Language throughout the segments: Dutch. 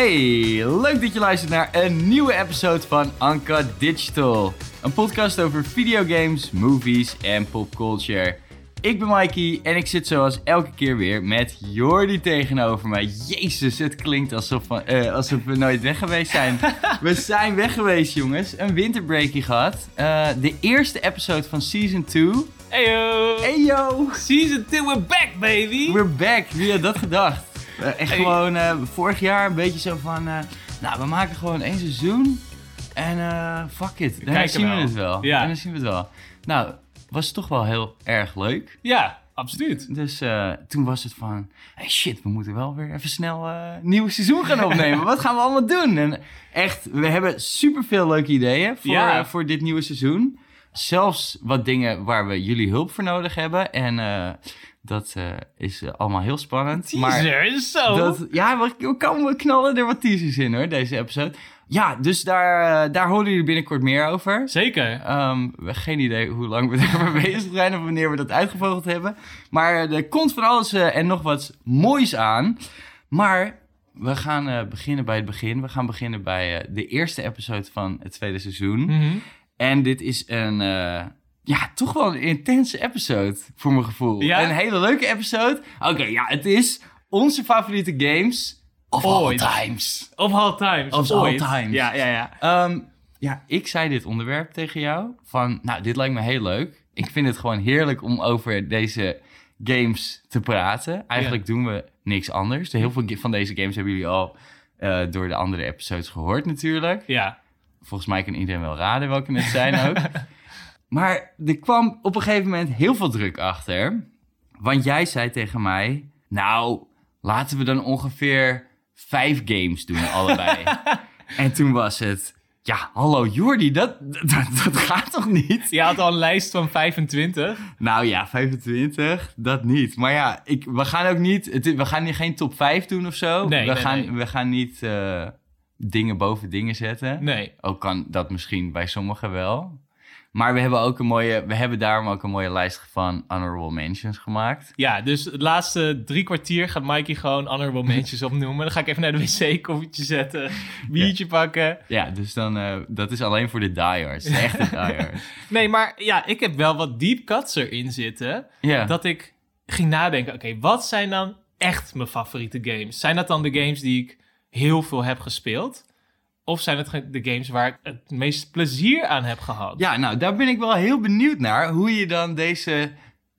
Hey, leuk dat je luistert naar een nieuwe episode van Anka Digital. Een podcast over videogames, movies en popculture. Ik ben Mikey en ik zit zoals elke keer weer met Jordi tegenover mij. Jezus, het klinkt alsof, we- eh, alsof we nooit weg geweest zijn. we zijn weg geweest, jongens. Een winterbreakie gehad. Eh, de eerste episode van Season 2. Heyo! Hey yo! Season 2, we're back, baby! We're back. Wie had dat gedacht? Eh, echt Hey. gewoon eh, vorig jaar een beetje zo van... eh, nou, we maken gewoon één seizoen. En fuck it. Dan zien we het wel. Ja. En dan zien we het wel. Nou, was toch wel heel erg leuk. Ja, absoluut. Dus toen was het van... Hey shit, we moeten wel weer even snel een nieuw seizoen gaan opnemen. Wat gaan we allemaal doen? En echt, we hebben superveel leuke ideeën voor, Ja. voor dit nieuwe seizoen. Zelfs wat dingen waar we jullie hulp voor nodig hebben. En dat eh, is eh, allemaal heel spannend. Maar zo! dat, ja, we, we knallen er wat teasers in hoor, deze episode. Ja, dus daar, eh, daar horen jullie binnenkort meer over. Zeker. We hebben geen idee hoe lang we ermee bezig zijn of wanneer we dat uitgevogeld hebben. Maar er komt van alles en nog wat moois aan. Maar we gaan beginnen bij het begin. We gaan beginnen bij de eerste episode van het tweede seizoen. Mhm. En dit is een, ja, toch wel een intense episode voor mijn gevoel. Ja? Een hele leuke episode. Oké, ja, het is onze favoriete games of Ooit. all times. Of all times. Of all times. Ja, ja, ja. Ehm, ja, ik zei dit onderwerp tegen jou. Van, nou, dit lijkt me heel leuk. Ik vind het gewoon heerlijk om over deze games te praten. Eigenlijk doen we niks anders. Heel veel van deze games hebben jullie al eh, door de andere episodes gehoord natuurlijk. Ja. Volgens mij kan iedereen wel raden welke het zijn ook. maar er kwam op een gegeven moment heel veel druk achter. Want jij zei tegen mij... Nou, laten we dan ongeveer vijf games doen, allebei. en toen was het... Ja, hallo Jordi, dat, dat, dat gaat toch niet? Je had al een lijst van 25. Nou ja, 25, dat niet. Maar ja, ik, we gaan ook niet... Het, we gaan hier geen top 5 doen of zo. Nee, we, nee, gaan, nee. we gaan niet eh, dingen boven dingen zetten. Nee. Ook kan dat misschien bij sommigen wel. Maar we hebben ook een mooie, we hebben daarom ook een mooie lijst van honorable mentions gemaakt. Ja, dus het laatste drie kwartier gaat Mikey gewoon honorable mentions opnoemen. Dan ga ik even naar de wc, koffietje zetten, biertje pakken. Ja, dus dan, eh, dat is alleen voor de diehards, de echte diehards. Nee, maar ja, ik heb wel wat deep cuts erin zitten. Ja, dat ik ging nadenken, oké, wat zijn dan echt mijn favoriete games? Zijn dat dan de games die ik heel veel heb gespeeld? Of zijn het de games waar ik het meest plezier aan heb gehad? ja, nou, daar ben ik wel heel benieuwd naar, hoe je dan deze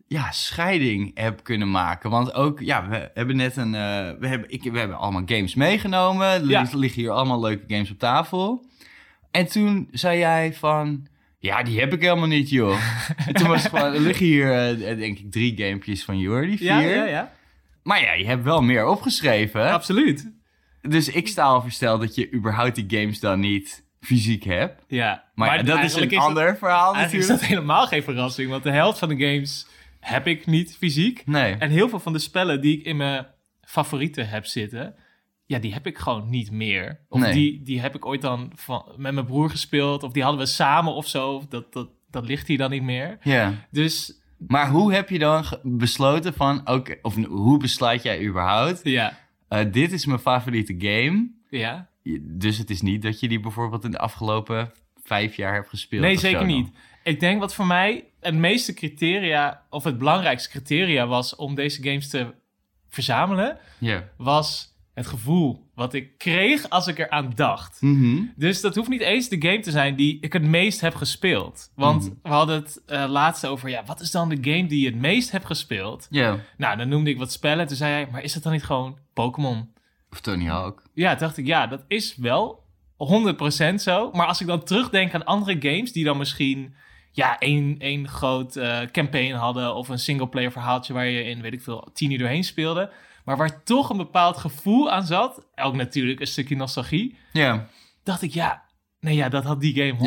ja, scheiding hebt kunnen maken. Want ook, ja, we hebben net een, eh, we, hebben, ik, we hebben allemaal games meegenomen. Er Ja. lig- liggen hier allemaal leuke games op tafel. En toen zei jij van, ja, die heb ik helemaal niet, joh. en toen was het gewoon, er liggen hier, eh, denk ik, drie gamepjes van Jordi, vier. ja, ja, ja. Maar ja, je hebt wel meer opgeschreven. absoluut. Dus ik sta al versteld dat je überhaupt die games dan niet fysiek hebt. Ja. Maar, ja, dat is een ander verhaal Eigenlijk is natuurlijk. dat helemaal geen verrassing, want de helft van de games heb ik niet fysiek. Nee. En heel veel van de spellen die ik in mijn favorieten heb zitten, ja, die heb ik gewoon niet meer. Of Nee. die, die heb ik ooit dan van, met mijn broer gespeeld, of die hadden we samen of zo. Dat, dat, dat ligt hier dan niet meer. Ja. Dus Maar hoe heb je dan besloten van, oké, of hoe besluit jij überhaupt, ja, eh, dit is mijn favoriete game. ja. Dus het is niet dat je die bijvoorbeeld in de afgelopen vijf jaar hebt gespeeld. Nee, zeker dan. niet. Ik denk wat voor mij het meeste criteria, of het belangrijkste criteria was om deze games te verzamelen, Ja. was het gevoel wat ik kreeg als ik eraan dacht. Mhm. Dus dat hoeft niet eens de game te zijn die ik het meest heb gespeeld. Want Mhm. we hadden het eh laatst over, ja, wat is dan de game die je het meest hebt gespeeld? Ja. Nou, dan noemde ik wat spellen. Toen zei hij, maar is het dan niet gewoon Pokémon? Of Tony Hawk. Ja, toen dacht ik, ja, dat is wel 100% zo. Maar als ik dan terugdenk aan andere games die dan misschien ja, één, één groot eh, campaign hadden of een singleplayer verhaaltje waar je in, weet ik veel, tien uur doorheen speelde. Maar waar toch een bepaald gevoel aan zat, ook natuurlijk een stukje nostalgie, Ja. dacht ik, ja, nee, ja, dat had die game 100%.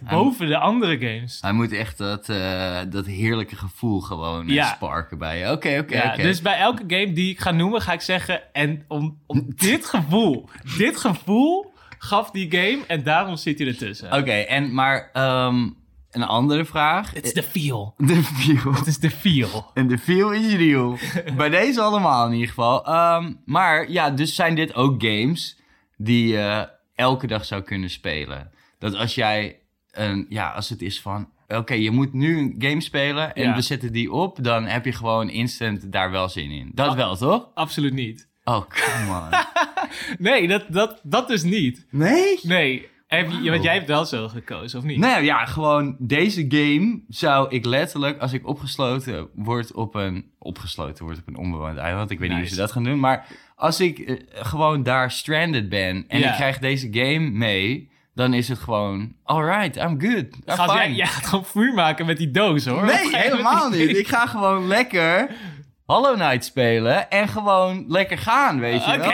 Ja, oké. Boven de andere games. Hij moet echt dat, eh, dat heerlijke gevoel gewoon eh, Ja. sparken bij je. Oké, oké, Ja, oké. Dus bij elke game die ik ga noemen, ga ik zeggen, en om, om dit gevoel, dit gevoel gaf die game en daarom zit hij ertussen. Oké, en maar ehm, een andere vraag. Het is de feel. De feel. Het is de feel. En de feel is real. Bij deze allemaal in ieder geval. Ehm, maar ja, dus zijn dit ook games die je elke dag zou kunnen spelen. Dat als jij, een, ja, als het is van, oké, je moet nu een game spelen en Ja. we zetten die op, dan heb je gewoon instant daar wel zin in. Dat wel, toch? Absoluut niet. Oh, come on. Nee, dat, dat, dat dus niet. nee? Nee. Heb je. Want jij hebt wel zo gekozen, of niet? Nou ja, gewoon deze game zou ik letterlijk, als ik opgesloten word op een, opgesloten word op een onbewoond eiland, ik weet niet hoe ze dat gaan doen, maar als ik eh, gewoon daar stranded ben en Ja. ik krijg deze game mee, dan is het gewoon, alright, I'm good. I'm Gaat, jij, fine. jij gaat gewoon vuur maken met die doos, hoor. Nee, helemaal die- niet. Ik ga gewoon lekker Hollow Knight spelen en gewoon lekker gaan, weet je wel.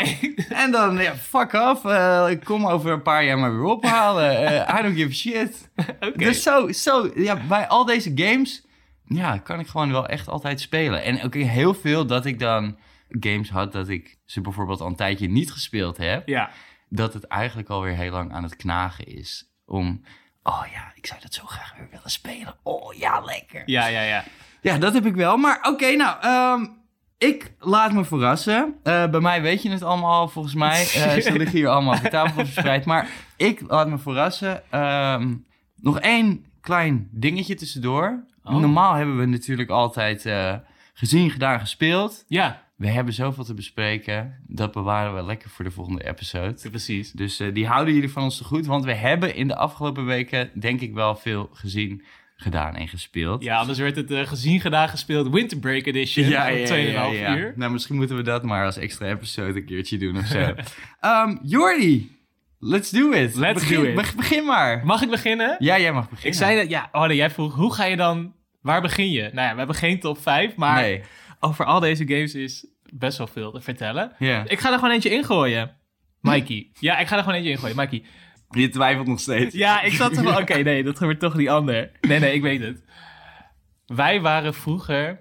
En dan, ja, fuck off. eh, ik kom over een paar jaar maar weer ophalen. Eh, I don't give a shit. Dus zo, zo, ja, bij al deze games, ja, kan ik gewoon wel echt altijd spelen. En ook heel veel dat ik dan games had dat ik ze bijvoorbeeld al een tijdje niet gespeeld heb. Ja. Dat het eigenlijk alweer heel lang aan het knagen is. Om, oh ja, ik zou dat zo graag weer willen spelen. Oh ja, lekker. Ja, ja, ja. Ja, dat heb ik wel. Maar oké, nou, ehm, ik laat me verrassen. Eh, bij mij weet je het allemaal al, volgens mij. Eh, ze liggen hier allemaal op de tafel verspreid. Maar ik laat me verrassen. Ehm, nog één klein dingetje tussendoor. Oh. Normaal hebben we natuurlijk altijd eh, gezien, gedaan, gespeeld. Ja, We hebben zoveel te bespreken. Dat bewaren we lekker voor de volgende episode. precies. Dus die houden jullie van ons te goed. Want we hebben in de afgelopen weken, denk ik, wel veel gezien, gedaan en gespeeld. Ja, anders werd het eh, gezien gedaan gespeeld Winter Break Edition Ja, van ja, 2,5 ja, ja. uur. Nou, misschien moeten we dat maar als extra episode een keertje doen of zo. Ehm Jordi, let's do it. Let's begin, do it. beg- begin maar. Mag ik beginnen? Ja, jij mag beginnen. Ik zei dat, ja, oh, nee, jij vroeg, hoe ga je dan, waar begin je? Nou ja, we hebben geen top 5, maar Nee. over al deze games is best wel veel te vertellen. Ik ga er gewoon eentje ingooien. Mikey. Ja, ik ga er gewoon eentje ingooien. Mikey. Je twijfelt nog steeds. Ja, ik zat er van, oké, nee, dat gebeurt toch niet ander. Nee, nee, ik weet het. Wij waren vroeger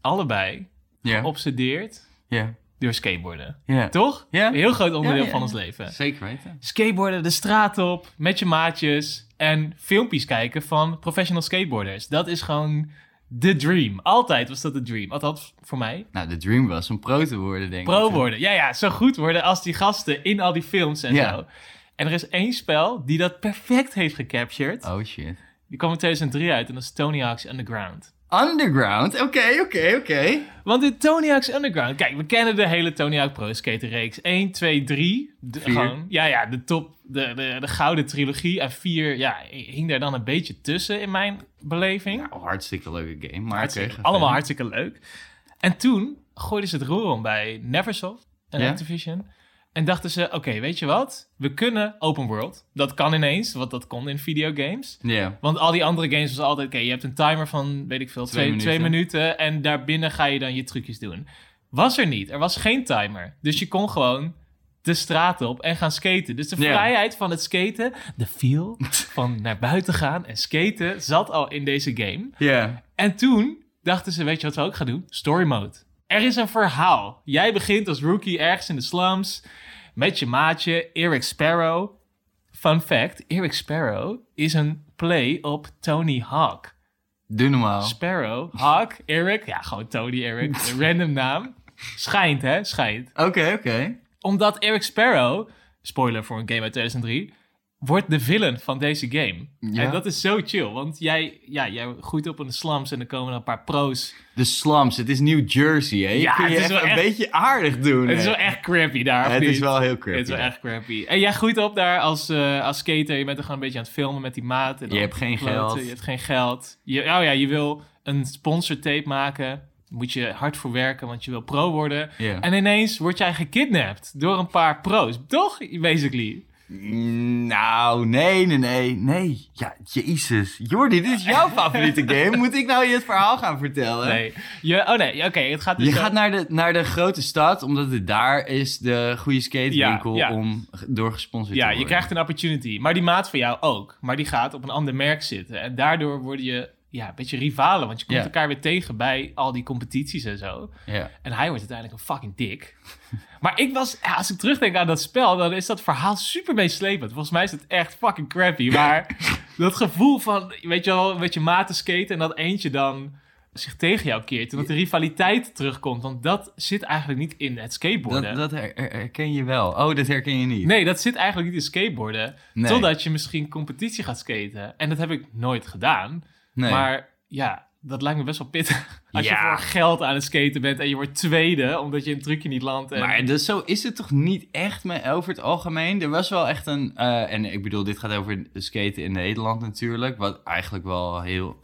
allebei geobsedeerd Ja. door skateboarden. Toch? Ja. Een heel groot onderdeel Ja, ja, van ons leven. Zeker weten. Skateboarden de straat op, met je maatjes en filmpjes kijken van professional skateboarders. Dat is gewoon de dream. Altijd was dat de dream. Althans, voor mij. Nou, de dream was om pro te worden, denk ik. Pro worden. Ja, ja, zo goed worden als die gasten in al die films en zo. En er is één spel die dat perfect heeft gecaptured. Oh shit. Die kwam in 2003 uit en dat is Tony Hawk's Underground. Underground? Oké, oké, oké. Want in Tony Hawk's Underground... Kijk, we kennen de hele Tony Hawk Pro Skater reeks. 1, 2, 3. De, gewoon, ja, ja, de top, de, de, de gouden trilogie. En 4, ja, hing daar dan een beetje tussen in mijn beleving. Hartstikke leuke game. Maar Hartstikke- allemaal hartstikke leuk. En toen gooiden ze het roer om bij Neversoft en Ja? Activision. En dachten ze, oké, weet je wat? We kunnen open world. Dat kan ineens, want dat kon in videogames. Ja. Want al die andere games was altijd, oké, je hebt een timer van, weet ik veel, Twee twee, twee minuten. En daarbinnen ga je dan je trucjes doen. Was er niet. Er was geen timer. Dus je kon gewoon de straat op en gaan skaten. Dus de vrijheid van het skaten, de feel van naar buiten gaan en skaten, zat al in deze game. Ja. En toen dachten ze, weet je wat we ook gaan doen? Story mode. Er is een verhaal. Jij begint als rookie ergens in de slums met je maatje Eric Sparrow. Fun fact, Eric Sparrow is een play op Tony Hawk. Doe normaal. Sparrow, Hawk, Eric, ja gewoon Tony Eric, een random naam. Schijnt hè, schijnt. Oké, oké. Omdat Eric Sparrow, spoiler voor een game uit 2003, wordt de villain van deze game. Ja. En dat is zo chill, want jij, ja, jij groeit op in de slums en er komen een paar pro's De slums, het is New Jersey, hè? Je Ja, kun je het is wel een echt- beetje aardig doen. Het is wel echt crappy daar. Het is wel heel creepy. Het is wel echt crappy. En jij groeit op daar als, eh, als skater. Je bent er gewoon een beetje aan het filmen met die maat. En Je hebt geen kloten. geld. Je hebt geen geld. Je, oh ja, je wil een sponsortape maken. Moet je hard voor werken, want je wil pro worden. En ineens word jij gekidnapt door een paar pro's. Toch? Basically. Nou, nee, nee, nee, nee. Ja, jezus. Jordi, dit is jouw favoriete game. Moet ik nou je het verhaal gaan vertellen? Nee. Je, oh nee, oké. het gaat dus Je zo- gaat naar de, naar de grote stad, omdat het daar is de goede skatewinkel Ja, ja. om g- door gesponsord te Ja, worden. je krijgt een opportunity. Maar die maat van jou ook. Maar die gaat op een ander merk zitten. En daardoor worden je ja, een beetje rivalen. Want je komt Ja. elkaar weer tegen bij al die competities en zo. Ja. En hij wordt uiteindelijk een fucking dik. Maar ik was, ja, als ik terugdenk aan dat spel, dan is dat verhaal super meeslepend. Volgens mij is het echt fucking crappy. Maar dat gevoel van, weet je wel, met je maten skaten en dat eentje dan zich tegen jou keert. En dat de rivaliteit terugkomt. Want dat zit eigenlijk niet in het skateboarden. Dat, dat her- her- herken je wel. Oh, dat herken je niet. Nee, dat zit eigenlijk niet in skateboarden. Nee. Totdat je misschien competitie gaat skaten. En dat heb ik nooit gedaan. Nee. Maar ja, dat lijkt me best wel pittig. Als Ja. je voor geld aan het skaten bent en je wordt tweede, omdat je een trucje niet landt. En... Maar dus zo is het toch niet echt me- over het algemeen? Er was wel echt een... eh, en ik bedoel, dit gaat over skaten in Nederland natuurlijk. Wat eigenlijk wel heel...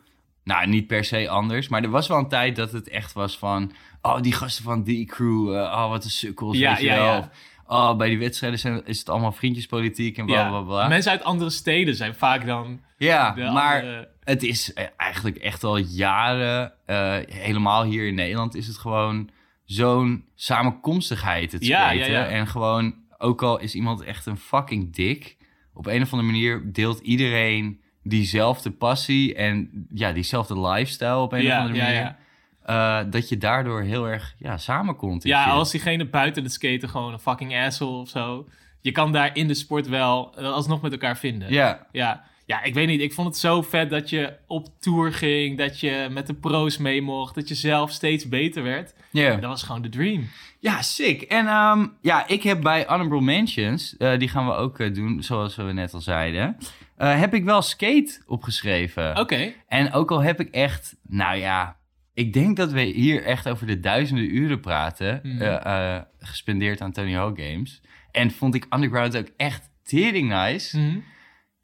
Nou, niet per se anders. Maar er was wel een tijd dat het echt was van... Oh, die gasten van die crew. eh, oh, wat een sukkels, Ja, weet je ja, wel. ja. Oh, bij die wedstrijden zijn, is het allemaal vriendjespolitiek en bla, bla, bla. mensen uit andere steden zijn vaak dan Ja, de maar... andere... Het is eh, eigenlijk echt al jaren, eh, helemaal hier in Nederland, is het gewoon zo'n samenkomstigheid, het Ja, skaten. ja, ja. En gewoon, ook al is iemand echt een fucking dik, op een of andere manier deelt iedereen diezelfde passie en ja, diezelfde lifestyle op een of andere manier. ja. Eh, dat je daardoor heel erg ja, samenkomt. en Ja, als diegene buiten het skaten gewoon een fucking asshole of zo. Je kan daar in de sport wel alsnog met elkaar vinden. Ja, Ja, ja, ik weet niet. Ik vond het zo vet dat je op tour ging, dat je met de pro's mee mocht, dat je zelf steeds beter werd. ja. Dat was gewoon de dream. Ja, sick. En ehm, ja, ik heb bij Honorable Mentions, eh, die gaan we ook eh, doen, zoals we net al zeiden, eh, heb ik wel skate opgeschreven. Oké. En ook al heb ik echt, nou ja, ik denk dat we hier echt over de duizenden uren praten, Mhm. gespendeerd aan Tony Hawk Games. En vond ik Underground ook echt tering nice. Mhm.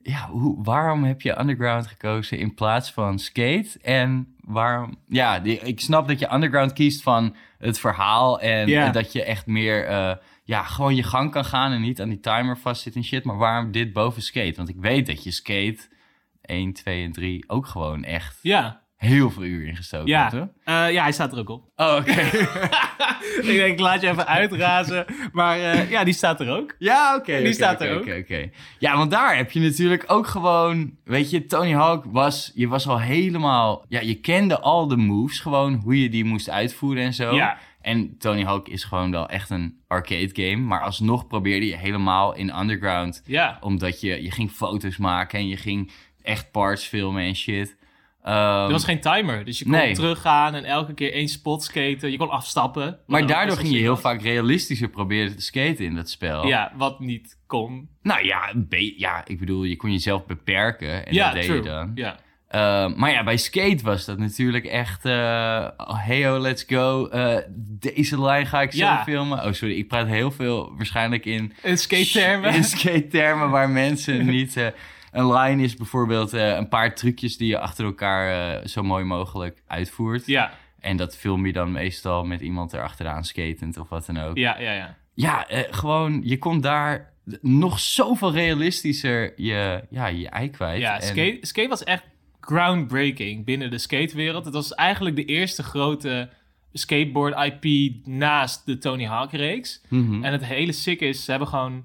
Ja, hoe, waarom heb je Underground gekozen in plaats van Skate? En waarom... Ja, die, ik snap dat je Underground kiest van het verhaal en dat je echt meer... eh, ja, gewoon je gang kan gaan en niet aan die timer vastzit en shit. Maar waarom dit boven Skate? Want ik weet dat je Skate 1, 2 en 3 ook gewoon echt Ja, heel veel uur ingestoken ja. hebt? Eh, ja, hij staat er ook op. Oh, oké. ik denk, laat je even uitrazen. Maar eh, ja, die staat er ook. Ja, oké. Die staat er ook. oké, oké. Ja, want daar heb je natuurlijk ook gewoon... Weet je, Tony Hawk was... Je was al helemaal... Ja, je kende al de moves gewoon. Hoe je die moest uitvoeren en zo. Ja. En Tony Hawk is gewoon wel echt een arcade game. Maar alsnog probeerde je helemaal in Underground... Ja. Omdat je, je ging foto's maken en je ging echt parts filmen en shit. Ehm, Er was geen timer, dus je kon nee. teruggaan en elke keer één spot skaten. Je kon afstappen. maar ook daardoor ging je heel was. vaak realistischer proberen te skaten in dat spel. Ja, wat niet kon. Nou ja, ja, ik bedoel, je kon jezelf beperken en ja, dat deed true. je dan. Ja. Uh, maar ja, bij skate was dat natuurlijk echt... eh hey ho, let's go. Uh, deze lijn ga ik zo Ja. filmen. Oh, sorry, ik praat heel veel waarschijnlijk in... In skate-termen. In skate-termen waar mensen niet... een line is bijvoorbeeld eh, een paar trucjes die je achter elkaar eh, zo mooi mogelijk uitvoert. Ja, En dat film je dan meestal met iemand erachteraan skatend of wat dan ook. ja, ja, ja. Ja, eh, gewoon, je kon daar nog zoveel realistischer je, ja, je ei kwijt. Ja, En- skate, skate was echt groundbreaking binnen de skatewereld. Het was eigenlijk de eerste grote skateboard-IP naast de Tony Hawk-reeks. Mhm. En het hele sick is, ze hebben gewoon...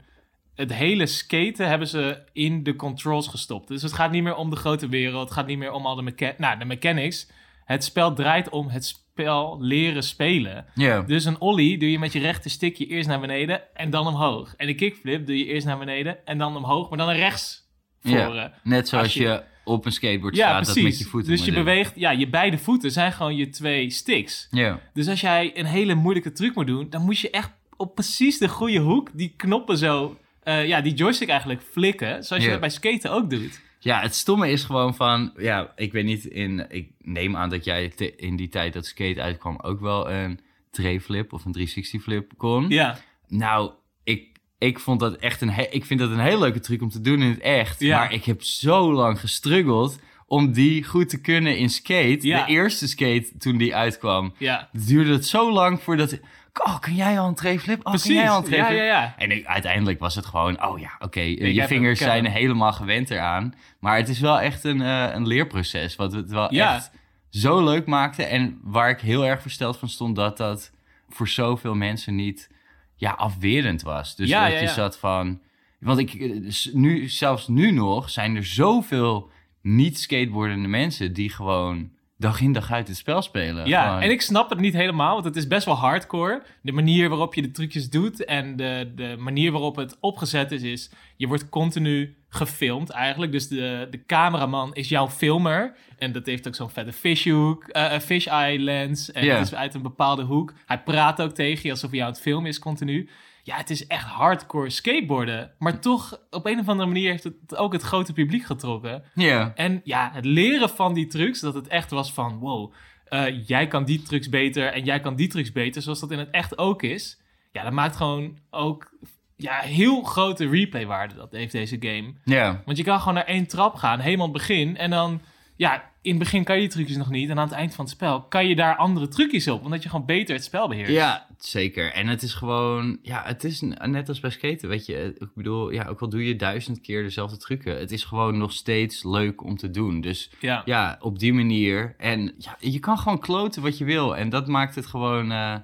Het hele skaten hebben ze in de controls gestopt. Dus het gaat niet meer om de grote wereld. Het gaat niet meer om al de, mecha nou, de mechanics. Het spel draait om het spel leren spelen. Ja. Dus een ollie doe je met je rechter stickje eerst naar beneden en dan omhoog. En een kickflip doe je eerst naar beneden en dan omhoog, maar dan naar rechts voren. Net zoals Als je, je- op een skateboard Ja, staat, precies. dat met je voeten dus je beweegt, ja, je beide voeten zijn gewoon je twee sticks. Ja. Dus als jij een hele moeilijke truc moet doen, dan moet je echt op precies de goede hoek die knoppen zo, eh, ja, die joystick eigenlijk flikken. Zoals je Ja. dat bij skaten ook doet. ja, het stomme is gewoon van... Ja, ik weet niet, in, ik neem aan dat jij te- in die tijd dat skate uitkwam... ook wel een trayflip of een 360 flip kon. Ja, Nou, ik, ik vond dat echt een... he- Ik vind dat een heel leuke truc om te doen in het echt. Ja. Maar ik heb zo lang gestruggeld om die goed te kunnen in skate. Ja. De eerste skate, toen die uitkwam... ja. duurde het zo lang voordat... Oh, kan jij al een trayflip? Oh, Precies. kan jij al een Ja, ja, ja. En ik- uiteindelijk was het gewoon... Oh ja, oké, eh, je vingers zijn helemaal gewend eraan. Maar het is wel echt een, eh, een leerproces. Wat het wel echt zo leuk maakte. En waar ik heel erg versteld van stond... dat dat voor zoveel mensen niet ja, afwerend was. Dus Ja, dat je zat van... Want ik, eh, nu, zelfs nu nog zijn er zoveel niet skateboardende mensen... die gewoon dag in dag uit het spel spelen. Ja, Gewoon- en ik snap het niet helemaal, want het is best wel hardcore. De manier waarop je de trucjes doet en de, de manier waarop het opgezet is, is je wordt continu gefilmd eigenlijk. Dus de, de cameraman is jouw filmer. En dat heeft ook zo'n vette fishhoek, eh fisheye lens. En het is uit een bepaalde hoek. Hij praat ook tegen je alsof hij jou aan het filmen is continu. Ja, het is echt hardcore skateboarden. Maar toch, op een of andere manier heeft het ook het grote publiek getrokken. Ja. En ja, het leren van die trucs, dat het echt was van... wow, eh, jij kan die trucs beter en jij kan die trucs beter... zoals dat in het echt ook is. Ja, dat maakt gewoon ook ja, heel grote replaywaarde, dat heeft deze game. Ja. Want je kan gewoon naar één trap gaan, helemaal het begin... en dan, ja, in het begin kan je die trucjes nog niet... en aan het eind van het spel kan je daar andere trucjes op... omdat je gewoon beter het spel beheerst. Ja, zeker. En het is gewoon, ja, het is net als bij skaten, weet je. Ik bedoel, ja, ook al doe je duizend keer dezelfde trucken, het is gewoon nog steeds leuk om te doen. Dus ja. ja, op die manier. En ja, je kan gewoon kloten wat je wil. En dat maakt het gewoon eh,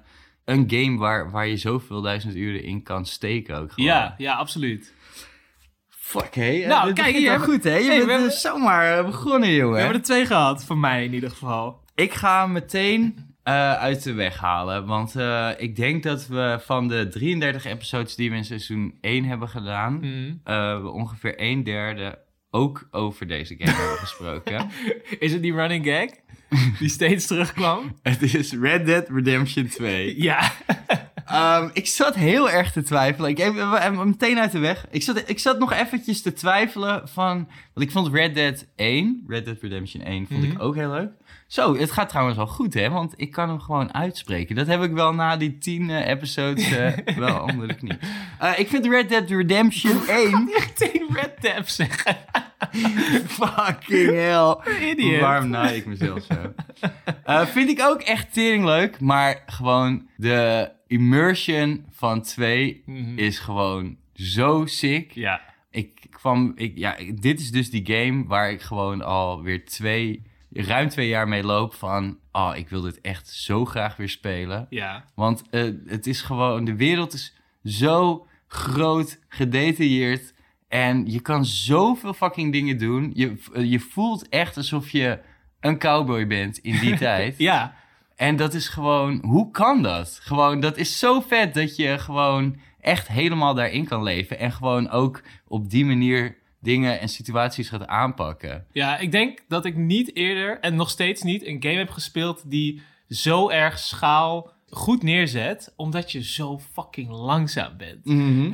een game waar, waar je zoveel duizend uren in kan steken ook gewoon. ja, ja, absoluut. Fuck, hé. Nou, Dit kijk, hier goed, hè? Je Hey, we bent hebben- eh, zomaar eh, begonnen, We jongen. hebben er twee gehad, van mij in ieder geval. Ik ga meteen eh, uit de weg halen. Want eh, ik denk dat we van de 33 episodes die we in seizoen 1 hebben gedaan... Mhm. eh, we ongeveer een derde ook over deze game hebben gesproken. Is het die running gag die steeds terugkwam? Het is Red Dead Redemption 2. Ja. Ehm, ik zat heel erg te twijfelen. Ik heb hem meteen uit de weg. Ik zat, ik zat nog eventjes te twijfelen van... Want ik vond Red Dead 1, Red Dead Redemption 1, vond Mhm. ik ook heel leuk. Zo, het gaat trouwens wel goed, hè? Want ik kan hem gewoon uitspreken. Dat heb ik wel na die 10 eh, episodes eh, wel onder de knie. Eh, ik vind Red Dead Redemption 1... Meteen Red Dead zeggen. fucking hell. Idiot. Waarom naai ik mezelf zo? Vind ik ook echt tering leuk. Maar gewoon de immersion van 2 Mhm. is gewoon zo sick. Ja. Ik kwam, ik, ja, dit is dus die game waar ik gewoon alweer twee, ruim twee jaar mee loop van, oh, ik wil dit echt zo graag weer spelen. Ja. Want eh, het is gewoon, de wereld is zo groot, gedetailleerd en je kan zoveel fucking dingen doen. Je, eh, je voelt echt alsof je een cowboy bent in die tijd. Ja. En dat is gewoon, hoe kan dat? Gewoon, dat is zo vet dat je gewoon echt helemaal daarin kan leven. En gewoon ook op die manier dingen en situaties gaat aanpakken. Ja, ik denk dat ik niet eerder, en nog steeds niet, een game heb gespeeld die zo erg schaal goed neerzet, omdat je zo fucking langzaam bent.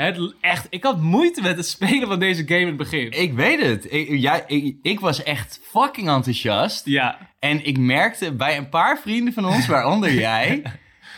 Het, echt, ik had moeite met het spelen van deze game in het begin. Ik weet het. Ik, jij- ik, ik was echt fucking enthousiast. Ja, En ik merkte bij een paar vrienden van ons, waaronder jij,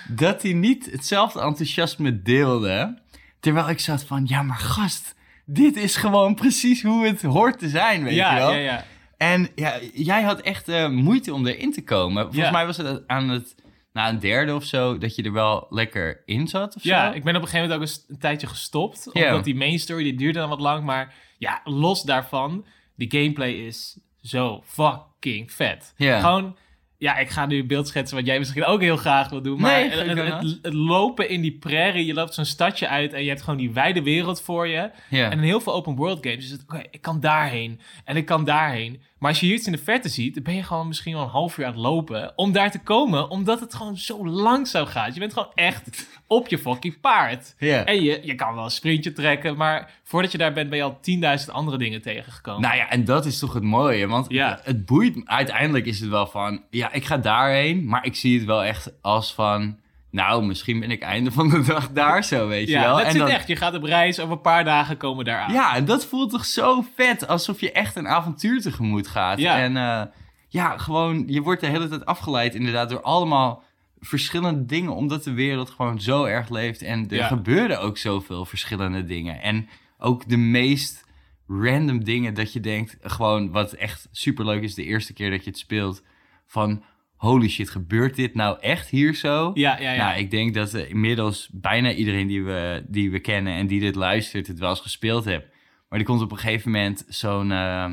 dat die niet hetzelfde enthousiasme deelden. Terwijl ik zat van, ja maar gast, dit is gewoon precies hoe het hoort te zijn, weet ja, je wel. ja, ja. En ja, jij had echt eh, moeite om erin te komen. Volgens Ja. mij was het aan het, na een derde of zo, dat je er wel lekker in zat of Ja, zo. ik ben op een gegeven moment ook eens een tijdje gestopt. Omdat die main story, die duurde dan wat lang. Maar ja, los daarvan, die gameplay is zo fucking vet. Gewoon, ja, ik ga nu een beeld schetsen wat jij misschien ook heel graag wil doen. Maar Nee, het, lopen in die prairie, je loopt zo'n stadje uit en je hebt gewoon die wijde wereld voor je. En in heel veel open world games is het, oké, ik kan daarheen en ik kan daarheen. Maar als je hier iets in de verte ziet, dan ben je gewoon misschien wel een half uur aan het lopen om daar te komen, omdat het gewoon zo langzaam gaat. Je bent gewoon echt op je fucking paard. En je, je kan wel een sprintje trekken, maar voordat je daar bent, ben je al 10.000 andere dingen tegengekomen. Nou ja, en dat is toch het mooie. Want Ja. het boeit... Uiteindelijk is het wel van... Ja, ik ga daarheen. Maar ik zie het wel echt als van... Nou, misschien ben ik einde van de dag daar zo, weet je ja, wel. dat en zit echt. Je gaat op reis, over een paar dagen komen daar aan. Ja, en dat voelt toch zo vet. Alsof je echt een avontuur tegemoet gaat. Ja. En eh, ja, gewoon... Je wordt de hele tijd afgeleid inderdaad door allemaal verschillende dingen. Omdat de wereld gewoon zo erg leeft. En er Ja. gebeuren ook zoveel verschillende dingen. En ook de meest random dingen dat je denkt... Gewoon wat echt superleuk is de eerste keer dat je het speelt. Van holy shit, gebeurt dit nou echt hier zo? ja, ja. ja. Nou, ik denk dat eh, inmiddels bijna iedereen die we, die we kennen en die dit luistert, het wel eens gespeeld heeft. Maar er komt op een gegeven moment zo'n. eh,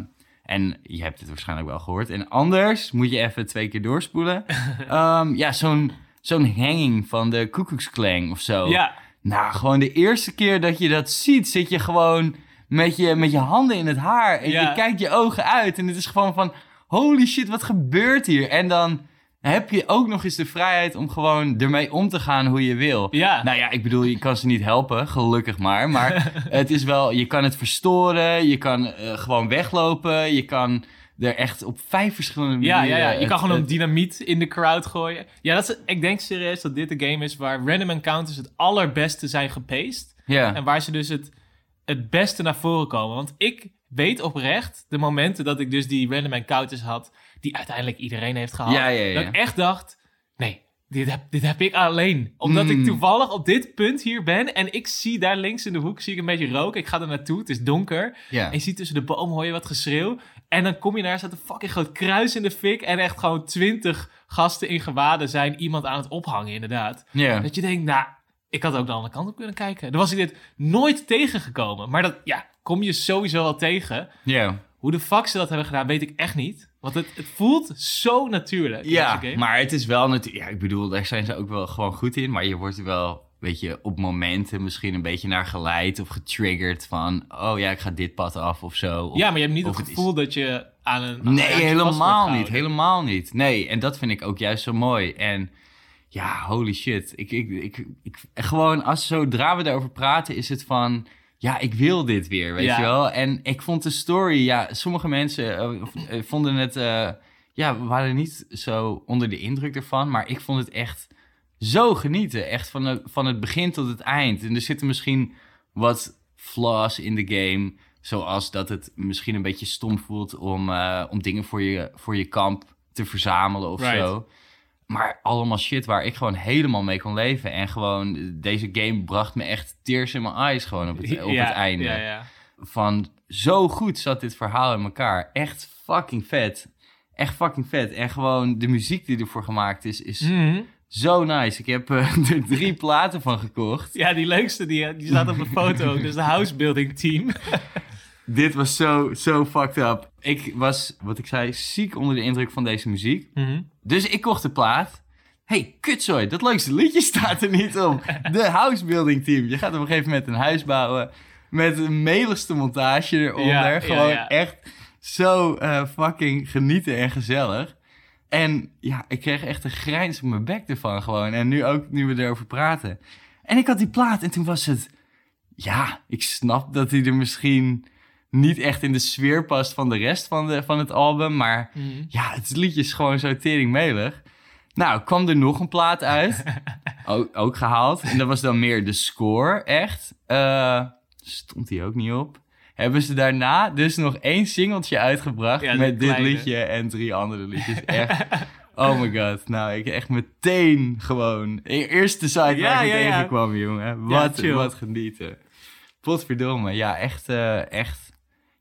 en je hebt het waarschijnlijk wel gehoord. En anders moet je even twee keer doorspoelen. Ehm, ja, zo'n zo'n hanging van de koekoeksklang of zo. ja. Nou, gewoon de eerste keer dat je dat ziet, zit je gewoon met je, met je handen in het haar. En Ja. je kijkt je ogen uit. En het is gewoon van, holy shit, wat gebeurt hier? En dan heb je ook nog eens de vrijheid om gewoon ermee om te gaan hoe je wil. Ja. Nou ja, ik bedoel, je kan ze niet helpen, gelukkig maar. Maar het is wel, je kan het verstoren, je kan eh, gewoon weglopen, je kan er echt op vijf verschillende Ja, manieren... ja, ja. Je het- kan gewoon een het- dynamiet in de crowd gooien. Ja, dat is, ik denk serieus dat dit de game is waar random encounters het allerbeste zijn gepaced. Ja, En waar ze dus het, het beste naar voren komen. Want ik weet oprecht de momenten dat ik dus die random encounters had, die uiteindelijk iedereen heeft gehad. Ja, ja, ja. Dat ik echt dacht, nee, dit heb, dit heb ik alleen. Omdat Mm. ik toevallig op dit punt hier ben en ik zie daar links in de hoek zie ik een beetje rook. Ik ga er naartoe, het is donker. ja. En je ziet tussen de bomen hoor je wat geschreeuw. En dan kom je naar, staat een fucking groot kruis in de fik. En echt gewoon twintig gasten in gewaden zijn iemand aan het ophangen, inderdaad. ja. Dat je denkt, nou, ik had ook de andere kant op kunnen kijken. Dan was ik dit nooit tegengekomen. Maar dat, ja, kom je sowieso wel tegen. ja. Hoe de fuck ze dat hebben gedaan, weet ik echt niet. Want het, het voelt zo natuurlijk. Ja, game. maar het is wel natuurlijk... Ja, ik bedoel, daar zijn ze ook wel gewoon goed in. Maar je wordt er wel, weet je, op momenten misschien een beetje naar geleid of getriggerd van... Oh ja, ik ga dit pad af of zo. Of- ja, maar je hebt niet het is- gevoel dat je aan een... aan Nee, helemaal niet. Helemaal niet. Nee, en dat vind ik ook juist zo mooi. En ja, holy shit. Ik, ik, ik, ik, gewoon, als zodra we daarover praten, is het van... Ja, ik wil dit weer, weet Ja. je wel? En ik vond de story... Ja, sommige mensen eh, eh, vonden het... eh, ja, we waren niet zo onder de indruk ervan. Maar ik vond het echt zo genieten. Echt van, de, van het begin tot het eind. En er zitten misschien wat flaws in de game. Zoals dat het misschien een beetje stom voelt om, om dingen voor je, voor je kamp te verzamelen of Right. zo. Maar allemaal shit waar ik gewoon helemaal mee kon leven. En gewoon, deze game bracht me echt tears in mijn eyes gewoon op het, op Ja, het einde. Ja, ja. Van zo goed zat dit verhaal in elkaar. Echt fucking vet. Echt fucking vet. En gewoon de muziek die ervoor gemaakt is, is Mhm. zo nice. Ik heb eh, er drie platen van gekocht. Ja, die leukste, die, die staat op de foto. Dus de housebuilding team. Dit was zo, zo fucked up. Ik was, wat ik zei, ziek onder de indruk van deze muziek. Mhm. Dus ik kocht de plaat. hey, kutzooi, dat leukste liedje staat er niet op. De housebuilding team. Je gaat op een gegeven moment een huis bouwen met een meligste montage eronder. Ja, Gewoon ja. echt zo eh, fucking genieten en gezellig. En ja, ik kreeg echt een grijns op mijn bek ervan gewoon. En nu ook, nu we erover praten. En ik had die plaat en toen was het... Ja, ik snap dat hij er misschien niet echt in de sfeer past van de rest van, de, van het album. Maar Mhm. ja, het liedje is gewoon zo teringmelig. Nou, kwam er nog een plaat uit. ook, ook gehaald. En dat was dan meer de score, echt. Eh, stond die ook niet op. Hebben ze daarna dus nog één singeltje uitgebracht Ja, met dit liedje en drie andere liedjes. Echt. Oh my god. Nou, ik echt meteen gewoon. E- Eerste site Ja, waar ik ja, tegenkwam, jongen. Wat, wat genieten. Potverdomme. Ja, echt, eh, echt.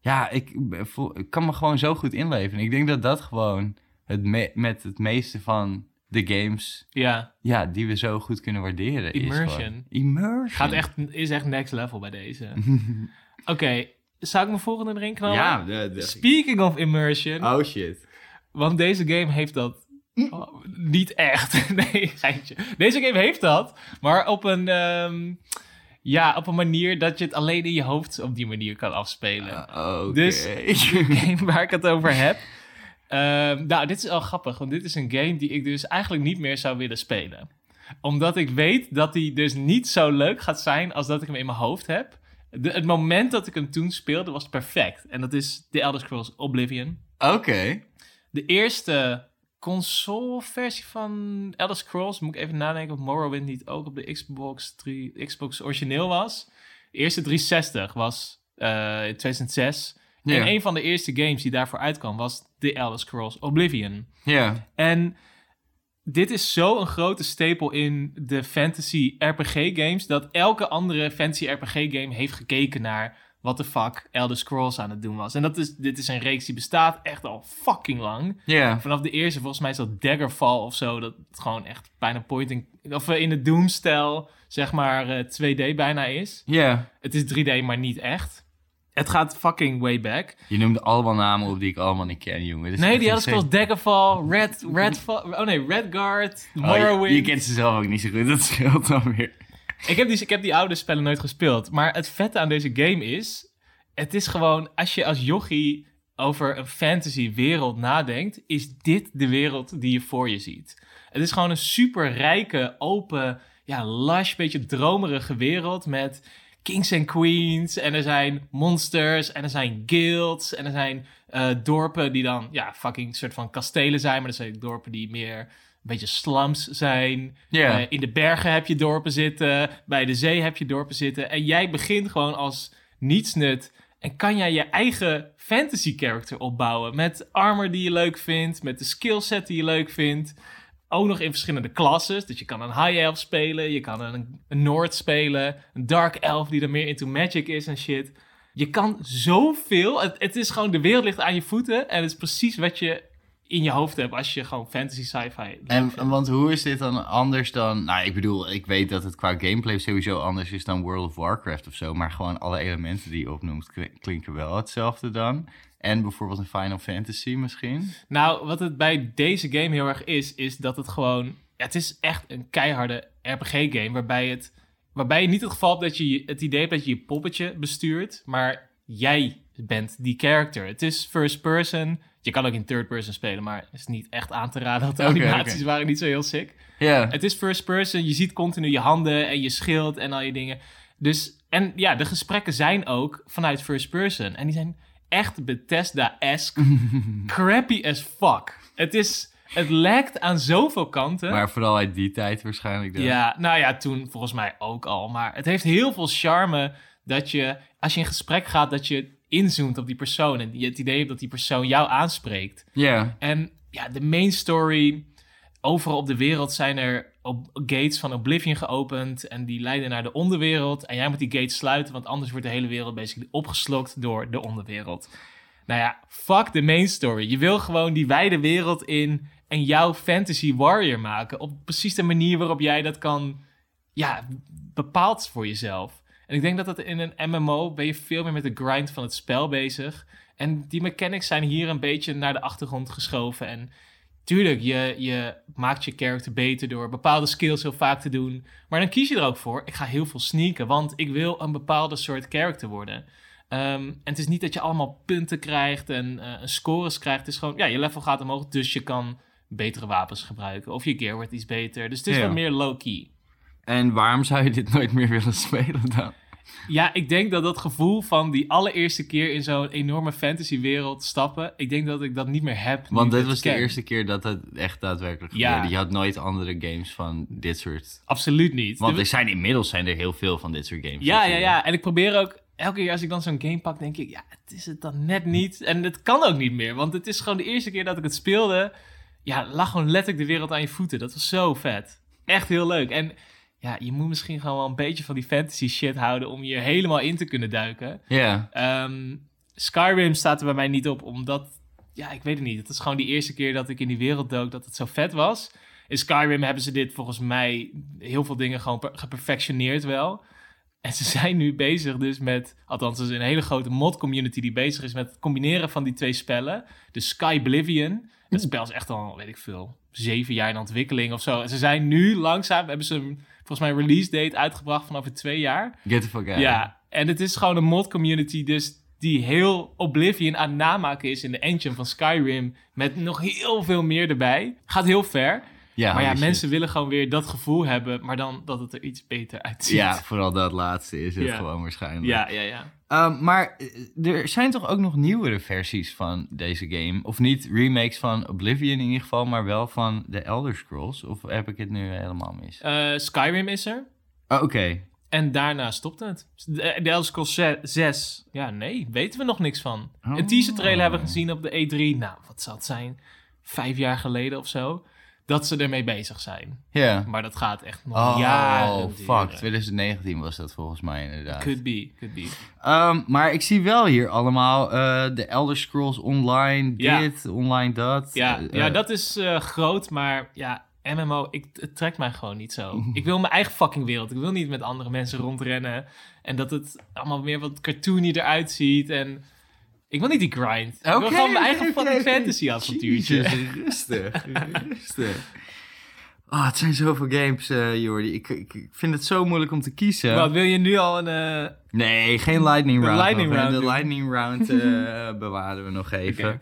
Ja, ik, voel- ik kan me gewoon zo goed inleven. Ik denk dat dat gewoon het me- met het meeste van de games, Ja, ja, die we zo goed kunnen waarderen. Is Immersion. gewoon- Immersion. gaat echt, is echt next level bij deze. Oké, zou ik mijn volgende erin knallen? ja, de, de- Speaking of immersion, Oh shit. want deze game heeft dat oh, niet echt. nee, geintje. Deze game heeft dat, maar op een, ehm, ja, op een manier dat je het alleen in je hoofd op die manier kan afspelen. Uh, oké. Dus- game waar ik het over heb. Ehm, nou, dit is wel grappig, want dit is een game die ik dus eigenlijk niet meer zou willen spelen. Omdat ik weet dat die dus niet zo leuk gaat zijn als dat ik hem in mijn hoofd heb. De, het moment dat ik hem toen speelde was perfect. En dat is The Elder Scrolls Oblivion. Oké. De eerste console-versie van Elder Scrolls, moet ik even nadenken of Morrowind niet ook op de Xbox, 3, Xbox origineel was. De eerste 360 was eh, in 2006. Ja. En een van de eerste games die daarvoor uitkwam was The Elder Scrolls Oblivion. Ja. En dit is zo een grote stapel in de fantasy RPG games dat elke andere fantasy RPG game heeft gekeken naar wat de fuck Elder Scrolls aan het doen was. En dat is, dit is een reeks die bestaat echt al fucking lang. Ja. Vanaf de eerste, volgens mij is dat Daggerfall of zo, dat het gewoon echt bijna pointing, of eh, in de Doom-stijl, zeg maar eh, 2D bijna is. Ja. Het is 3D, maar niet echt. Het gaat fucking way back. Je noemde allemaal namen op die ik allemaal niet ken, jongen. Nee, die hadden zoals Daggerfall, Red, Redfall, oh nee, Redguard, Oh, Morrowind. je, je kent ze zelf ook niet zo goed, dat scheelt dan weer. Ik heb, die, ik heb die oude spellen nooit gespeeld. Maar het vette aan deze game is... Het is gewoon... Als je als jochie over een fantasy wereld nadenkt, is dit de wereld die je voor je ziet. Het is gewoon een super rijke, open, ja, lush, beetje dromerige wereld met kings en queens. En er zijn monsters en er zijn guilds en er zijn eh, dorpen die dan, ja, fucking soort van kastelen zijn. Maar er zijn dorpen die meer beetje slums zijn. Eh, in de bergen heb je dorpen zitten. Bij de zee heb je dorpen zitten. En jij begint gewoon als nietsnut. En kan jij je eigen fantasy character opbouwen. Met armor die je leuk vindt. Met de skillset die je leuk vindt. Ook nog in verschillende klasses. Dus je kan een high elf spelen. Je kan een, een Noord spelen. Een dark elf die er meer into magic is en shit. Je kan zoveel. Het, het is gewoon, de wereld ligt aan je voeten. En het is precies wat je in je hoofd hebt als je gewoon fantasy sci-fi En, want hoe is dit dan anders dan... Nou, ik bedoel, ik weet dat het qua gameplay sowieso anders is dan World of Warcraft of zo. Maar gewoon alle elementen die je opnoemt kli- klinken wel hetzelfde dan. En bijvoorbeeld een Final Fantasy misschien. Nou, wat het bij deze game heel erg is, is dat het gewoon... Ja, het is echt een keiharde RPG-game, waarbij, het, waarbij je niet het geval hebt dat je het idee hebt dat je je poppetje bestuurt, maar jij bent die character. Het is first person. Je kan ook in third person spelen, maar het is niet echt aan te raden, want de animaties waren niet zo heel sick. Ja. Het is first person. Je ziet continu je handen en je schild en al je dingen. Dus, en ja, de gesprekken zijn ook vanuit first person. En die zijn echt Bethesda-esque. crappy as fuck. Het is, het lijkt aan zoveel kanten. Maar vooral uit die tijd waarschijnlijk dan. Ja, nou ja, toen volgens mij ook al. Maar het heeft heel veel charme dat je, als je in gesprek gaat, dat je inzoomt op die persoon. En je het idee hebt dat die persoon jou aanspreekt. Ja. En ja, de main story. Overal op de wereld zijn er op gates van Oblivion geopend. En die leiden naar de onderwereld. En jij moet die gates sluiten, want anders wordt de hele wereld basically opgeslokt door de onderwereld. Nou ja, fuck de main story. Je wil gewoon die wijde wereld in en jouw fantasy warrior maken. Op precies de manier waarop jij dat kan, ja, bepaalt voor jezelf. En ik denk dat dat in een MMO ben je veel meer met de grind van het spel bezig. En die mechanics zijn hier een beetje naar de achtergrond geschoven. En tuurlijk, je, je maakt je character beter door bepaalde skills heel vaak te doen. Maar dan kies je er ook voor, ik ga heel veel sneaken, want ik wil een bepaalde soort character worden. Ehm, en het is niet dat je allemaal punten krijgt en eh, een scores krijgt. Het is gewoon, ja, je level gaat omhoog, dus je kan betere wapens gebruiken. Of je gear wordt iets beter. Dus het is Ja. wat meer low-key. En waarom zou je dit nooit meer willen spelen dan? Ja, ik denk dat dat gevoel van die allereerste keer in zo'n enorme fantasywereld stappen, ik denk dat ik dat niet meer heb. Want dit was de ken. eerste keer dat het echt daadwerkelijk Ja. gebeurde. Je had nooit andere games van dit soort... Absoluut niet. Want er zijn inmiddels zijn er heel veel van dit soort games. ja, ja, ja. En ik probeer ook, elke keer als ik dan zo'n game pak, denk ik, ja, het is het dan net niet. En het kan ook niet meer, want het is gewoon de eerste keer dat ik het speelde. Ja, lag gewoon letterlijk de wereld aan je voeten. Dat was zo vet. Echt heel leuk. En ja, je moet misschien gewoon wel een beetje van die fantasy shit houden om je helemaal in te kunnen duiken. Ja. Ehm, Skyrim staat er bij mij niet op, omdat... Ja, ik weet het niet. Het is gewoon die eerste keer dat ik in die wereld dook dat het zo vet was. In Skyrim hebben ze dit volgens mij heel veel dingen gewoon per- geperfectioneerd wel. En ze zijn nu bezig dus met... Althans, er is een hele grote mod-community die bezig is met het combineren van die twee spellen. De Sky Oblivion. Het spel is echt al, weet ik veel, zeven jaar in ontwikkeling of zo. En ze zijn nu langzaam, hebben ze een, volgens mij een release date uitgebracht van over twee jaar. Get the fuck out. Ja, en het is gewoon een mod community dus die heel Oblivion aan het namaken is in de engine van Skyrim. Met nog heel veel meer erbij. Gaat heel ver. Ja maar ja, shit. mensen willen gewoon weer dat gevoel hebben, maar dan dat het er iets beter uitziet. Ja, vooral dat laatste is het Ja. gewoon waarschijnlijk. ja, ja. ja. Ehm, maar eh, er zijn toch ook nog nieuwere versies van deze game? Of niet remakes van Oblivion in ieder geval, maar wel van de Elder Scrolls? Of heb ik het nu helemaal mis? Eh, Skyrim is er. Oh, Oké. En daarna stopt het. De, de Elder Scrolls 6. Ja, nee, weten we nog niks van. Een teaser trailer hebben we gezien op de E3. Nou, wat zal het zijn? Vijf jaar geleden of zo. Dat ze ermee bezig zijn. Ja. Maar dat gaat echt nog Oh, jaren fuck. duren. 2019 was dat volgens mij inderdaad. Could be, could be. Ehm, maar ik zie wel hier allemaal eh, de Elder Scrolls online Ja. dit, online dat. Ja, Eh, ja eh, dat is groot, maar ja, MMO, ik, het trekt mij gewoon niet zo. Ik wil mijn eigen fucking wereld. Ik wil niet met andere mensen rondrennen. En dat het allemaal meer wat cartoony eruit ziet. En ik wil niet die grind. ik wil gewoon mijn eigen oké. fantasy avontuurtje. Rustig, rustig. Oh, het zijn zoveel games, eh Jordi. Ik, ik, ik vind het zo moeilijk om te kiezen. Wat, wil je nu al een... eh, Nee, geen lightning De round. lightning De lightning round eh, bewaren we nog even.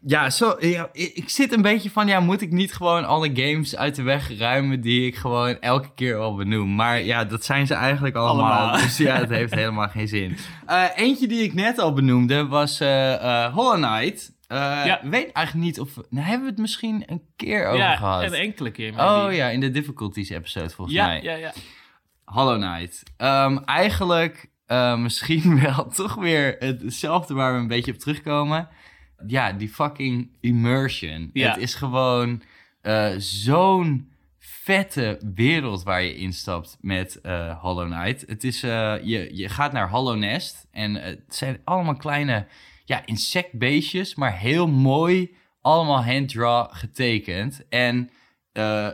Ja, zo, ja, ik, ik zit een beetje van, ja, moet ik niet gewoon alle games uit de weg ruimen die ik gewoon elke keer al benoem? Maar ja, dat zijn ze eigenlijk allemaal. Allemaal. Dus ja, het heeft helemaal geen zin. Eh, eentje die ik net al benoemde was eh eh Hollow Knight. Ja. weet eigenlijk niet of... we- Nou, hebben we het misschien een keer over Ja, gehad? een enkele keer. maybe. Oh ja, in de difficulties episode volgens ja, mij. ja, ja. Hollow Knight. Ehm, eigenlijk misschien wel toch weer hetzelfde waar we een beetje op terugkomen. Ja, die fucking immersion. Ja. Het is gewoon eh, zo'n vette wereld waar je instapt met eh Hollow Knight. Het is, eh, je, je gaat naar Hollow Nest en het zijn allemaal kleine ja, insectbeestjes, maar heel mooi, allemaal handdraw getekend. En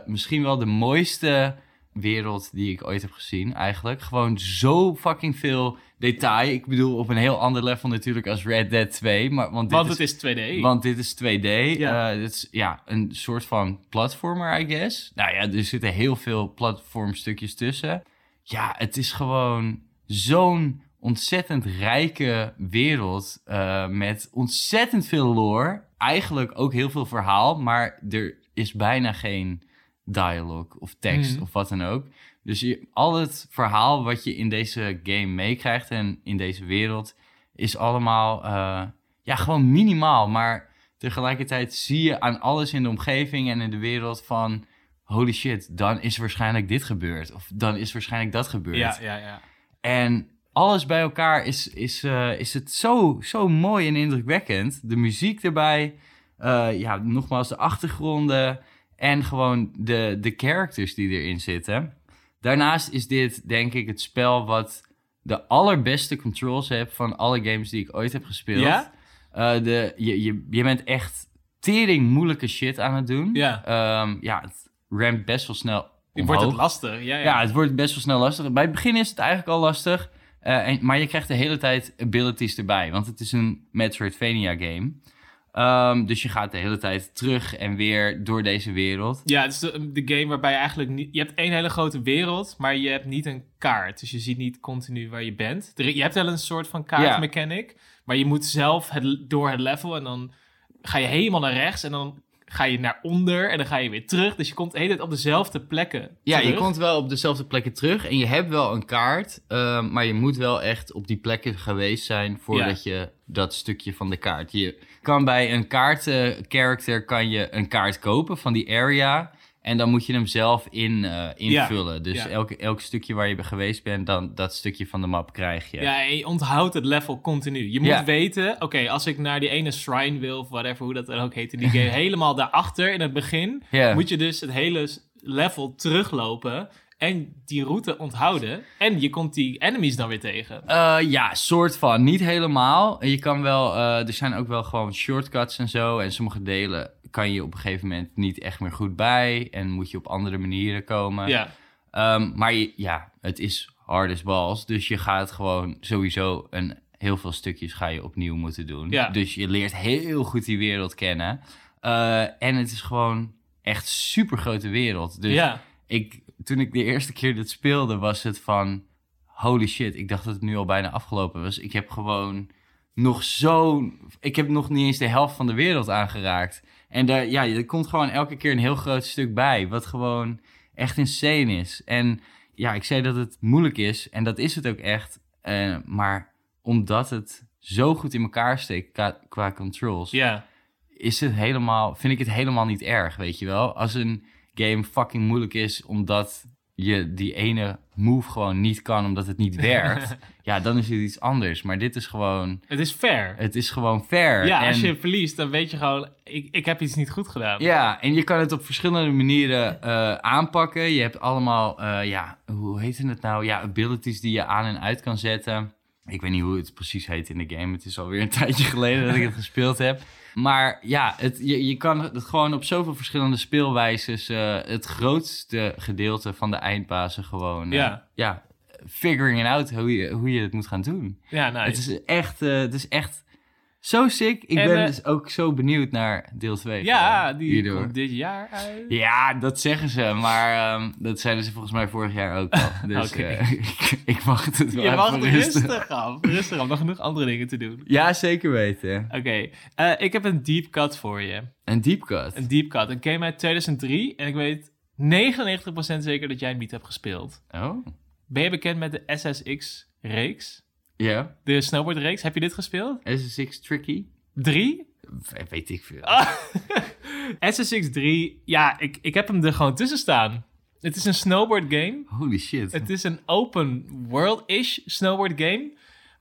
misschien wel de mooiste wereld die ik ooit heb gezien, eigenlijk. Gewoon zo fucking veel detail. Ik bedoel, op een heel ander level natuurlijk als Red Dead 2. Maar, want dit Want het is 2D. want dit is 2D. Ja. Dit is ja, een soort van platformer, I guess. Nou ja, er zitten heel veel platformstukjes tussen. Ja, het is gewoon zo'n ontzettend rijke wereld eh, met ontzettend veel lore. Eigenlijk ook heel veel verhaal, maar er is bijna geen dialogue of tekst Mhm. of wat dan ook. Dus je, al het verhaal wat je in deze game meekrijgt en in deze wereld is allemaal eh, ja, gewoon minimaal. Maar tegelijkertijd zie je aan alles in de omgeving en in de wereld van holy shit, dan is waarschijnlijk dit gebeurd. Of dan is waarschijnlijk dat gebeurd. ja, ja, ja. En alles bij elkaar is, is, eh, is het zo, zo mooi en indrukwekkend. De muziek erbij, eh, ja, nogmaals de achtergronden en gewoon de, de characters die erin zitten. Daarnaast is dit denk ik het spel wat de allerbeste controls heeft van alle games die ik ooit heb gespeeld. Ja? Eh, de, je, je, je bent echt tering moeilijke shit aan het doen. Ja. Ehm, ja, het ramt best wel snel Wordt het lastig? Ja, ja. Ja, het wordt best wel snel lastig. Bij het begin is het eigenlijk al lastig. eh, en, maar je krijgt de hele tijd abilities erbij. Want het is een Metroidvania game. Ehm, dus je gaat de hele tijd terug en weer door deze wereld. Ja, het is de, de game waarbij je eigenlijk niet... Je hebt één hele grote wereld, maar je hebt niet een kaart. Dus je ziet niet continu waar je bent. Je hebt wel een soort van kaartmechanic, maar je moet zelf het, door het level en dan ga je helemaal naar rechts en dan ga je naar onder en dan ga je weer terug. Dus je komt de hele tijd op dezelfde plekken Ja, je komt wel op dezelfde plekken terug. En je hebt wel een kaart. ehm, maar je moet wel echt op die plekken geweest zijn voordat je dat stukje van de kaart. Je kan bij een kaart-character kan je een kaart kopen van die area. En dan moet je hem zelf in, eh, invullen. dus ja. elke, elk stukje waar je geweest bent, dan dat stukje van de map krijg je. Ja, en je onthoudt het level continu. Je moet Ja. weten, oké, als ik naar die ene shrine wil, of whatever, hoe dat dan ook heet in die game, helemaal daarachter in het begin, Ja. moet je dus het hele level teruglopen en die route onthouden. En je komt die enemies dan weer tegen. Eh, ja, soort van. Niet helemaal. Je kan wel, eh, er zijn ook wel gewoon shortcuts en zo. En sommige delen kan je op een gegeven moment niet echt meer goed bij. En moet je op andere manieren komen. Ja, Ehm, maar je- ja, het is hard as balls. Dus je gaat gewoon sowieso een, heel veel stukjes ga je opnieuw moeten doen. Ja. Dus je leert heel goed die wereld kennen. Eh, en het is gewoon echt super grote wereld. Dus ja. ik, toen ik de eerste keer dit speelde, was het van... Holy shit, ik dacht dat het nu al bijna afgelopen was. Ik heb gewoon nog zo... Ik heb nog niet eens de helft van de wereld aangeraakt. En daar, ja, er komt gewoon elke keer een heel groot stuk bij. Wat gewoon echt insane is. En ja, ik zei dat het moeilijk is. En dat is het ook echt. Eh, maar omdat het zo goed in elkaar steekt qua, qua controls ja. is het helemaal, vind ik het helemaal niet erg, weet je wel. Als een game fucking moeilijk is omdat je die ene move gewoon niet kan omdat het niet werkt, ja, dan is het iets anders. Maar dit is gewoon, Het is fair. het is gewoon fair. Ja, en, als je verliest, dan weet je gewoon, ik, ik heb iets niet goed gedaan. Ja, en je kan het op verschillende manieren eh, aanpakken. Je hebt allemaal, eh, ja, hoe heet het nou? Ja, abilities die je aan en uit kan zetten. Ik weet niet hoe het precies heet in de game. Het is alweer een tijdje geleden dat ik het gespeeld heb. Maar ja, het, je, je kan het gewoon op zoveel verschillende speelwijzes... eh, het grootste gedeelte van de eindbazen gewoon... eh, Ja. ja, figuring it out hoe je, hoe je het moet gaan doen. Ja, nice. Het is echt, eh, het is echt Zo sick. Ik En, ben eh, dus ook zo benieuwd naar deel 2. Ja, die hierdoor. komt dit jaar uit. Ja, dat zeggen ze, maar ehm, dat zeiden ze volgens mij vorig jaar ook al. Dus Oké. eh, ik, ik wacht het wel Je mag even rustig af. Rustig af. Nog genoeg andere dingen te doen. Ja, zeker weten. Oké, eh, ik heb een deep cut voor je. Een deep cut. Een deep cut. Een game uit 2003. En ik weet 99% zeker dat jij hem niet hebt gespeeld. Oh, Ben je bekend met de SSX-reeks? Ja. De snowboard-reeks? Heb je dit gespeeld? SSX Tricky? Drie? V- Weet ik veel. Ah. SSX 3, ja, ik, ik heb hem er gewoon tussen staan. Het is een snowboard game. Holy shit. Het is een open world-ish snowboard game.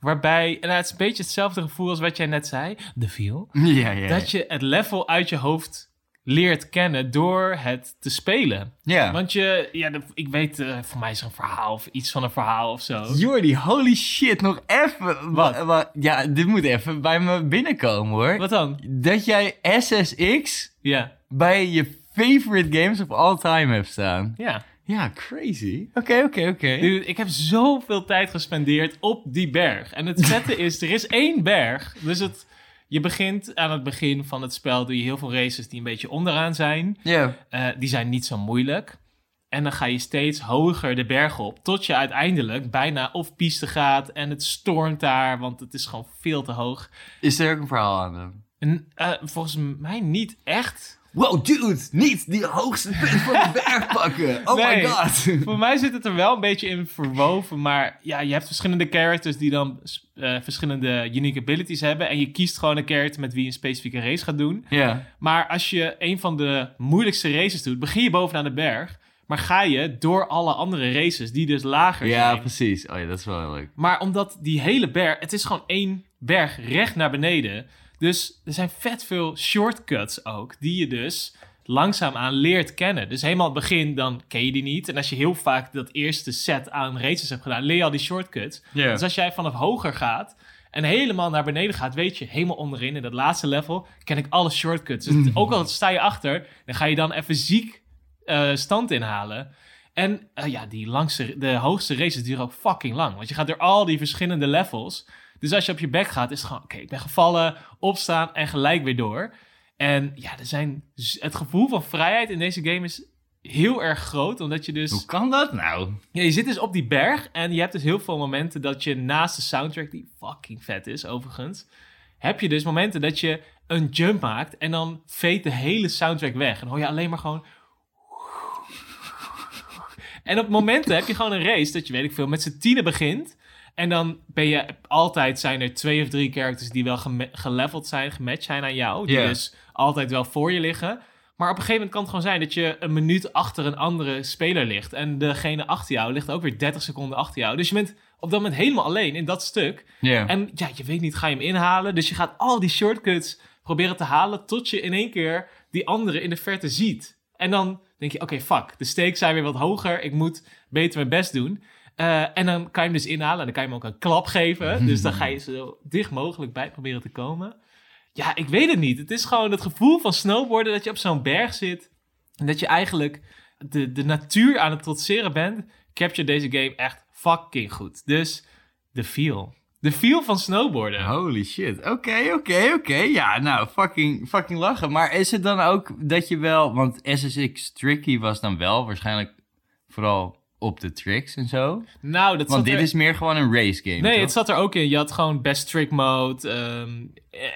Waarbij, en het is een beetje hetzelfde gevoel als wat jij net zei, de feel. Ja, ja. Dat je het level uit je hoofd leert kennen door het te spelen. Ja. Want je, ja, de- ik weet, eh, voor mij is er een verhaal of iets van een verhaal of zo. Jordi, holy shit, nog even. Wat? wa- wa- ja, dit moet even bij me binnenkomen hoor. Wat dan? Dat jij SSX Ja. bij je favorite games of all time hebt staan. Ja. Ja, crazy. Oké, oké, oké. Ik heb zoveel tijd gespendeerd op die berg. En het vette is, er is één berg. Dus het, je begint aan het begin van het spel, doe je heel veel races die een beetje onderaan zijn. Ja. Eh, die zijn niet zo moeilijk. En dan ga je steeds hoger de berg op. Tot je uiteindelijk bijna of piste gaat en het stormt daar, want het is gewoon veel te hoog. Is er ook een verhaal aan dan? Eh, volgens mij niet echt. Wow, dude, niet die hoogste punt van de berg pakken. Oh Nee. my god. Voor mij zit het er wel een beetje in verwoven. Maar ja, je hebt verschillende characters die dan eh, verschillende unique abilities hebben. En je kiest gewoon een character met wie je een specifieke race gaat doen. Ja. Maar als je een van de moeilijkste races doet, begin je bovenaan de berg. Maar ga je door alle andere races die dus lager Ja, zijn. precies. Oh ja, dat is wel heel leuk. Maar omdat die hele berg, het is gewoon één berg recht naar beneden. Dus er zijn vet veel shortcuts ook, die je dus langzaamaan leert kennen. Dus helemaal aan het begin, dan ken je die niet. En als je heel vaak dat eerste set aan races hebt gedaan, leer je al die shortcuts. Dus als jij vanaf hoger gaat en helemaal naar beneden gaat, weet je, helemaal onderin, in dat laatste level, ken ik alle shortcuts. Dus ook al sta je achter, dan ga je dan even ziek eh, stand inhalen. En eh, ja, die langste, de hoogste races duren ook fucking lang. Want je gaat door al die verschillende levels. Dus als je op je bek gaat, is het gewoon... Oké, ik ben gevallen, opstaan en gelijk weer door. En ja, er zijn, het gevoel van vrijheid in deze game is heel erg groot. Omdat je dus... Hoe kan dat nou? Ja, je zit dus op die berg en je hebt dus heel veel momenten dat je naast de soundtrack, die fucking vet is overigens, heb je dus momenten dat je een jump maakt en dan veet de hele soundtrack weg. En dan hoor je alleen maar gewoon... En op momenten heb je gewoon een race dat je, weet ik veel, met z'n tienen begint. En dan ben je altijd, zijn er twee of drie characters die wel geleveld zijn, gematcht zijn aan jou. Die dus altijd wel voor je liggen. Maar op een gegeven moment kan het gewoon zijn dat je een minuut achter een andere speler ligt. En degene achter jou ligt ook weer 30 seconden achter jou. Dus je bent op dat moment helemaal alleen in dat stuk. En ja, je weet niet, ga je hem inhalen? Dus je gaat al die shortcuts proberen te halen tot je in één keer die andere in de verte ziet. En dan denk je, oké, fuck, de stakes zijn weer wat hoger. Ik moet beter mijn best doen. Eh, en dan kan je hem dus inhalen en dan kan je hem ook een klap geven. Dus dan ga je zo dicht mogelijk bij proberen te komen. Ja, ik weet het niet. Het is gewoon het gevoel van snowboarden dat je op zo'n berg zit. En dat je eigenlijk de, de natuur aan het trotseren bent. Capture deze game echt fucking goed. Dus de feel. De feel van snowboarden. Holy shit. Oké, oké, oké. Ja, nou, fucking, fucking lachen. Maar is het dan ook dat je wel... Want SSX Tricky was dan wel waarschijnlijk vooral op de tricks en zo. Nou, dat Want dit er... is meer gewoon een race game, Nee, toch? het zat er ook in. Je had gewoon best trick mode. ehm,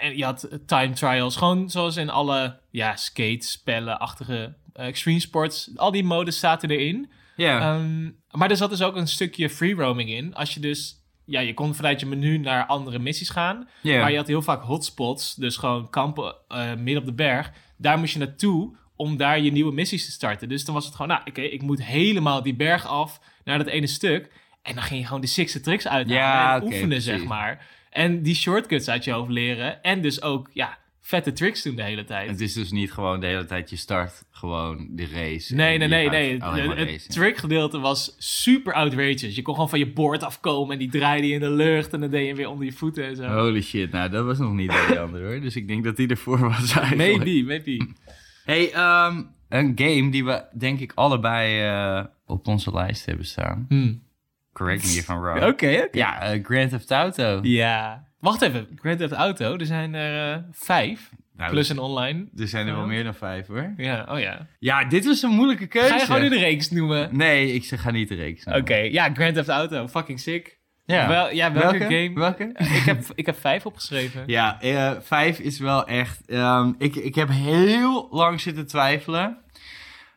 en je had time trials. Gewoon zoals in alle ja, skate-spellen-achtige eh, extreme sports. Al die modes zaten erin. Ja. Ehm, maar er zat dus ook een stukje free roaming in. Als je dus... Ja, je kon vanuit je menu naar andere missies gaan. Ja. Maar je had heel vaak hotspots. Dus gewoon kampen eh, midden op de berg. Daar moest je naartoe om daar je nieuwe missies te starten. Dus dan was het gewoon... Nou, oké, ik moet helemaal die berg af naar dat ene stuk. En dan ging je gewoon de sixte tricks uithalen Ja, en oké, oefenen, precies. zeg maar. En die shortcuts uit je hoofd leren. En dus ook, ja, vette tricks doen de hele tijd. Het is dus niet gewoon de hele tijd je start gewoon de race. Nee, nee, nee, nee. Het, het trick-gedeelte was super outrageous. Je kon gewoon van je board afkomen en die draaide je in de lucht en dan deed je hem weer onder je voeten en zo. Holy shit, nou dat was nog niet de ander hoor. Dus ik denk dat die ervoor was eigenlijk. maybe, maybe. Hey, ehm, een game die we denk ik allebei eh, op onze lijst hebben staan. Hmm. Correct me if I'm wrong. Oké, oké. Ja, eh, Grand Theft Auto. Ja. Wacht even, Grand Theft Auto, er zijn er eh, vijf. Nou, plus een online. Er zijn er wel meer dan vijf hoor. Ja, oh ja. Ja, dit was een moeilijke keuze. Ga je gewoon in de reeks noemen? Nee, ik ga niet de reeks noemen. Oké, ja, Grand Theft Auto, fucking sick. Ja. Wel, ja, welke, Welke? game? Welke? ik, heb, ik heb vijf opgeschreven. Ja, eh, vijf is wel echt... ehm, ik, ik heb heel lang zitten twijfelen.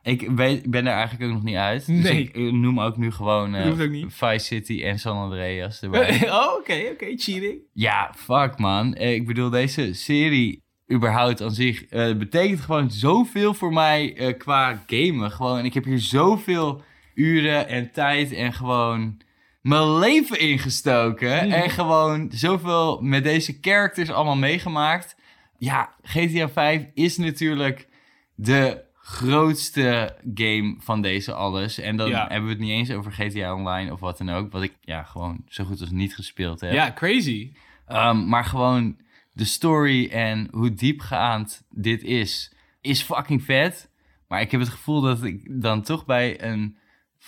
Ik weet, ben er eigenlijk ook nog niet uit. Dus Nee. ik eh, noem ook nu gewoon eh, hoeft ook niet. Vice City en San Andreas erbij. oh, oké, oké, cheating. ja, fuck man. Eh, ik bedoel, deze serie überhaupt aan zich eh, betekent gewoon zoveel voor mij eh, qua gamen. Gewoon, ik heb hier zoveel uren en tijd en gewoon mijn leven ingestoken. Mhm. En gewoon zoveel met deze characters allemaal meegemaakt. Ja, GTA 5 is natuurlijk de grootste game van deze alles. En dan Ja. hebben we het niet eens over GTA Online of wat dan ook. Wat ik ja, gewoon zo goed als niet gespeeld heb. Ja, crazy. Um, maar gewoon de story en hoe diepgaand dit is, is fucking vet. Maar ik heb het gevoel dat ik dan toch bij een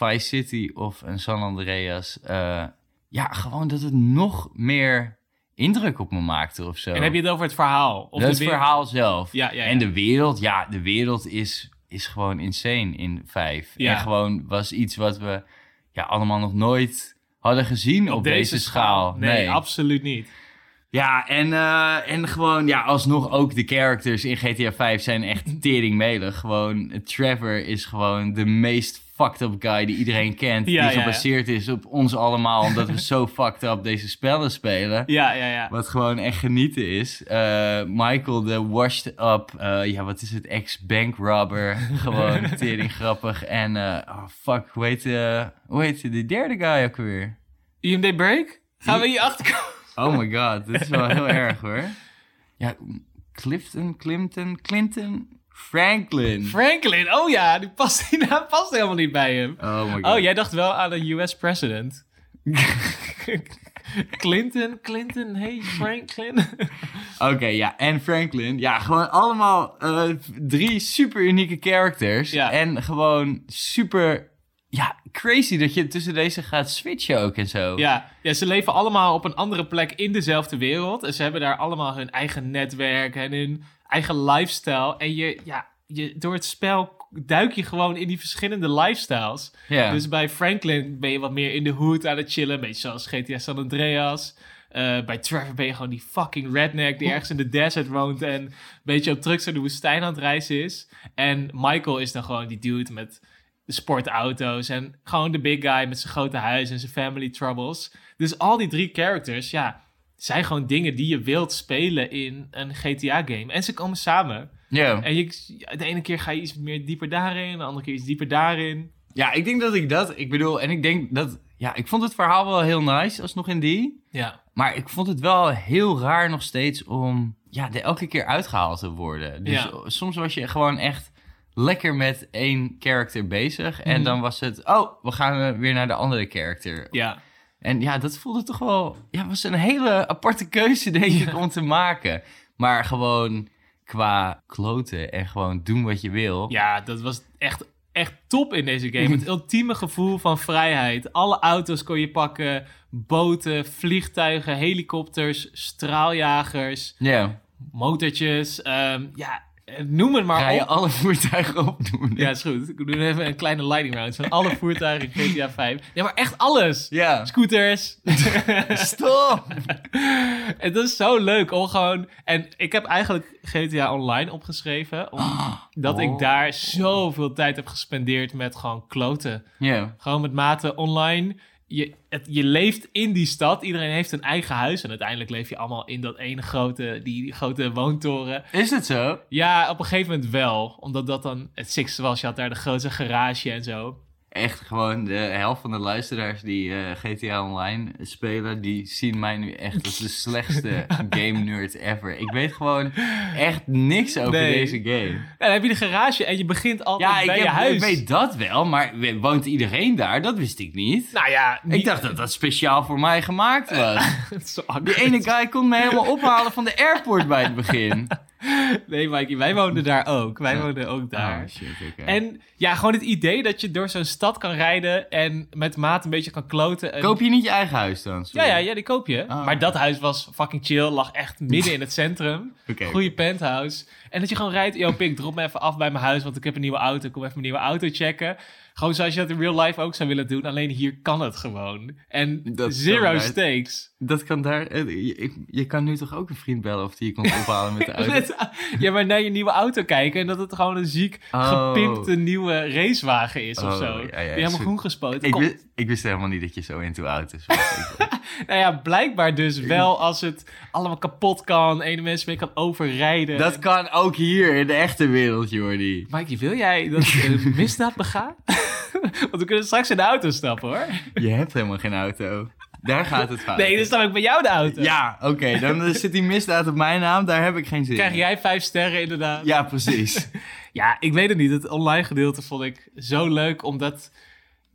Vice City of een San Andreas... eh, ja, gewoon dat het nog meer indruk op me maakte of zo. En heb je het over het verhaal? Of het verhaal zelf. Ja, ja, ja. En de wereld, ja, de wereld is, is gewoon insane in 5. Ja. En gewoon was iets wat we ja, allemaal nog nooit hadden gezien op, deze, schaal. Nee, absoluut niet. Ja, en, eh, en gewoon, ja, alsnog ook de characters in GTA 5 zijn echt teringmelig. Gewoon, Trevor is gewoon de meest fucked up guy die iedereen kent. Ja, die ja, gebaseerd is op ons allemaal, omdat we zo fucked up deze spellen spelen. Ja, ja, ja. Wat gewoon echt genieten is. Eh, Michael, de washed up, eh, ja, wat is het, ex-bank robber. gewoon tering grappig. En, eh, oh fuck, hoe heet, hoe heet die derde guy ook weer? IMD Break? Gaan we hier achterkomen? Oh my god, dit is wel heel erg hoor. Ja, Clifton, Clinton, Clinton, Franklin. Franklin, oh ja, die past, die naam past helemaal niet bij hem. oh my god. Oh, jij dacht wel aan een US president. Clinton, Clinton, hey Franklin. Oké, ja, en Franklin. Ja, gewoon allemaal eh, drie super unieke characters. Ja. En gewoon super, ja, crazy dat je tussen deze gaat switchen ook en zo. ja, ja, ze leven allemaal op een andere plek in dezelfde wereld. En ze hebben daar allemaal hun eigen netwerk en hun eigen lifestyle. En je, ja, je, door het spel duik je gewoon in die verschillende lifestyles. Dus bij Franklin ben je wat meer in de hood aan het chillen. Een beetje zoals GTA San Andreas. Eh, bij Trevor ben je gewoon die fucking redneck die ergens in de desert woont en een beetje op trucks door de woestijn aan het reizen is. En Michael is dan gewoon die dude met de sportauto's en gewoon de big guy met zijn grote huis en zijn family troubles. Dus al die drie characters, ja, zijn gewoon dingen die je wilt spelen in een GTA-game. En ze komen samen. ja. En je, de ene keer ga je iets meer dieper daarin, de andere keer iets dieper daarin. ja, ik denk dat ik dat, ik bedoel, en ik denk dat, ja, ik vond het verhaal wel heel nice, alsnog in die. Ja. Maar ik vond het wel heel raar nog steeds om ja, er elke keer uitgehaald te worden. Dus Ja. soms was je gewoon echt lekker met één character bezig. En Mhm. dan was het, oh, we gaan weer naar de andere character. Ja. En ja, dat voelde toch wel... Ja, was een hele aparte keuze, denk ik, om te maken. Maar gewoon qua kloten en gewoon doen wat je wil. Ja, dat was echt, echt top in deze game. Het ultieme gevoel van vrijheid. Alle auto's kon je pakken. Boten, vliegtuigen, helikopters, straaljagers, Ja. motortjes. ehm, ja, noem het maar Ga je op. alle voertuigen opdoen? Ja, is goed. Ik doe even een kleine lightning round van alle voertuigen in GTA 5. Ja, maar echt alles. Ja. Scooters. Stop! Het is zo leuk om gewoon... En ik heb eigenlijk GTA Online opgeschreven... omdat Oh. ik daar zoveel tijd heb gespendeerd met gewoon kloten. Ja. Gewoon met maten online. Je, het, je leeft in die stad. Iedereen heeft een eigen huis. En uiteindelijk leef je allemaal in dat ene grote, die, die grote woontoren. Is het zo? Ja, op een gegeven moment wel. Omdat dat dan het sixte was. Je had daar de grootste garage en zo. Echt gewoon de helft van de luisteraars die eh, GTA Online spelen, die zien mij nu echt als de slechtste game nerd ever. Ik weet gewoon echt niks over Nee. deze game. En dan heb je de garage en je begint altijd Ja, ik, bij heb, je huis. ik weet dat wel, maar woont iedereen daar? Dat wist ik niet. Nou ja, niet... Ik dacht dat dat speciaal voor mij gemaakt was. Die ene guy kon me helemaal ophalen van de airport bij het begin. Nee, Mikey, wij woonden daar ook. Wij woonden ook daar. Oh, shit, oké. En ja, gewoon het idee dat je door zo'n stad kan rijden en met maat een beetje kan kloten. En... Koop je niet je eigen huis dan? Ja, Sorry. ja, ja, die koop je. Ah. Maar dat huis was fucking chill, lag echt midden in het centrum. Oké. Goeie penthouse. En dat je gewoon rijdt, yo pik, drop me even af bij mijn huis, want ik heb een nieuwe auto. Kom even mijn nieuwe auto checken. Gewoon zoals je dat in real life ook zou willen doen. Alleen hier kan het gewoon. En Dat zero stakes. Dat kan daar... eh, Je, ik- je kan nu toch ook een vriend bellen of die je komt ophalen met de auto? Ja, maar naar je nieuwe auto kijken en dat het gewoon een ziek Oh. gepimpte nieuwe racewagen is of Oh, zo. ja, ja, Die helemaal groen gespoten. Ik, ik wist helemaal niet dat je zo into auto's was. Nou ja, blijkbaar dus wel als het allemaal kapot kan, ene mensen mee kan overrijden. dat kan ook hier in de echte wereld, Jordi. Mikey, wil jij dat ik een misdaad bega? Want we kunnen straks in de auto stappen hoor. Je hebt helemaal geen auto. Daar gaat het fout. Nee, dan heb ik bij jou de auto. Ja, oké. dan zit die misdaad op mijn naam. Daar heb ik geen zin Krijg in. jij vijf sterren inderdaad? Ja, precies. Ja, ik weet het niet. Het online gedeelte vond ik zo leuk, omdat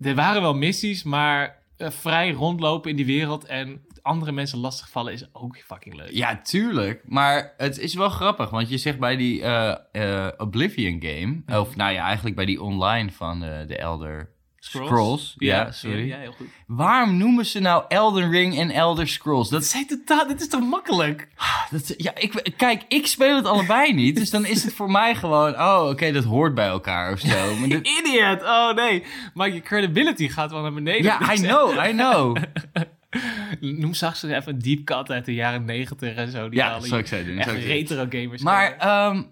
er waren wel missies, maar eh, vrij rondlopen in die wereld en andere mensen lastigvallen is ook fucking leuk. Ja, tuurlijk. Maar het is wel grappig, want je zegt bij die eh, eh, Oblivion game, of nou ja, eigenlijk bij die online van de Elder Scrolls. ja, sorry. Ja, heel goed. Waarom noemen ze nou Elden Ring en Elder Scrolls? Dat zijn totaal, dit is toch makkelijk? Dat, ja, ik, kijk, ik speel het allebei niet. Dus dan is het voor mij gewoon... Oh, oké, dat hoort bij elkaar of zo. Maar dit- Idiot! Oh nee. Maar je credibility gaat wel naar beneden. ja, I know, I know. Noem straks eens even een deep cut uit de jaren negentig en zo. Die Ja, dat zal ik doen. retro gamers. Maar kennen.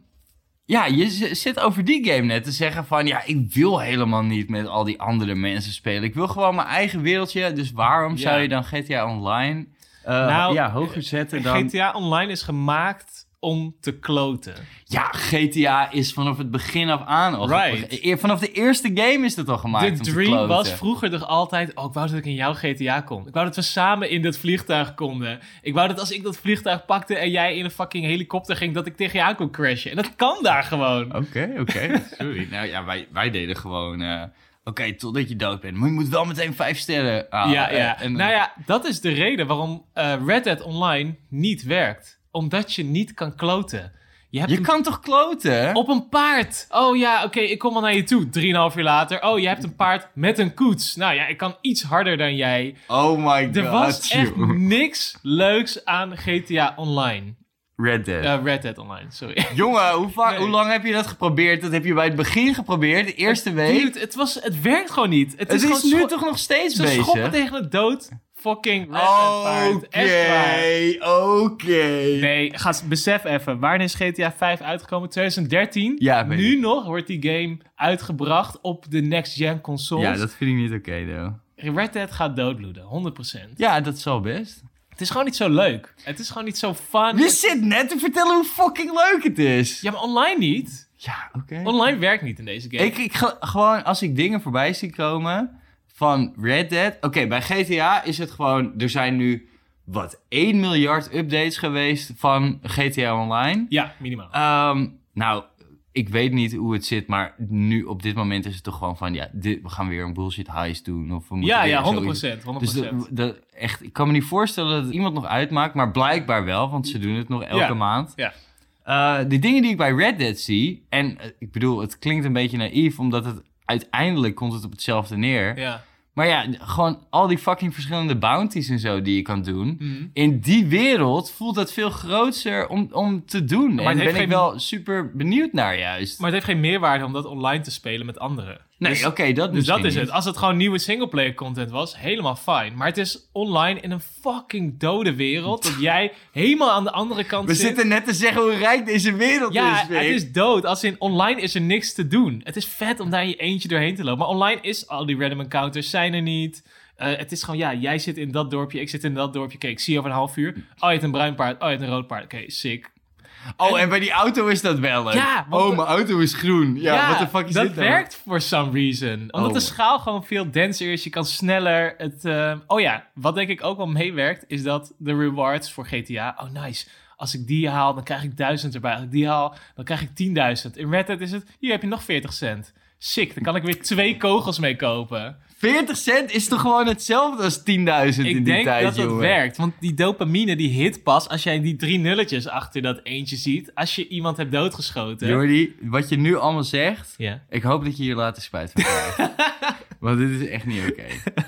Ja, je zit over die game net te zeggen van... Ja, ik wil helemaal niet met al die andere mensen spelen. Ik wil gewoon mijn eigen wereldje. Dus waarom Ja. zou je dan GTA Online eh, Nou, ja, hoger zetten dan... GTA Online is gemaakt om te kloten. Ja, GTA is vanaf het begin af aan al... Right. e- Vanaf de eerste game is het al gemaakt De om te dream was vroeger toch altijd... Oh, ik wou dat ik in jouw GTA kon. Ik wou dat we samen in dat vliegtuig konden. Ik wou dat als ik dat vliegtuig pakte en jij in een fucking helikopter ging... dat ik tegen je aan kon crashen. En dat kan daar gewoon. Oké, oké. Sorry. Nou ja, wij, wij deden gewoon... eh, Oké, totdat je dood bent. Maar je moet wel meteen vijf sterren halen. ja, ja. Eh, en- nou ja, dat is de reden waarom eh, Red Dead Online niet werkt. Omdat je niet kan kloten. Je hebt Je een kan toch kloten? Op een paard. Oh ja, oké, ik kom al naar je toe. Drieënhalf uur later. Oh, je hebt een paard met een koets. Nou ja, ik kan iets harder dan jij. Oh my god. Er was echt niks leuks aan GTA Online. Red Dead. Red Dead Online, sorry. Jongen, hoe, vaak, Nee. hoe lang heb je dat geprobeerd? Dat heb je bij het begin geprobeerd, de eerste week. Dude, het, was, het werkt gewoon niet. Het het is, is, nu toch nog steeds Ze bezig? schoppen tegen de dood. Fucking Red Dead. Oké, waar. oké. Nee, ga, besef even. Wanneer is GTA 5 uitgekomen? 2013? Ja, nu ik. nog wordt die game uitgebracht op de next-gen consoles. Ja, dat vind ik niet oké, though. Red Dead gaat doodbloeden, 100%. Ja, dat zal best. Het is gewoon niet zo leuk. Het is gewoon niet zo fun. Je zit net te vertellen hoe fucking leuk het is. Ja, maar online niet. Ja, oké. Online werkt niet in deze game. Ik, ik ga- gewoon, als ik dingen voorbij zie komen van Red Dead. Oké, bij GTA is het gewoon. Er zijn nu, wat, 1 miljard updates geweest van GTA Online. Ja, minimaal. Ehm, nou, ik weet niet hoe het zit, maar nu op dit moment is het toch gewoon van. Ja, dit, we gaan weer een bullshit heist doen. Of we moeten ja, ja, 100%. 100%. zoiets- Dus dat, dat, echt, ik kan me niet voorstellen dat het iemand nog uitmaakt, maar blijkbaar wel, want ze doen het nog elke Ja, maand. ja. Eh, de dingen die ik bij Red Dead zie, en eh, ik bedoel, het klinkt een beetje naïef, omdat het uiteindelijk komt het op hetzelfde neer. ja. Maar ja, gewoon al die fucking verschillende bounties en zo die je kan doen. Mhm. In die wereld voelt dat veel groter om, om te doen. Maar en het ben ik geen- wel super benieuwd naar juist. Maar het heeft geen meerwaarde om dat online te spelen met anderen. Nee, Dus- oké, dat Dus dat is het. Als het gewoon nieuwe singleplayer content was, helemaal fijn. Maar het is online in een fucking dode wereld. Dat jij helemaal aan de andere kant We zit. zitten net te zeggen hoe rijk deze wereld Ja, is, Vic. het is dood. Als in online is er niks te doen. Het is vet om daar in je eentje doorheen te lopen. Maar online is al die random encounters zijn er niet. Eh, het is gewoon, ja, jij zit in dat dorpje, ik zit in dat dorpje. Oké, ik zie je over een half uur. Oh, je hebt een bruin paard. Oh, je hebt een rood paard. Oké, sick. Oh, en bij die auto is dat wel, hè? Ja, Oh, de- mijn auto is groen. Ja, wat de fuck is dat dit nou? werkt for some reason. Omdat Oh. de schaal gewoon veel denser is. Je kan sneller het... eh, Oh ja, wat denk ik ook wel meewerkt, is dat de rewards voor GTA... Oh, nice. Als ik die haal, dan krijg ik 1000 erbij. Als ik die haal, dan krijg ik 10.000. In Red Dead is het, hier heb je nog 40 cent. Sick, dan kan ik weer twee kogels mee kopen. 40 cent is toch gewoon hetzelfde als 10.000 in Ik die denk tijd, dat dat jongen. werkt. Want die dopamine die hit pas als jij die drie nulletjes achter dat eentje ziet. Als je iemand hebt doodgeschoten. Jordi, wat je nu allemaal zegt, Ja. ik hoop dat je hier later spijt van krijgt. Want dit is echt niet oké.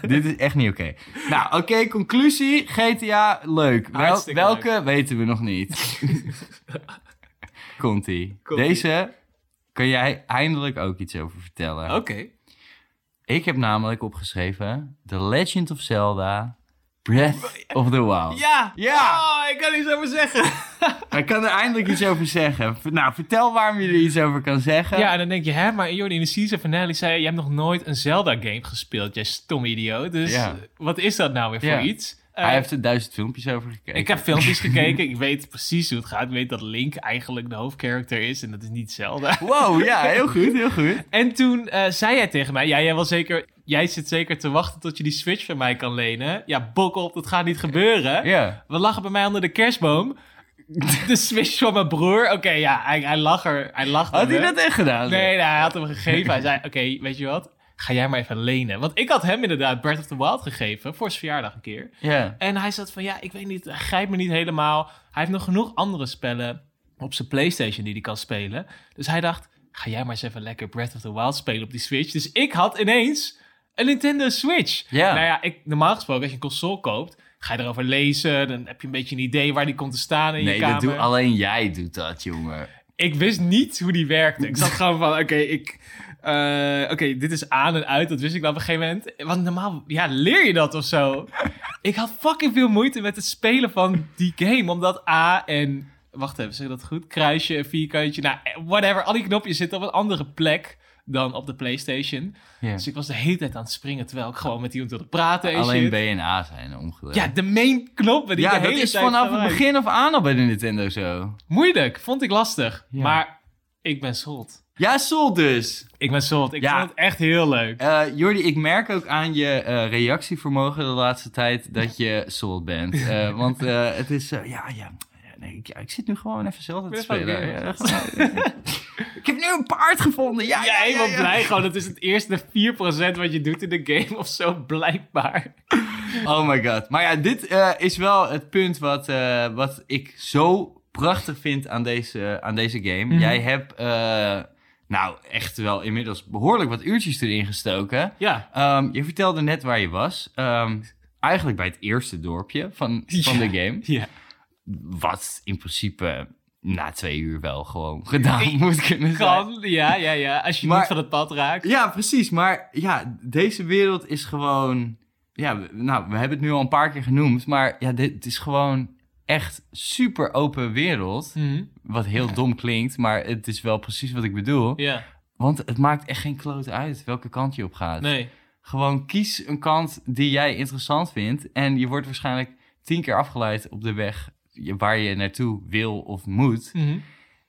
dit is echt niet oké. Nou, oké, conclusie. GTA, leuk. Wel- welke weten we nog niet. Komt-ie. Komt-ie. Deze kan jij eindelijk ook iets over vertellen. Oké. Ik heb namelijk opgeschreven The Legend of Zelda Breath of the Wild. Ja! Ja! Oh, ik kan iets over zeggen. Ik kan er eindelijk iets over zeggen. Nou, vertel waarom je er iets over kan zeggen. Ja, en dan denk je, hè, maar Jordi, in de season finale zei je, je hebt nog nooit een Zelda-game gespeeld, jij stom idioot. Dus Ja. wat is dat nou weer voor Ja. iets? Eh, Hij heeft er duizend filmpjes over gekeken. Ik heb filmpjes gekeken, ik weet precies hoe het gaat. Ik weet dat Link eigenlijk de hoofdcharacter is en dat is niet Zelda. Wow, ja, heel goed, heel goed. En toen eh, zei hij tegen mij, ja, jij, zeker, jij zit zeker te wachten tot je die Switch van mij kan lenen. Ja, bok op, dat gaat niet gebeuren. Ja. We lachen bij mij onder de kerstboom. De Switch van mijn broer. Oké, ja, hij, hij lag er. Hij. Had hij me. dat echt gedaan? Nee, nee, hij had hem gegeven. Hij zei, oké, weet je wat? Ga jij maar even lenen. Want ik had hem inderdaad Breath of the Wild gegeven voor zijn verjaardag een keer. En hij zat van, ja, ik weet niet, hij grijpt me niet helemaal. Hij heeft nog genoeg andere spellen op zijn Playstation die hij kan spelen. Dus hij dacht, ga jij maar eens even lekker Breath of the Wild spelen op die Switch. Dus ik had ineens een Nintendo Switch. Nou ja, ik, normaal gesproken, als je een console koopt, ga je erover lezen. Dan heb je een beetje een idee waar die komt te staan in Nee, je kamer. doe alleen jij doet dat, jongen. Ik wist niet hoe die werkte. Ik zat gewoon van, oké, ik... eh, Oké, dit is aan en uit, dat wist ik dan op een gegeven moment. Want normaal, ja, leer je dat of zo? ik had fucking veel moeite met het spelen van die game. Omdat A en... Wacht even, zeg dat goed? Kruisje, vierkantje, nou, whatever. Al die knopjes zitten op een andere plek dan op de Playstation. Dus ik was de hele tijd aan het springen, terwijl ik gewoon met iemand wilde praten en Alleen shit. B en A zijn omgedraaid. Ja, de main knoppen die ja dat is tijd vanaf het begin af aan al bij de Nintendo zo. Moeilijk, vond ik lastig. Ja. Maar ik ben sold. Ja, Sol dus. Ik ben sold. Ik Ja. vond het echt heel leuk. Eh Jordi, ik merk ook aan je eh, reactievermogen de laatste tijd dat je sold bent. Eh, want het is, ja, ja. Nee, ik, ja, ik zit nu gewoon even zelf te spelen. Ja, ik heb nu een paard gevonden. Ja, Ja, helemaal blij gewoon. Dat is het eerste 4% wat je doet in de game of zo, blijkbaar. Oh my god. Maar ja, dit is wel het punt wat, wat ik zo prachtig vind aan deze, aan deze game. Mhm. Jij hebt, nou, echt wel inmiddels behoorlijk wat uurtjes erin gestoken. Ja. Ehm, je vertelde net waar je was. Ehm, eigenlijk bij het eerste dorpje van, van Ja. de game. Ja. Wat in principe na twee uur wel gewoon gedaan moet kunnen zijn. Kan, ja, ja, ja. Als je Maar- niet van het pad raakt. Ja, precies. Maar ja, deze wereld is gewoon... Ja, nou, we hebben het nu al een paar keer genoemd. Maar ja, dit is gewoon echt super open wereld. Mhm. Wat heel dom klinkt, maar het is wel precies wat ik bedoel. Ja, Want het maakt echt geen kloot uit welke kant je op gaat. nee. Gewoon kies een kant die jij interessant vindt. En je wordt waarschijnlijk tien keer afgeleid op de weg waar je naartoe wil of moet. Mhm.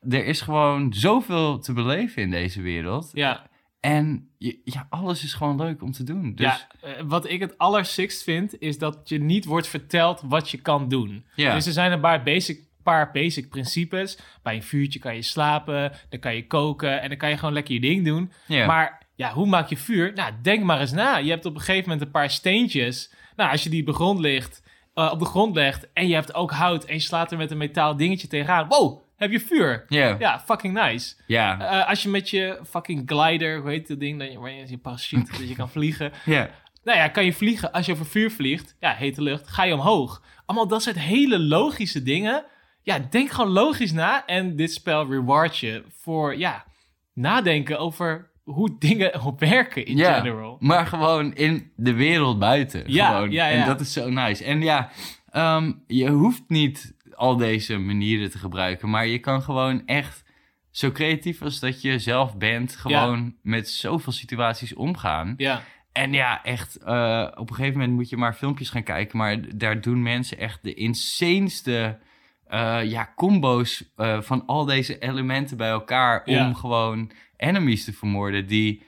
Er is gewoon zoveel te beleven in deze wereld. Ja, En je, ja, alles is gewoon leuk om te doen. Dus ja. eh, wat ik het allersikst vind, is dat je niet wordt verteld wat je kan doen. Ja. Dus er zijn een paar basic, paar basic principes. Bij een vuurtje kan je slapen, dan kan je koken en dan kan je gewoon lekker je ding doen. ja. Maar ja, hoe maak je vuur? Nou, denk maar eens na. Je hebt op een gegeven moment een paar steentjes. Nou, als je die op de grond, ligt, eh, op de grond legt en je hebt ook hout en je slaat er met een metaal dingetje tegenaan. Wow, heb je vuur. ja. Ja, fucking nice. Ja. Eh, als je met je fucking glider, hoe heet dat ding, dat je, waar je je parachute, dat je kan vliegen. ja. Nou ja, kan je vliegen. Als je over vuur vliegt, ja, hete lucht, ga je omhoog. Allemaal dat soort hele logische dingen. Ja, denk gewoon logisch na. En dit spel reward je voor, ja, nadenken over hoe dingen werken in Ja. general. Maar gewoon in de wereld buiten. Ja, gewoon. ja, ja. En dat is zo nice. En ja, ehm, je hoeft niet al deze manieren te gebruiken. Maar je kan gewoon echt zo creatief als dat je zelf bent... gewoon met zoveel situaties omgaan. Ja, En ja, echt, eh, op een gegeven moment moet je maar filmpjes gaan kijken. Maar daar doen mensen echt de insaneste eh, ja, combo's eh, van al deze elementen bij elkaar. Ja. Om gewoon enemies te vermoorden die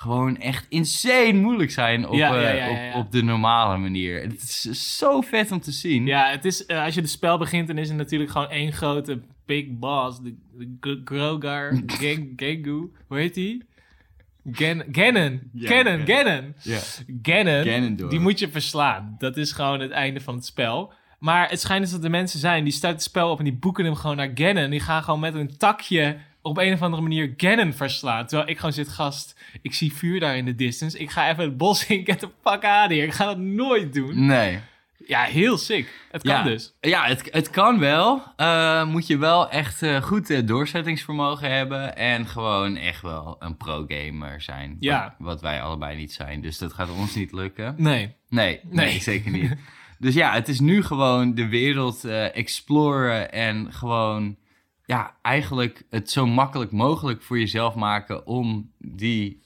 gewoon echt insane moeilijk zijn op, Ja, eh, ja, ja, ja, op, op de normale manier. Het is zo vet om te zien. ja het is, eh, als je het spel begint, dan is het natuurlijk gewoon één grote big boss. De, Grogar, Gen- Gengu, hoe heet die? Gan Ganon. Ja, Ganon, ja. Ganon. Ja. Ganon, Ganondorf. die moet je verslaan. Dat is gewoon het einde van het spel. Maar het schijnt dus dat er mensen zijn die starten het spel op en die boeken hem gewoon naar Ganon. Die gaan gewoon met een takje op een of andere manier Ganon verslaan. Terwijl ik gewoon zit, gast, ik zie vuur daar in de distance. Ik ga even het bos in, get the fuck out here. Ik ga dat nooit doen. Nee. Ja, heel sick. Het kan ja. dus. Ja, het, het kan wel. Eh, moet je wel echt eh, goed eh, doorzettingsvermogen hebben. En gewoon echt wel een pro-gamer zijn. Ja. Wat, wat wij allebei niet zijn. Dus dat gaat ons niet lukken. Nee. Nee, nee, Nee. zeker niet. Dus ja, het is nu gewoon de wereld exploren en gewoon ja, eigenlijk het zo makkelijk mogelijk voor jezelf maken om die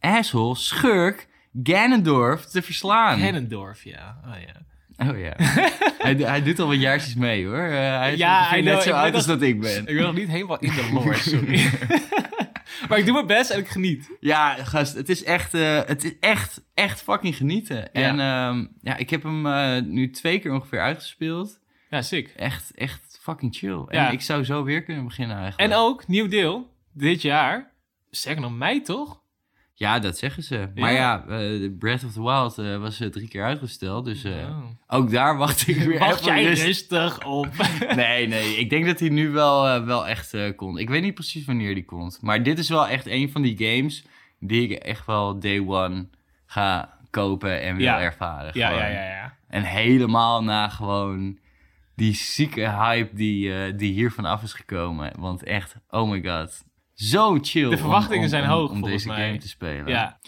asshole, schurk, Ganondorf te verslaan. Ganondorf, ja. Oh ja. Oh ja. hij, hij doet al wat jaartjes mee hoor. Eh, hij is Ja, know, net zo oud als dat ik ben. Ik ben nog niet helemaal in de lore, sorry. maar ik doe mijn best en ik geniet. Ja, gast, het is echt, eh, het is echt, echt fucking genieten. En ehm, ja, ik heb hem eh, nu twee keer ongeveer uitgespeeld. Ja, sick. Echt, echt fucking chill. Ja. En ik zou zo weer kunnen beginnen eigenlijk. En ook, nieuw deel, dit jaar. Zeg nog mei, toch? Ja, dat zeggen ze. Maar ja, eh, Breath of the Wild eh, was eh, drie keer uitgesteld. Dus Oh. ook daar wacht ik weer Wacht even jij rust- rustig op. Nee, nee. Ik denk dat hij nu wel, wel echt komt. Ik weet niet precies wanneer die komt. Maar dit is wel echt een van die games die ik echt wel day one ga kopen en wil Ja. ervaren. ja, ja, ja, ja. En helemaal na gewoon die zieke hype die, eh, die hiervan af is gekomen. Want echt, oh my god. Zo chill. De verwachtingen om- zijn hoog, Om deze mij. game te spelen. ja.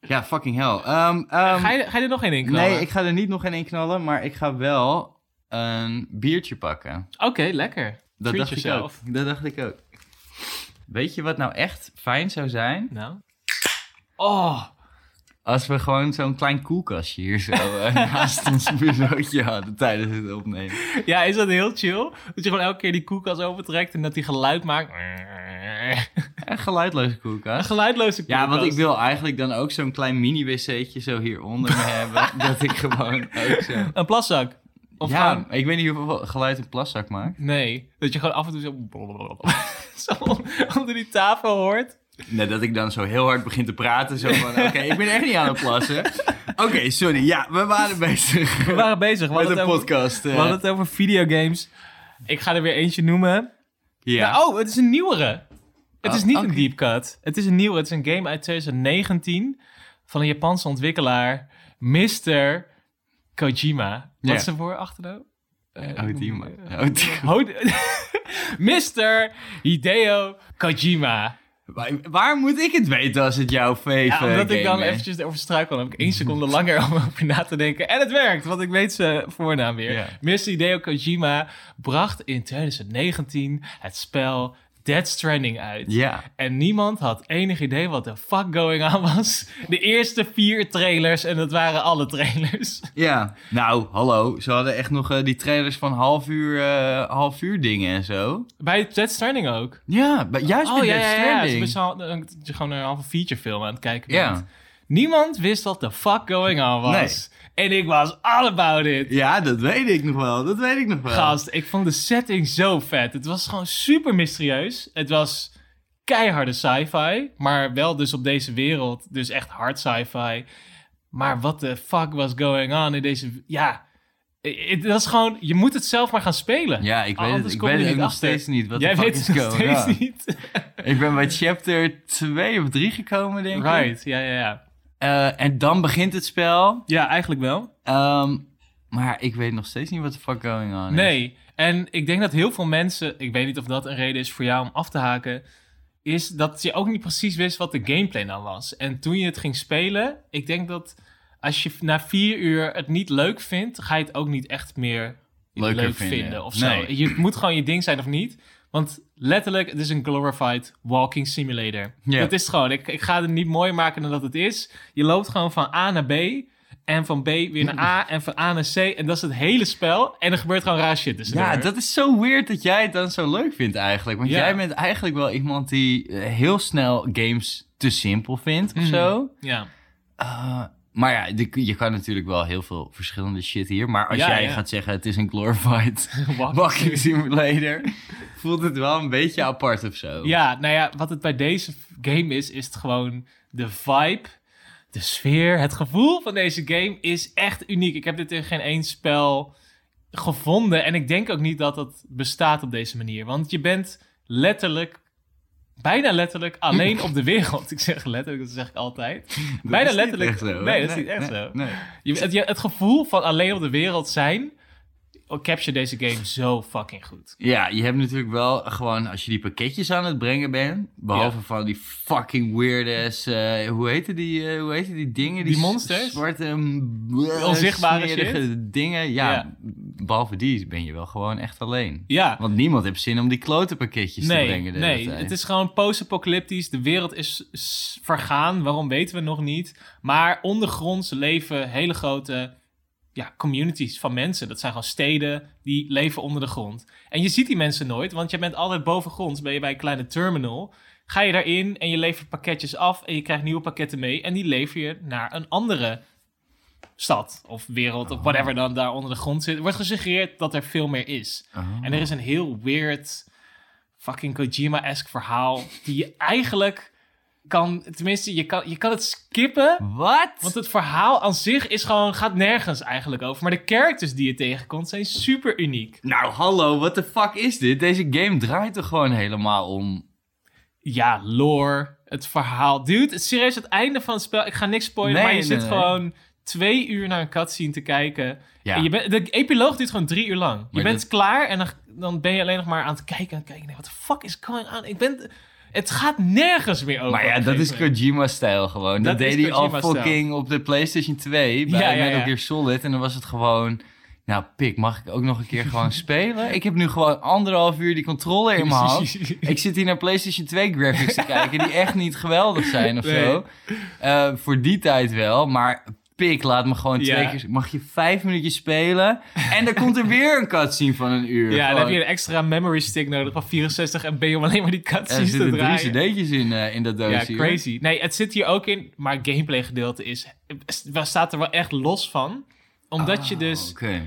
Ja, fucking hell. Ehm, ehm, ga, je, ga je er nog één in knallen? nee, ik ga er niet nog in één knallen. Maar ik ga wel een biertje pakken. Oké, lekker. Dat Treat dacht yourself. ik ook. Dat dacht ik ook. Weet je wat nou echt fijn zou zijn? Nou. Oh, Als we gewoon zo'n klein koelkastje hier zo eh, naast ons bureautje hadden tijdens het opnemen. ja, is dat heel chill? Dat je gewoon elke keer die koelkast opentrekt en dat die geluid maakt. Een geluidloze Een koelkast. geluidloze koelkast. Ja, want ik wil eigenlijk dan ook zo'n klein mini-wc'tje zo hieronder me hebben. Dat ik gewoon ook zo... Een plaszak. Of ja, gewoon... ik weet niet hoeveel geluid een plaszak maakt. Nee, dat je gewoon af en toe zo... zo onder die tafel hoort. Nee, dat ik dan zo heel hard begin te praten. Zo van, oké, ik ben echt niet aan het plassen. Oké, sorry. Ja, we waren bezig We waren bezig. We met hadden, een over, podcast. eh. we hadden het over videogames. Ik ga er weer eentje noemen. ja. Nou, oh, het is een nieuwere. Het Oh, is niet een deep cut. Het is een nieuwe. Het is een game uit 2019 van een Japanse ontwikkelaar, Mr. Kojima. Wat is er voor achternaam? Eh, Hojima. eh, Mr. Hideo Kojima. Waar, waar moet ik het weten als het jouw fave Ja, omdat ik dan is? eventjes erover struikel, dan heb ik één seconde langer om over na te denken. En het werkt, want ik weet zijn voornaam weer. Ja. Mr. Hideo Kojima bracht in 2019 het spel Dead Stranding uit. Ja. En niemand had enig idee wat de fuck going on was. De eerste vier trailers, en dat waren alle trailers. Ja, nou, hallo. Ze hadden echt nog eh, die trailers van half uur, eh, half uur dingen en zo. Bij Dead Stranding ook. Ja, bij- juist bij oh ja, Death ja, ja. Stranding. Dus al- dat je gewoon een halve feature film aan het kijken Ja. Niemand wist wat de fuck going on was. En ik was all about it. Ja, dat weet ik nog wel. Dat weet ik nog wel. Gast, ik vond de setting zo vet. Het was gewoon super mysterieus. Het was keiharde sci-fi, maar wel dus op deze wereld. Dus echt hard sci-fi. Maar what the fuck was going on in deze... Ja, het was gewoon... Je moet het zelf maar gaan spelen. Ja, ik weet het, ik weet het nog steeds niet. Wat Jij weet is het nog steeds niet. Ik ben bij chapter 2 of 3 gekomen, denk ik. Right, ja, ja, ja. Eh, en dan begint het spel. Ja, eigenlijk wel. Ehm, maar ik weet nog steeds niet wat de fuck going on is. Nee, en ik denk dat heel veel mensen, ik weet niet of dat een reden is voor jou om af te haken, is dat je ook niet precies wist wat de gameplay dan was. En toen je het ging spelen, ik denk dat als je na vier uur het niet leuk vindt, ga je het ook niet echt meer Leuker leuk vinden. vinden. of zo. Nee. Je moet gewoon je ding zijn of niet. Want letterlijk, het is een glorified walking simulator. Ja. Dat is het gewoon. Ik, ik ga het niet mooier maken dan dat het is. Je loopt gewoon van A naar B. En van B weer naar A. En van A naar C. En dat is het hele spel. En er gebeurt gewoon raar shit tussendoor. Ja, dat is zo weird dat jij het dan zo leuk vindt eigenlijk. Want Ja. jij bent eigenlijk wel iemand die eh, heel snel games te simpel vindt of Mhm. zo. Ja. Uh, maar ja, de- je kan natuurlijk wel heel veel verschillende shit hier. Maar als Ja, jij ja. gaat zeggen het is een glorified Walking simulator, voelt het wel een beetje apart of zo. Ja, nou ja, wat het bij deze game is, is het gewoon de vibe, de sfeer, het gevoel van deze game is echt uniek. Ik heb dit in geen één spel gevonden en ik denk ook niet dat het bestaat op deze manier. Want je bent letterlijk, bijna letterlijk, alleen op de wereld. Ik zeg letterlijk, dat zeg ik altijd. Dat bijna is niet letterlijk- echt zo, nee, dat is niet echt nee, zo. Nee. Je, het, je- het gevoel van alleen op de wereld zijn, capture deze game zo fucking goed. Ja, je hebt natuurlijk wel gewoon, als je die pakketjes aan het brengen bent, behalve Ja. van die fucking weird ass, eh, hoe heten die, eh, hoe heten die dingen? Die monsters? Zwarte, bleh, Onzichtbare smerige dingen. Ja, Ja. behalve die ben je wel gewoon echt alleen. Ja, Want niemand heeft zin om die klote pakketjes te brengen de nee. tijd. het is gewoon post-apocalyptisch. De wereld is vergaan. Waarom weten we nog niet. Maar ondergronds leven hele grote ja, communities van mensen. Dat zijn gewoon steden die leven onder de grond. En je ziet die mensen nooit, want je bent altijd bovengronds. Ben je bij een kleine terminal. Ga je daarin en je levert pakketjes af en je krijgt nieuwe pakketten mee. En die lever je naar een andere stad of wereld of whatever dan daar onder de grond zit. Er wordt gesuggereerd dat er veel meer is. Oh. En er is een heel weird, fucking Kojima-esque verhaal. Die je eigenlijk kan, tenminste, je kan, je kan het skippen. Wat? Want het verhaal aan zich is gewoon, gaat nergens eigenlijk over. Maar de characters die je tegenkomt zijn super uniek. Nou, hallo, what the fuck is dit? Deze game draait er gewoon helemaal om. Ja, lore, het verhaal. Dude, serieus, het einde van het spel. Ik ga niks spoilen, Nee, maar je nee, zit nee. gewoon twee uur naar een cutscene te kijken. Ja. En je bent, de epiloog duurt gewoon drie uur lang. Je bent dat- klaar en dan, dan ben je alleen nog maar aan het kijken. En kijken, nee, wat de fuck is going on? Ik ben... Het gaat nergens meer over. Maar ja, dat is. Kojima-stijl gewoon. Dat, deed hij al fucking op de PlayStation 2 bij Ja, ja, Metal. Gear Solid. En dan was het gewoon... Nou, pik, mag ik ook nog een keer gewoon spelen? Ik heb nu gewoon anderhalf uur die controller in mijn hand. Ik zit hier naar PlayStation 2 graphics te kijken, die echt niet geweldig zijn of Nee. zo. Eh, voor die tijd wel, maar pik, laat me gewoon twee Ja. keer... Mag je vijf minuutjes spelen? En dan komt er weer een cutscene van een uur. Ja, dan heb je een extra memory stick nodig van 64 MB om alleen maar die Er cutscenes te zitten draaien. drie cd'tjes in, eh, in dat doosje. Ja, hoor. crazy. Nee, het zit hier ook in, maar het gameplay gedeelte is, staat er wel echt los van. Omdat je Oh, dus, Oké.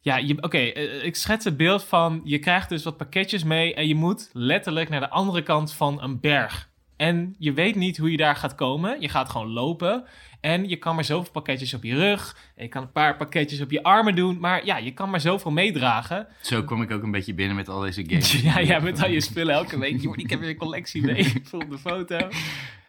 ja, je- oké, eh, ik schets het beeld van, je krijgt dus wat pakketjes mee en je moet letterlijk naar de andere kant van een berg. En je weet niet hoe je daar gaat komen. Je gaat gewoon lopen. En je kan maar zoveel pakketjes op je rug. En je kan een paar pakketjes op je armen doen. Maar ja, je kan maar zoveel meedragen. Zo kom ik ook een beetje binnen met al deze games. Ja, ja, met al je spullen elke week. Joh, ik heb weer een collectie mee. Vul de foto.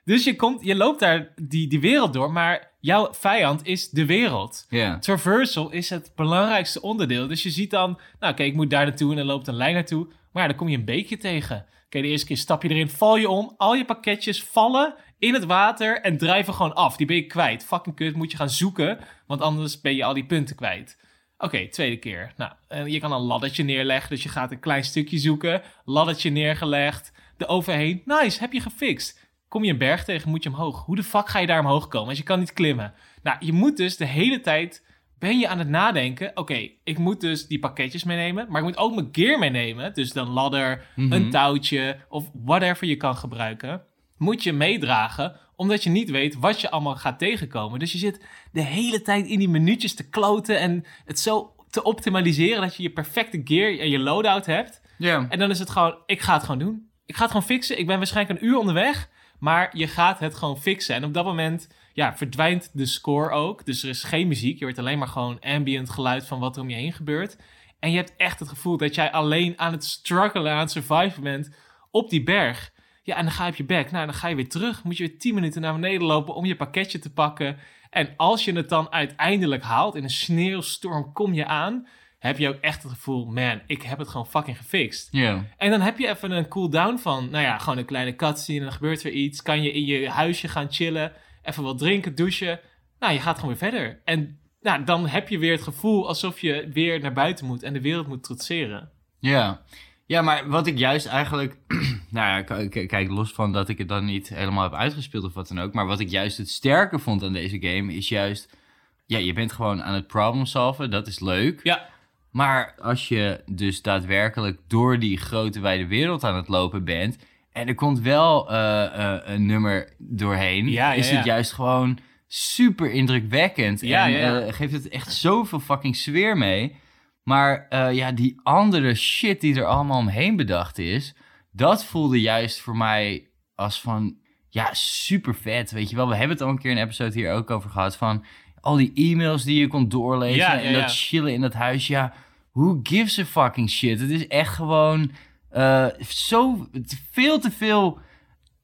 Dus je, komt, je loopt daar die, die wereld door, maar jouw vijand is de wereld. Traversal is het belangrijkste onderdeel. Dus je ziet dan, nou oké, ik moet daar naartoe en dan loopt een lijn naartoe. Maar ja, dan kom je een beekje tegen. Oké, de eerste keer stap je erin, val je om. Al je pakketjes vallen in het water en drijven gewoon af. Die ben je kwijt. Fucking kut, moet je gaan zoeken, want anders ben je al die punten kwijt. Oké, tweede keer. Nou, eh, je kan een laddertje neerleggen, dus je gaat een klein stukje zoeken. Laddertje neergelegd, er overheen. Nice, heb je gefixt. Kom je een berg tegen, moet je omhoog. Hoe de fuck ga je daar omhoog komen als je kan niet klimmen? Nou, je moet dus de hele tijd ben je aan het nadenken. Oké, ik moet dus die pakketjes meenemen, maar ik moet ook mijn gear meenemen. Dus dan ladder, Mhm. een touwtje of whatever je kan gebruiken. Moet je meedragen, omdat je niet weet wat je allemaal gaat tegenkomen. Dus je zit de hele tijd in die minuutjes te kloten en het zo te optimaliseren dat je je perfecte gear en je loadout hebt. Ja. En dan is het gewoon, ik ga het gewoon doen. Ik ga het gewoon fixen. Ik ben waarschijnlijk een uur onderweg, maar je gaat het gewoon fixen. En op dat moment, ja, verdwijnt de score ook. Dus er is geen muziek. Je hoort alleen maar gewoon ambient geluid van wat er om je heen gebeurt. En je hebt echt het gevoel dat jij alleen aan het struggelen, aan het surviven bent op die berg. Ja, en dan ga je op je bek. Nou, dan ga je weer terug. Moet je weer 10 minuten naar beneden lopen om je pakketje te pakken. En als je het dan uiteindelijk haalt, in een sneeuwstorm kom je aan, heb je ook echt het gevoel, man, ik heb het gewoon fucking gefixt. Ja. En dan heb je even een cooldown van, nou ja, gewoon een kleine cutscene en dan gebeurt er iets. Kan je in je huisje gaan chillen, even wat drinken, douchen. Nou, je gaat gewoon weer verder. En nou, dan heb je weer het gevoel alsof je weer naar buiten moet en de wereld moet trotseren. Ja. Ja, maar wat ik juist eigenlijk... nou ja, kijk, los van dat ik het dan niet helemaal heb uitgespeeld of wat dan ook... maar wat ik juist het sterke vond aan deze game is juist... Ja, je bent gewoon aan het problem solven, dat is leuk. Ja, Maar als je dus daadwerkelijk door die grote wijde wereld aan het lopen bent... en er komt wel eh, eh, een nummer doorheen... Ja, is het juist gewoon super indrukwekkend. Ja, en ja, eh, geeft het echt zoveel fucking sfeer mee. Maar ja, die andere shit die er allemaal omheen bedacht is, dat voelde juist voor mij als van, ja, super vet. Weet je wel, we hebben het al een keer in een episode hier ook over gehad van al die e-mails die je kon doorlezen Ja, en dat chillen in dat huis. Ja, who gives a fucking shit? Het is echt gewoon eh, zo veel te veel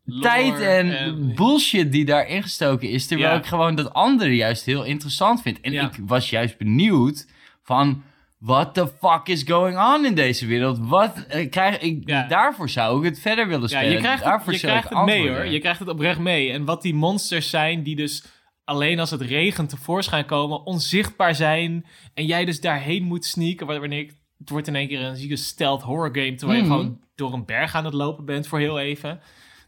Lore tijd en, en- bullshit die daar ingestoken is. Terwijl Ja. ik gewoon dat andere juist heel interessant vind. En Ja. ik was juist benieuwd van... What the fuck is going on in deze wereld? Wat eh, krijg ik? Ja. Daarvoor zou ik het verder willen Ja, spelen. je krijgt daarvoor het, je krijgt het mee hoor. Je krijgt het oprecht mee. En wat die monsters zijn die dus alleen als het regent tevoorschijn komen, onzichtbaar zijn. En jij dus daarheen moet sneaken. wa- Wanneer ik, het wordt in één keer een zieke stealth horror game. Terwijl je Mhm. gewoon door een berg aan het lopen bent voor heel even.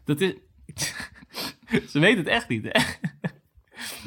Dat is... Ze weten het echt niet, hè?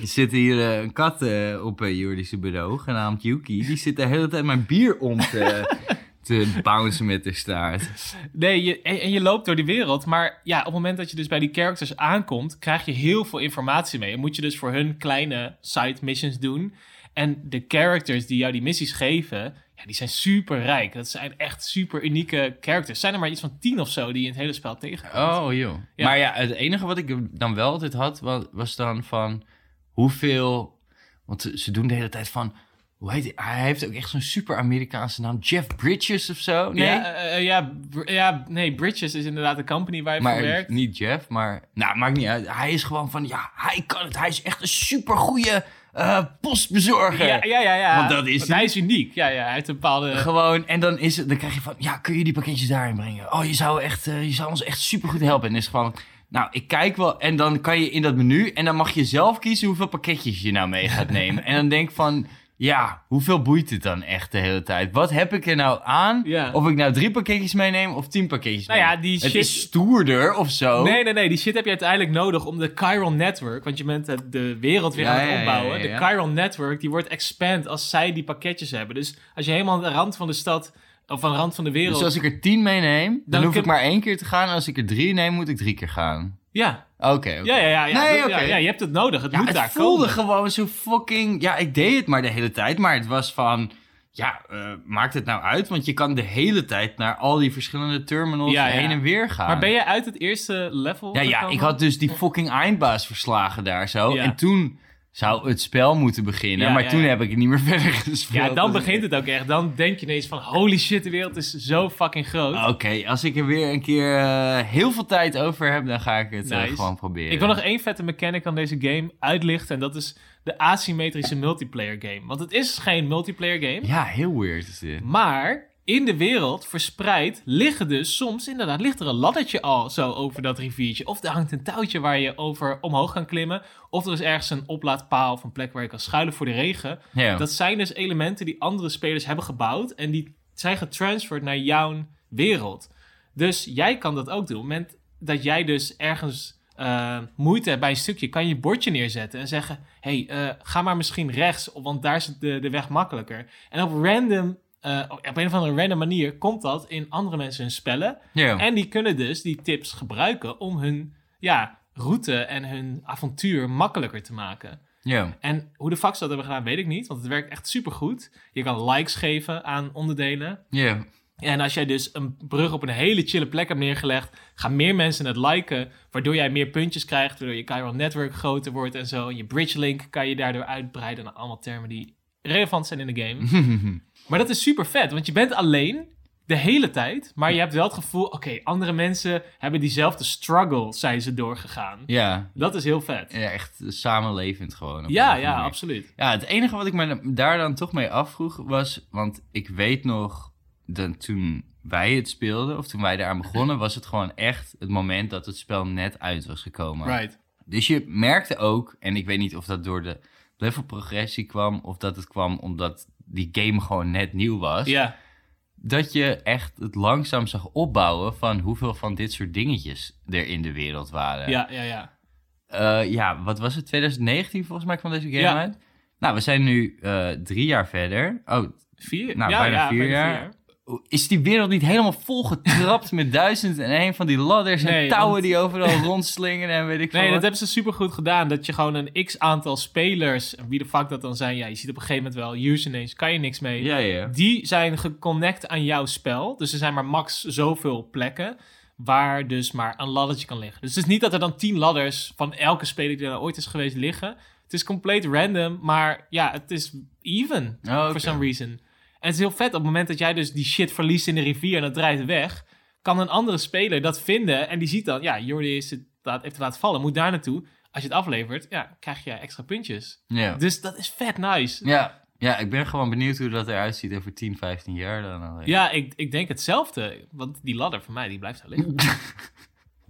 Er zit hier eh, een kat eh, op uh, Jordische bureau, genaamd Yuki. Die zit de hele tijd mijn bier om te, te bouncen met de staart. Nee, je, en, en je loopt door die wereld. Maar ja, op het moment dat je dus bij die characters aankomt, krijg je heel veel informatie mee. En moet je dus voor hun kleine side missions doen. En de characters die jou die missies geven, ja, die zijn super rijk. Dat zijn echt super unieke characters. Zijn er maar iets van tien of zo die je in het hele spel tegenkomt. Oh, joh. Ja. Maar ja, het enige wat ik dan wel altijd had, wa- was dan van hoeveel... Want ze- doen de hele tijd van... Hoe heet hij? Hij heeft ook echt zo'n super Amerikaanse naam. Jeff Bridges of zo? Nee? Ja, eh, eh, ja, ja, nee, Bridges is inderdaad de company waar je voor werkt. niet Jeff, maar... Nou, maakt niet uit. Hij is gewoon van... Ja, hij kan het. Hij is echt een super goede postbezorger. Ja, ja, ja. ja. Want dat is Want hij is uniek. Ja, ja, hij heeft een bepaalde... Gewoon, en dan, is het, dan krijg je van, ja, kun je die pakketjes daarin brengen? Oh, je zou, echt, eh, je zou ons echt super goed helpen. En is gewoon, nou, ik kijk wel. En dan kan je in dat menu, en dan mag je zelf kiezen hoeveel pakketjes je nou mee gaat nemen. en dan denk ik van, ja, hoeveel boeit het dan echt de hele tijd? Wat heb ik er nou aan? Ja. Of ik nou drie pakketjes meeneem of tien pakketjes Nou ja, die Het shit- is stoerder of zo. Nee, nee, nee. Die shit heb je uiteindelijk nodig om de Chiron Network... want je bent het- de wereld weer Ja, aan het opbouwen. De Chiron Network, die wordt expand als zij die pakketjes hebben. Dus als je helemaal aan de rand van de stad... of aan de rand van de wereld... Dus als ik er tien meeneem, dan, Dan hoef ik maar één keer te gaan. En als ik er drie neem, moet ik drie keer gaan. Ja, Oké, ja, ja, ja. ja, Nee, ja, oké. ja, je hebt het nodig. Het Ja, moet het daar voelde komen. gewoon zo fucking... Ja, ik deed het maar de hele tijd. Maar het was van... Ja, eh, maakt het nou uit? Want je kan de hele tijd naar al die verschillende terminals Ja, heen en weer gaan. Maar ben je uit het eerste level Ja, ja, ik had dus die fucking eindbaas verslagen daar zo. En toen zou het spel moeten beginnen. Ja, maar ja, toen ja. heb ik het niet meer verder gespeeld. Ja, dan begint het ook echt. Dan denk je ineens van... Holy shit, de wereld is zo fucking groot. Oké, als ik er weer een keer eh, heel veel tijd over heb, dan ga ik het eh, gewoon proberen. Ik wil nog één vette mechanic aan deze game uitlichten. En dat is de asymmetrische multiplayer game. Want het is geen multiplayer game. Ja, heel weird is dit. Maar in de wereld verspreid liggen dus soms inderdaad ligt er een laddertje al zo over dat riviertje. Of er hangt een touwtje waar je over omhoog kan klimmen. Of er is ergens een oplaadpaal of een plek waar je kan schuilen voor de regen. Dat zijn dus elementen die andere spelers hebben gebouwd. En die zijn getransferd naar jouw wereld. Dus jij kan dat ook doen. Op het moment dat jij dus ergens eh, moeite hebt bij een stukje, kan je je bordje neerzetten en zeggen: hey, eh, ga maar misschien rechts, want daar is de, de weg makkelijker. En op random. Eh, op een of andere random manier komt dat in andere mensen hun spellen. En die kunnen dus die tips gebruiken om hun ja, route en hun avontuur makkelijker te maken. En hoe de fuck ze dat hebben gedaan, weet ik niet. Want het werkt echt supergoed. Je kan likes geven aan onderdelen. En als jij dus een brug op een hele chille plek hebt neergelegd, gaan meer mensen het liken, waardoor jij meer puntjes krijgt, waardoor je Chiron Network groter wordt en zo. En je bridge link kan je daardoor uitbreiden naar allemaal termen die relevant zijn in de game. maar dat is super vet, want je bent alleen de hele tijd, maar je hebt wel het gevoel, oké, andere mensen hebben diezelfde struggle, zijn ze doorgegaan. ja. Dat is heel vet. Ja, echt samenlevend gewoon. Ja, ja, manier. absoluut. Ja, het enige wat ik me daar dan toch mee afvroeg was... Want ik weet nog, dat toen wij het speelden, of toen wij eraan begonnen... was het gewoon echt het moment dat het spel net uit was gekomen. Right. Dus je merkte ook, en ik weet niet of dat door de levelprogressie kwam... of dat het kwam omdat die game gewoon net nieuw was... Ja. dat je echt het langzaam zag opbouwen van hoeveel van dit soort dingetjes er in de wereld waren. Ja, ja, ja. Eh, ja, wat was het? 2019 volgens mij kwam deze game Ja. uit. Nou, we zijn nu eh, drie jaar verder. Oh, Vier? Nou, ja, bijna ja, vier jaar. Is die wereld niet helemaal volgetrapt met duizend en een van die ladders en Nee, touwen want- die overal rondslingen en weet ik veel Nee, dat hebben ze super goed gedaan. Dat je gewoon een x aantal spelers, wie de fuck dat dan zijn, ja, je ziet op een gegeven moment wel usernames, kan je niks mee. Ja, ja. Die zijn geconnect aan jouw spel. Dus er zijn maar max zoveel plekken waar dus maar een laddertje kan liggen. Dus het is niet dat er dan tien ladders van elke speler die er ooit is geweest liggen. Het is compleet random, maar ja, het is even Oh, for some reason. En het is heel vet op het moment dat jij dus die shit verliest in de rivier en het draait weg, kan een andere speler dat vinden en die ziet dan, ja, Jordi is het, laat, heeft het laten vallen, moet daar naartoe. Als je het aflevert, ja, krijg je extra puntjes. Ja. Dus dat is vet nice. ja. Ja, ik ben gewoon benieuwd hoe dat eruit ziet over 10, 15 jaar dan alleen. Ja, ik, ik denk hetzelfde. Want die ladder voor mij, die blijft daar liggen.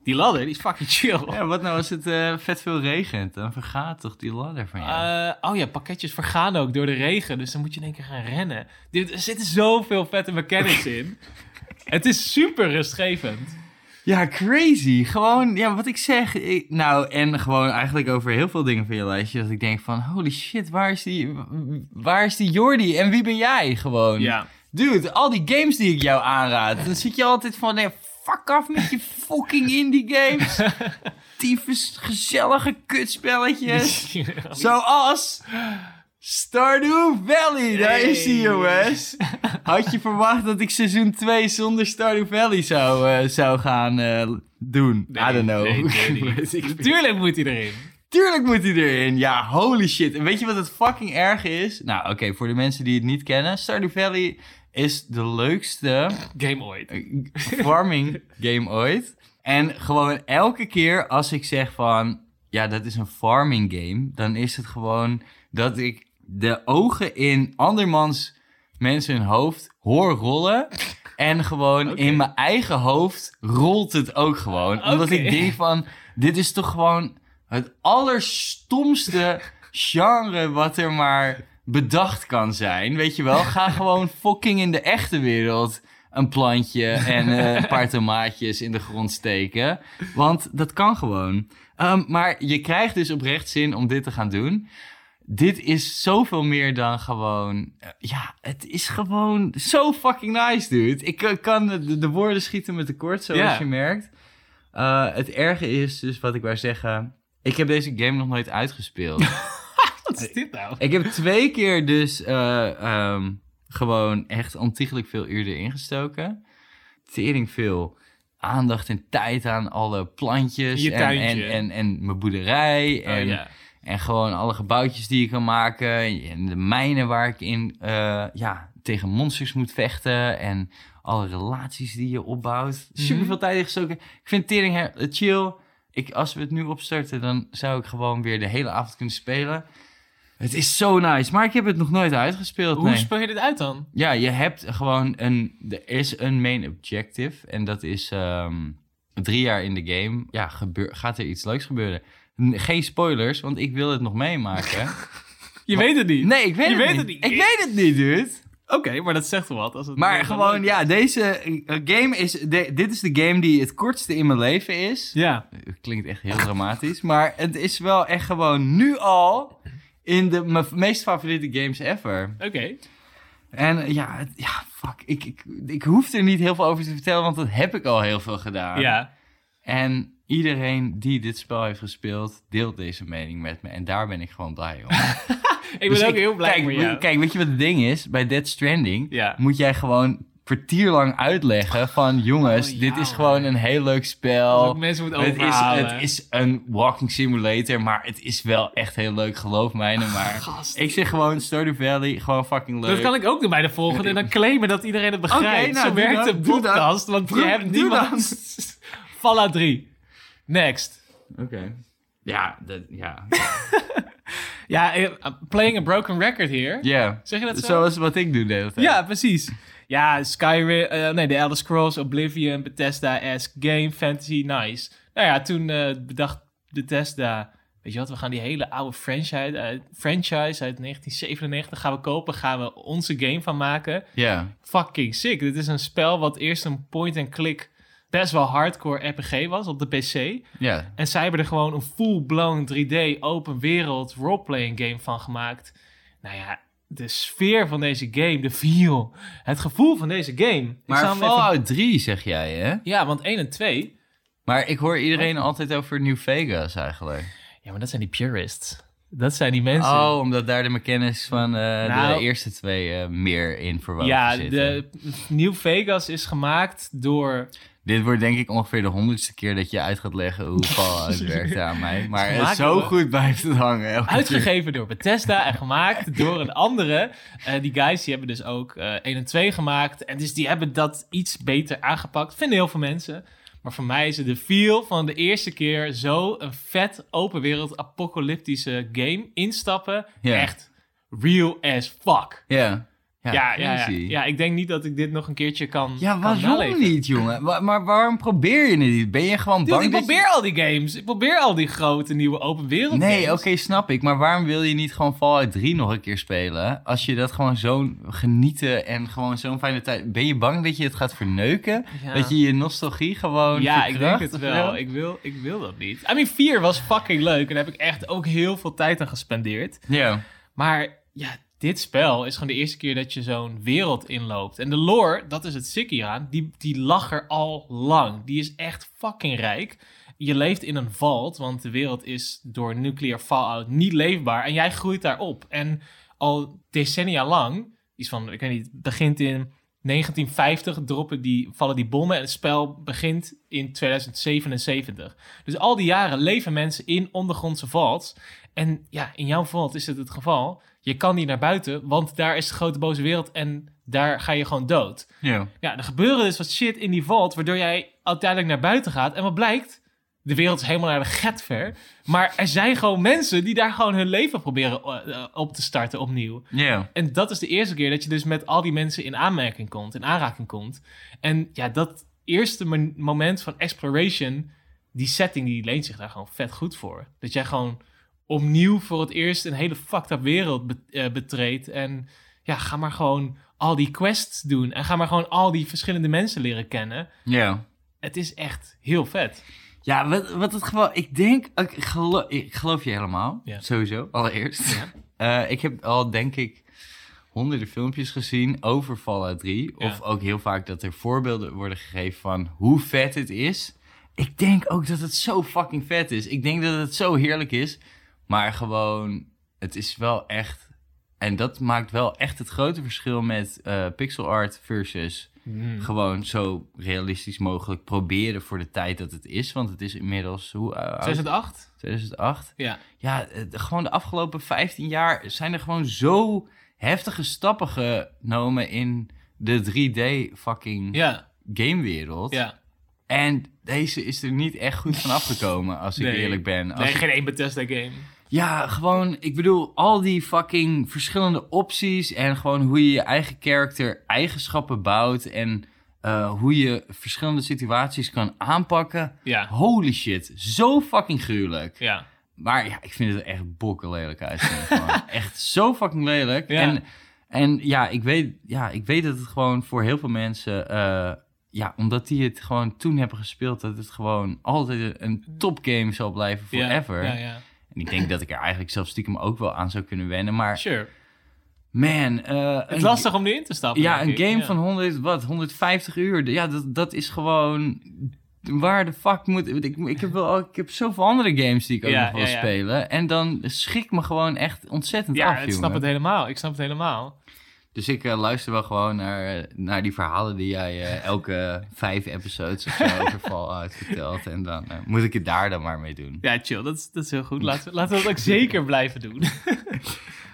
die ladder, die is fucking chill. Ja, wat nou als het eh, vet veel regent? Dan vergaat toch die ladder van jou? Eh, oh ja, pakketjes vergaan ook door de regen. Dus dan moet je in één keer gaan rennen. Dit- Er zitten zoveel vette mechanics in. Het is super rustgevend. Ja, crazy. Gewoon, ja, wat ik zeg. ik- nou, en gewoon eigenlijk over heel veel dingen van je lijstje. Dat ik denk van, holy shit, waar is die, waar is die Jordi? En wie ben jij gewoon? Ja. Dude, al die games die ik jou aanraad. Dan zit je altijd van, nee, fuck af met je fucking indie games. Tyfus gezellige kutspelletjes. Zoals Stardew Valley. Daar is hij, jongens. Had je verwacht dat ik seizoen 2 zonder Stardew Valley zou, eh, zou gaan eh, doen? I don't know. Nee, nee. Natuurlijk moet hij erin. Tuurlijk moet hij erin. Ja, holy shit. En weet je wat het fucking erg is? Nou, oké, voor de mensen die het niet kennen. Stardew Valley is de leukste Game ooit. farming game ooit. En gewoon elke keer als ik zeg van... Ja, dat is een farming game. Dan is het gewoon dat ik de ogen in andermans mensen hun hoofd hoor rollen. En gewoon in mijn eigen hoofd rolt het ook gewoon. Omdat ik denk van... Dit is toch gewoon het allerstomste genre wat er maar bedacht kan zijn. Weet je wel? Ga gewoon fucking in de echte wereld een plantje en eh, een paar tomaatjes in de grond steken. Want dat kan gewoon. Ehm, maar je krijgt dus oprecht zin om dit te gaan doen. Dit is zoveel meer dan gewoon... eh, ja, het is gewoon zo fucking nice, dude. Ik eh, kan de, de woorden schieten met tekort, zoals je merkt. Het erge is dus wat ik wou zeggen... Ik heb deze game nog nooit uitgespeeld. Wat is dit nou? ik heb twee keer dus eh, ehm, gewoon echt ontiegelijk veel uur erin gestoken. Tering veel aandacht en tijd aan alle plantjes. Je en, en, en, en mijn boerderij. En, oh, ja. en gewoon alle gebouwtjes die je kan maken. En de mijnen waar ik in eh, ja, tegen monsters moet vechten. En alle relaties die je opbouwt. Super veel tijd in gestoken. Ik vind tering chill. Ik, als we het nu opstarten, dan zou ik gewoon weer de hele avond kunnen spelen. Het is zo nice. Maar ik heb het nog nooit uitgespeeld. Hoe nee. speel je dit uit dan? Ja, je hebt gewoon een. Er is een main objective. En dat is ehm, drie jaar in de game. Ja, gebeur, gaat er iets leuks gebeuren? Geen spoilers, want ik wil het nog meemaken. Je weet het niet. Nee, ik weet, Je het, weet niet. het niet. Ik weet het niet, dude. Oké, maar dat zegt wel wat. Als het Maar gewoon, ja, deze eh, game is. de- dit is de game die het kortste in mijn leven is. Ja. Klinkt echt heel dramatisch. Maar het is wel echt gewoon nu al. In de mijn meest favoriete games ever. Oké. En ja, het- ja fuck. Ik, ik, ik hoef er niet heel veel over te vertellen, want dat heb ik al heel veel gedaan. Ja. En iedereen die dit spel heeft gespeeld, deelt deze mening met me. En daar ben ik gewoon blij om. Ik ben Dus ook heel blij kijk, jou. Kijk, weet je wat het ding is? Bij Dead Stranding Ja. moet jij gewoon kwartier lang uitleggen van... jongens, Oh, ja, dit is gewoon een heel leuk spel. mensen moeten Het is, het is een walking simulator, maar het is wel echt heel leuk, geloof mij. nou Maar Gast. ik zeg gewoon Stardew Valley, gewoon fucking leuk. Dat kan ik ook doen bij de volgende en dan claimen dat iedereen het begrijpt. Oké, nou, Zo werkt de podcast, want je hebt niemand... Fallout 3. Next. Oké. Ja, dat, ja. Ja, eh, playing a broken record hier. Ja. Zeg je dat zo? Zoals wat ik doe de hele tijd. Ja, precies. Ja, Skyrim, eh, nee, de Elder Scrolls, Oblivion, Bethesda-esque game, fantasy, nice. Nou ja, toen eh, bedacht Bethesda, weet je wat, we gaan die hele oude franchise uit, franchise uit 1997 gaan we kopen, gaan we onze game van maken. Ja. Fucking sick. Dit is een spel wat eerst een point-and-click best wel hardcore RPG was op de PC. Ja. En zij hebben er gewoon een full-blown 3D open wereld roleplaying game van gemaakt. Nou ja, de sfeer van deze game, de feel, het gevoel van deze game. Maar even- Fallout 3 zeg jij, hè? Ja, want 1 en 2. Maar ik hoor iedereen altijd over New Vegas eigenlijk. Ja, maar dat zijn die purists. Dat zijn die mensen. Oh, omdat daar de mechanics van eh, Nou- de eerste twee eh, meer in verwoven ja, zitten. de New Vegas is gemaakt door Dit wordt denk ik ongeveer de honderdste keer dat je uit gaat leggen hoe Fallout werkt aan mij. Maar Gemaakt zo goed blijft het hangen. keer. Uitgegeven door Bethesda en gemaakt door een andere. Eh, die guys die hebben dus ook eh 1 en 2 gemaakt. En dus die hebben dat iets beter aangepakt. Vinden heel veel mensen. Maar voor mij is het de feel van de eerste keer zo een vet open wereld apocalyptische game instappen. Echt real as fuck. Ja. Ja, Ja, ja, ja, ja. ik denk niet dat ik dit nog een keertje kan Ja, waarom niet, jongen? Wa- maar waarom probeer je het niet? Ben je gewoon Dude, bang ik dat je- probeer al die games. Ik probeer al die grote nieuwe open wereld Nee, oké, games. snap ik. Maar waarom wil je niet gewoon Fallout 3 nog een keer spelen? Als je dat gewoon zo genieten en gewoon zo'n fijne tijd... Ben je bang dat je het gaat verneuken? Ja. Dat je je nostalgie gewoon Ja, ik denk het of wel. zo? Ik wil, ik wil dat niet. I mean, 4 was fucking leuk. En daar heb ik echt ook heel veel tijd aan gespendeerd. Ja. Maar ja, dit spel is gewoon de eerste keer dat je zo'n wereld inloopt. En de lore, dat is het sick hieraan, die, die lag er al lang. Die is echt fucking rijk. Je leeft in een vault, want de wereld is door nuclear fallout niet leefbaar. En jij groeit daarop. En al decennia lang, iets van, ik weet niet, begint in 1950, droppen die, vallen die bommen en het spel begint in 2077. Dus al die jaren leven mensen in ondergrondse vaults. En ja, in jouw vault is het het geval. Je kan niet naar buiten, want daar is de grote boze wereld en daar ga je gewoon dood. Ja. Ja, er gebeuren dus wat shit in die vault, waardoor jij uiteindelijk naar buiten gaat. En wat blijkt? De wereld is helemaal naar de get ver. Maar er zijn gewoon mensen die daar gewoon hun leven proberen eh, op te starten opnieuw. Ja. En dat is de eerste keer dat je dus met al die mensen in aanmerking komt, in aanraking komt. En ja, dat eerste mo- moment van exploration, die setting, die leent zich daar gewoon vet goed voor. Dat jij gewoon opnieuw voor het eerst een hele fucked up wereld be- eh, betreedt. En ja, ga maar gewoon al die quests doen. En ga maar gewoon al die verschillende mensen leren kennen. Ja. Het is echt heel vet. Ja, wat, wat het gewoon... Ik denk... Ik geloof, ik geloof je helemaal. Sowieso, allereerst. Eh, ik heb al, denk ik, honderden filmpjes gezien over Fallout 3. Ja. Of ook heel vaak dat er voorbeelden worden gegeven van hoe vet het is. Ik denk ook dat het zo fucking vet is. Ik denk dat het zo heerlijk is. Maar gewoon, het is wel echt... En dat maakt wel echt het grote verschil met eh, pixel art versus Mm. gewoon zo realistisch mogelijk proberen voor de tijd dat het is. Want het is inmiddels, hoe uh, oud? 2008? 2008. Ja. Ja, eh, de- gewoon de afgelopen 15 jaar zijn er gewoon zo heftige stappen genomen in de 3D fucking Ja, gamewereld. ja. En deze is er niet echt goed van afgekomen, als ik Nee. eerlijk ben. Als Nee, ik- geen één Bethesda game. Ja, gewoon, ik bedoel, al die fucking verschillende opties en gewoon hoe je je eigen character eigenschappen bouwt en eh, hoe je verschillende situaties kan aanpakken. Ja, Holy shit, zo fucking gruwelijk. ja. Maar ja, ik vind het echt bokken lelijk uitzien. echt zo fucking lelijk. Ja. En, en ja, ik weet, ja, ik weet dat het gewoon voor heel veel mensen... eh, ja, omdat die het gewoon toen hebben gespeeld... dat het gewoon altijd een topgame zal blijven forever. Ja, ja, ja. En ik denk dat ik er eigenlijk zelf stiekem ook wel aan zou kunnen wennen. Maar Sure. man... eh, Het is lastig om erin te stappen. Ja, een game Ja. van 100, wat, 150 uur. Ja, dat, dat is gewoon... Waar de fuck moet... Ik, ik, heb wel, ik heb zoveel andere games die ik ook Ja, nog wil ja, ja. spelen. En dan schrik me gewoon echt ontzettend Ja, af, ik snap het helemaal. Ik snap het helemaal. Dus ik eh, luister wel gewoon naar, naar die verhalen die jij eh, elke vijf episodes of zo over Fallout vertelt. En dan eh, moet ik het daar dan maar mee doen. Ja, chill. Dat is, dat is heel goed. Laten we, laten we dat ook zeker blijven doen.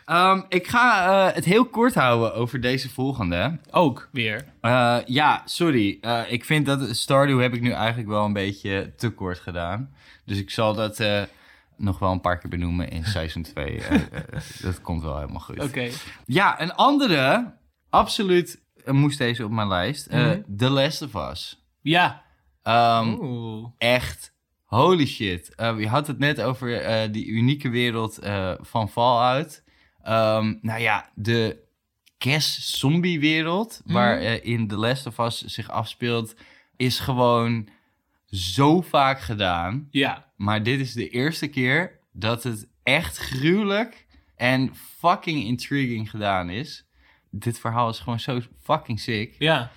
Ehm, ik ga eh, het heel kort houden over deze volgende. ook weer. Eh, ja, sorry. Eh, ik vind dat Stardew heb ik nu eigenlijk wel een beetje te kort gedaan. Dus ik zal dat eh, nog wel een paar keer benoemen in seizoen 2. Eh, eh, dat komt wel helemaal goed. Oké. Ja, een andere, absoluut eh, moest deze op mijn lijst. Mhm. The Last of Us. Ja. Ehm, Oeh. echt, holy shit. Eh, je had het net over die unieke wereld van Fallout. Ehm, nou ja, de Kes-zombie-wereld Mhm. waarin The Last of Us zich afspeelt, is gewoon zo vaak gedaan. Ja. Maar dit is de eerste keer dat het echt gruwelijk en fucking intriguing gedaan is. Dit verhaal is gewoon zo fucking sick. Ja,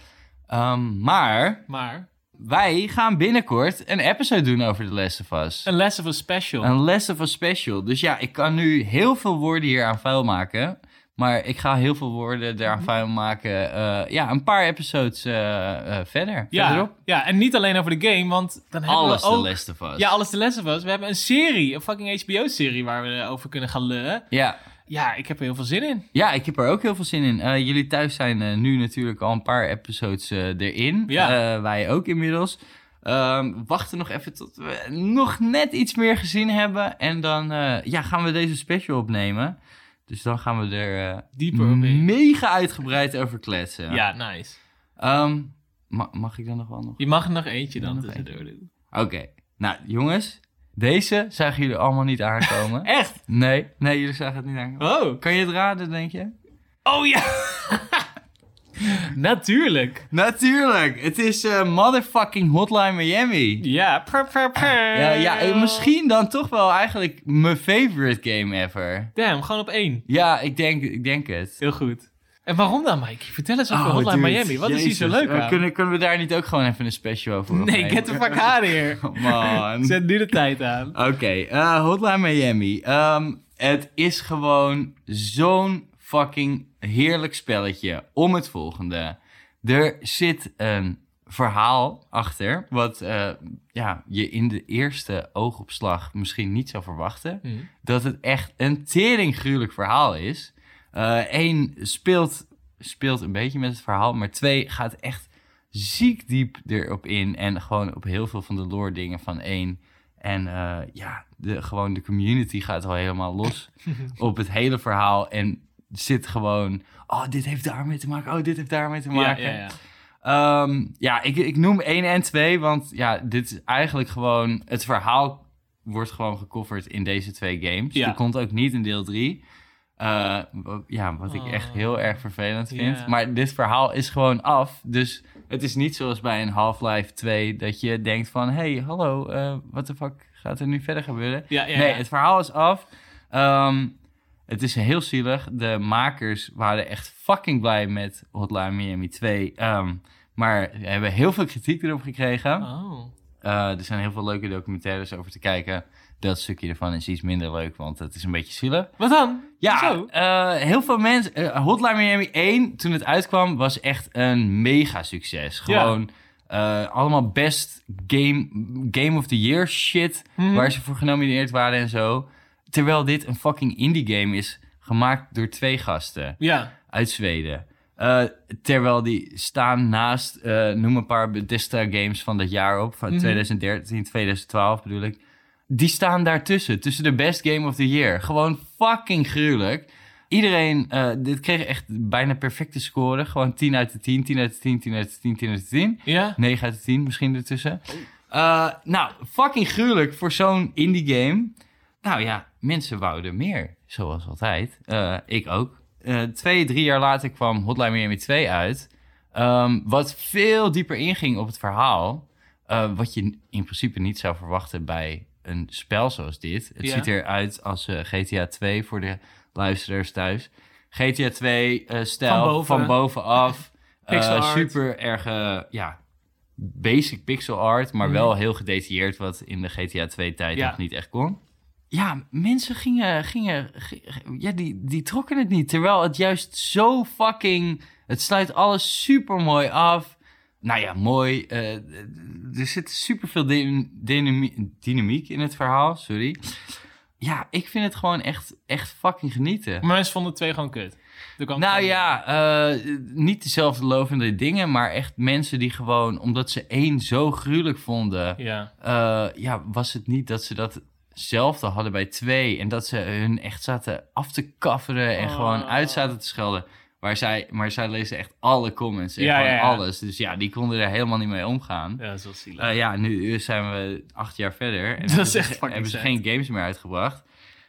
Ehm, maar maar wij gaan binnenkort een episode doen over The Last of Us. een Last of Us special. Een Last of Us special. Dus ja, ik kan nu heel veel woorden hier aan vuil maken. Maar ik ga heel veel woorden Mhm. eraan vuil maken. eh, ja, een paar episodes eh, eh, verder. ja, Verderop. ja, en niet alleen over de game, want dan hebben Alles we The ook... Of Us. Ja, alles de Last of Us. We hebben een serie, een fucking HBO-serie waar we over kunnen gaan lullen. ja. Ja, ik heb er heel veel zin in. Ja, ik heb er ook heel veel zin in. Jullie thuis zijn nu natuurlijk al een paar episodes erin. Ja. Wij ook inmiddels. Ehm, we wachten nog even tot we nog net iets meer gezien hebben. En dan ja, gaan we deze special opnemen. Dus dan gaan we er eh, Dieper mega uitgebreid over kletsen. Ja, nice. Ehm, ma- mag ik dan nog wel nog? Je mag er nog eentje dan tussendoor doen. Oké. Nou, jongens. Deze zagen jullie allemaal niet aankomen. Echt? nee, nee, jullie zagen het niet aankomen. Oh. Kan je het raden, denk je? Oh ja. Natuurlijk. Natuurlijk, het is eh, motherfucking Hotline Miami. Ja. Pur, pur, pur. Ja, ja, eh, misschien dan toch wel eigenlijk mijn favorite game ever. Damn, gewoon op één. Ja, ik denk, ik denk het. Heel goed. En waarom dan, Mike? Vertel eens over Oh, Hotline dude, Miami. Wat is hier zo leuk Eh, aan? kunnen, kunnen we daar niet ook gewoon even een special over Nee, get the fuck out of here. Man. Zet nu de tijd aan. Oké, Hotline Miami. Ehm, het is gewoon zo'n fucking heerlijk spelletje om het volgende. Er zit een verhaal achter, wat eh, ja, je in de eerste oogopslag misschien niet zou verwachten. Hm. Dat het echt een teringgruwelijk verhaal is. Eén, speelt, speelt een beetje met het verhaal, maar twee, gaat echt ziek diep erop in. En gewoon op heel veel van de lore dingen van één. En eh, ja, de, gewoon de community gaat al helemaal los op het hele verhaal. En zit gewoon, oh, dit heeft daarmee te maken. Oh, dit heeft daarmee te Ja, maken. ja, ja. Ehm, ja, ik, ik noem 1 en 2, want ja, dit is eigenlijk gewoon... Het verhaal wordt gewoon gecoverd in deze twee games. Ja. Die komt ook niet in deel 3. Eh, wa- ja, wat ik echt Oh. heel erg vervelend vind. Ja. Maar dit verhaal is gewoon af. Dus het is niet zoals bij een Half-Life 2... dat je denkt van... hey, hallo, eh wat de fuck gaat er nu verder gebeuren? Ja, ja, nee, ja. het verhaal is af. Ehm, het is heel zielig. De makers waren echt fucking blij met Hotline Miami 2. Ehm, maar we hebben heel veel kritiek erop gekregen. Oh. Eh, er zijn heel veel leuke documentaires over te kijken. Dat stukje ervan is iets minder leuk, want het is een beetje zielig. Wat dan? Ja, eh, heel veel mensen... eh, Hotline Miami 1, toen het uitkwam, was echt een mega succes. Ja. Gewoon allemaal best game, game of the Year shit... Mhm. waar ze voor genomineerd waren en zo. Terwijl dit een fucking indie game is, gemaakt door twee gasten Ja. uit Zweden. Eh, terwijl die staan naast, eh, noem een paar Bethesda games van dat jaar op, van Mhm. 2013, 2012 bedoel ik. Die staan daartussen, tussen de best game of the year. Gewoon fucking gruwelijk. Iedereen, eh, dit kreeg echt bijna perfecte score. Gewoon 10 uit de 10, 10 uit de 10, 10 uit de 10, 10 uit de 10. Ja? 9 uit de 10 misschien ertussen. Nou, fucking gruwelijk voor zo'n indie game. Nou ja, mensen wouden meer, zoals altijd. Eh, ik ook. Eh, twee, drie jaar later kwam Hotline Miami 2 uit. Ehm, wat veel dieper inging op het verhaal. eh, wat je in principe niet zou verwachten bij een spel zoals dit. Het Ja. ziet eruit als GTA 2 voor de luisteraars thuis. GTA 2 eh, stijl Van van, boven. bovenaf. Super erg, eh, ja, basic pixel art, maar Mhm. wel heel gedetailleerd, wat in de GTA 2 tijd Ja. nog niet echt kon. Ja, mensen gingen, gingen, gi- ja, die, die trokken het niet. Terwijl het juist zo fucking, het sluit alles super mooi af. Nou ja, mooi. eh, er zit super veel dynamiek in het verhaal, sorry. Ja, ik vind het gewoon echt, echt fucking genieten. Maar mensen vonden twee gewoon kut. Dat Nou ja, eh, niet dezelfde lovende dingen, maar echt mensen die gewoon, omdat ze één zo gruwelijk vonden, Ja. eh, ja, was het niet dat ze datzelfde hadden bij twee en dat ze hun echt zaten af te kafferen en Oh. gewoon uit zaten te schelden. Maar zij, maar zij lezen echt alle comments en Ja, gewoon ja, ja. alles. Dus ja, die konden er helemaal niet mee omgaan. Ja, dat is wel zielig. Eh, ja, nu zijn we acht jaar verder. En Dat hebben is ze- echt geen games meer uitgebracht.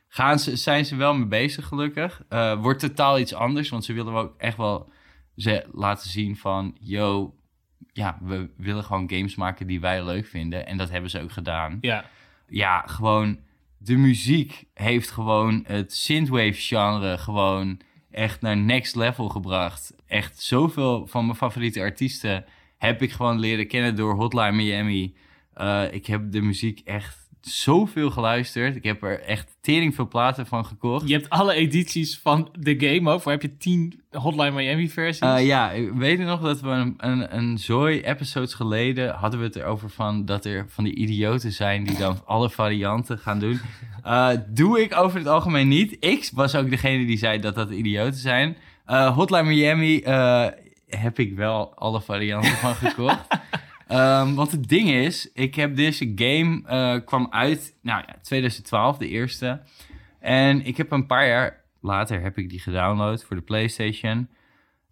Gaan ze, zijn ze wel mee bezig, gelukkig. Eh, wordt totaal iets anders, want ze willen ook echt wel ze laten zien van... Yo, ja, we willen gewoon games maken die wij leuk vinden. En dat hebben ze ook gedaan. ja. Ja, gewoon de muziek heeft gewoon het synthwave genre gewoon echt naar next level gebracht. Echt zoveel van mijn favoriete artiesten heb ik gewoon leren kennen door Hotline Miami. Uh, ik heb de muziek echt zoveel geluisterd. Ik heb er echt tering veel platen van gekocht. Je hebt alle edities van de game ook. Waar heb je tien Hotline Miami versies? Uh, ja, ik weet nog dat we een, een, een zooi episodes geleden hadden we het erover van dat er van die idioten zijn die dan alle varianten gaan doen. Uh, doe ik over het algemeen niet. Ik was ook degene die zei dat dat idioten zijn. Uh, Hotline Miami heb ik wel alle varianten van gekocht. Um, want het ding is, ik heb deze game uh, kwam uit, nou ja, 2012, de eerste. En ik heb een paar jaar later heb ik die gedownload voor de PlayStation.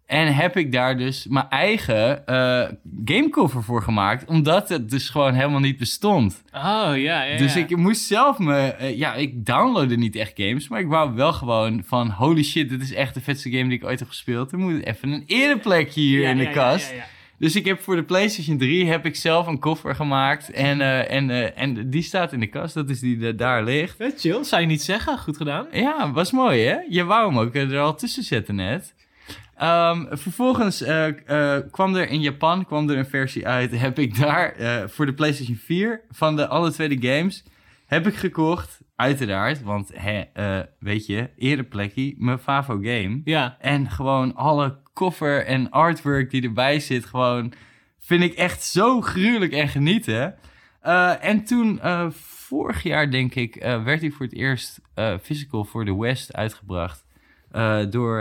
En heb ik daar dus mijn eigen uh, gamecover voor gemaakt. Omdat het dus gewoon helemaal niet bestond. Oh, ja, ja. Dus ik moest zelf me... Uh, ja, ik downloadde niet echt games. Maar ik wou wel gewoon van... Holy shit, dit is echt de vetste game die ik ooit heb gespeeld. Er moet even een ereplekje hier ja, in de ja, kast. Dus ik heb voor de PlayStation 3 heb ik zelf een koffer gemaakt. En, uh, en, uh, en die staat in de kast. Dat is die uh, daar ligt. Vet chill. Zou je niet zeggen. Goed gedaan. Ja, was mooi hè? Je wou hem ook er al tussen zetten net. Um, vervolgens kwam er in Japan kwam er een versie uit. Heb ik daar voor de PlayStation 4 van de alle twee de games heb ik gekocht. Uiteraard, want hè, weet je, ereplekkie, mijn favo game. Ja. En gewoon alle koffer en artwork die erbij zit, gewoon vind ik echt zo gruwelijk en genieten. Uh, en toen, uh, vorig jaar denk ik, uh, werd hij voor het eerst physical voor de West uitgebracht. door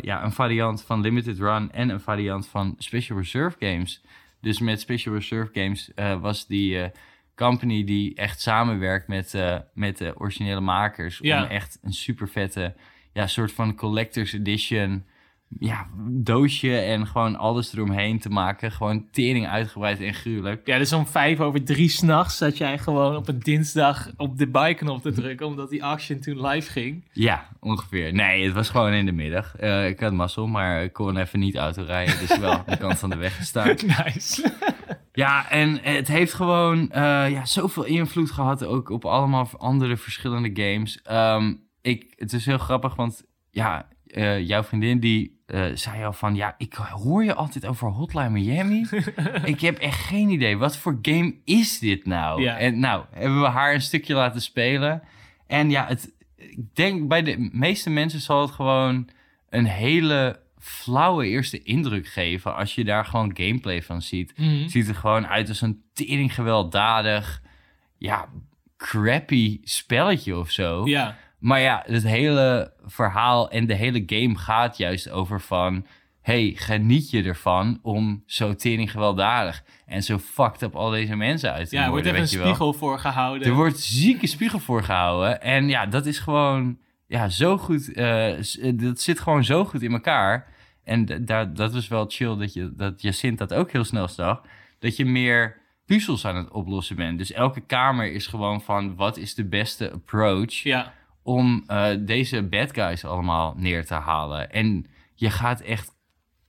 ja, een variant van Limited Run en een variant van Special Reserve Games. Dus met Special Reserve Games was die company die echt samenwerkt met, met de originele makers. Ja. Om echt een super vette ja, soort van collector's edition ja, doosje en gewoon alles eromheen te maken. Gewoon tering uitgebreid en gruwelijk. Ja, dus om vijf over drie s'nachts zat jij gewoon op een dinsdag op de buy-knop te drukken, omdat die auction toen live ging. Ja, ongeveer. Nee, het was gewoon in de middag. Uh, ik had mazzel, maar ik kon even niet autorijden, dus wel aan de kant van de weg gestaan. Nice. Ja, en het heeft gewoon uh, ja, zoveel invloed gehad, ook op allemaal andere verschillende games. Um, ik, het is heel grappig, want ja, uh, jouw vriendin die uh, zei al van... ja, ik hoor je altijd over Hotline Miami. ik heb echt geen idee. Wat voor game is dit nou? Ja. En nou, hebben we haar een stukje laten spelen. En ja, het, ik denk bij de meeste mensen zal het gewoon... een hele flauwe eerste indruk geven... als je daar gewoon gameplay van ziet. Mm -hmm. Ziet er gewoon uit als een tering gewelddadig... ja, crappy spelletje of zo. Ja. Maar ja, het hele verhaal en de hele game gaat juist over van... hey, geniet je ervan om zo tering gewelddadig en zo fucked up al deze mensen uit te Ja, er wordt worden, even een weet je wel. spiegel voor gehouden. Er wordt zieke spiegel voor gehouden. En ja, dat is gewoon ja, zo goed. eh, s- dat zit gewoon zo goed in elkaar. En daar, dat was wel chill dat, je, dat Jacint dat ook heel snel zag. Dat je meer puzzels aan het oplossen bent. Dus elke kamer is gewoon van wat is de beste approach Ja, om eh, deze bad guys allemaal neer te halen. En je gaat echt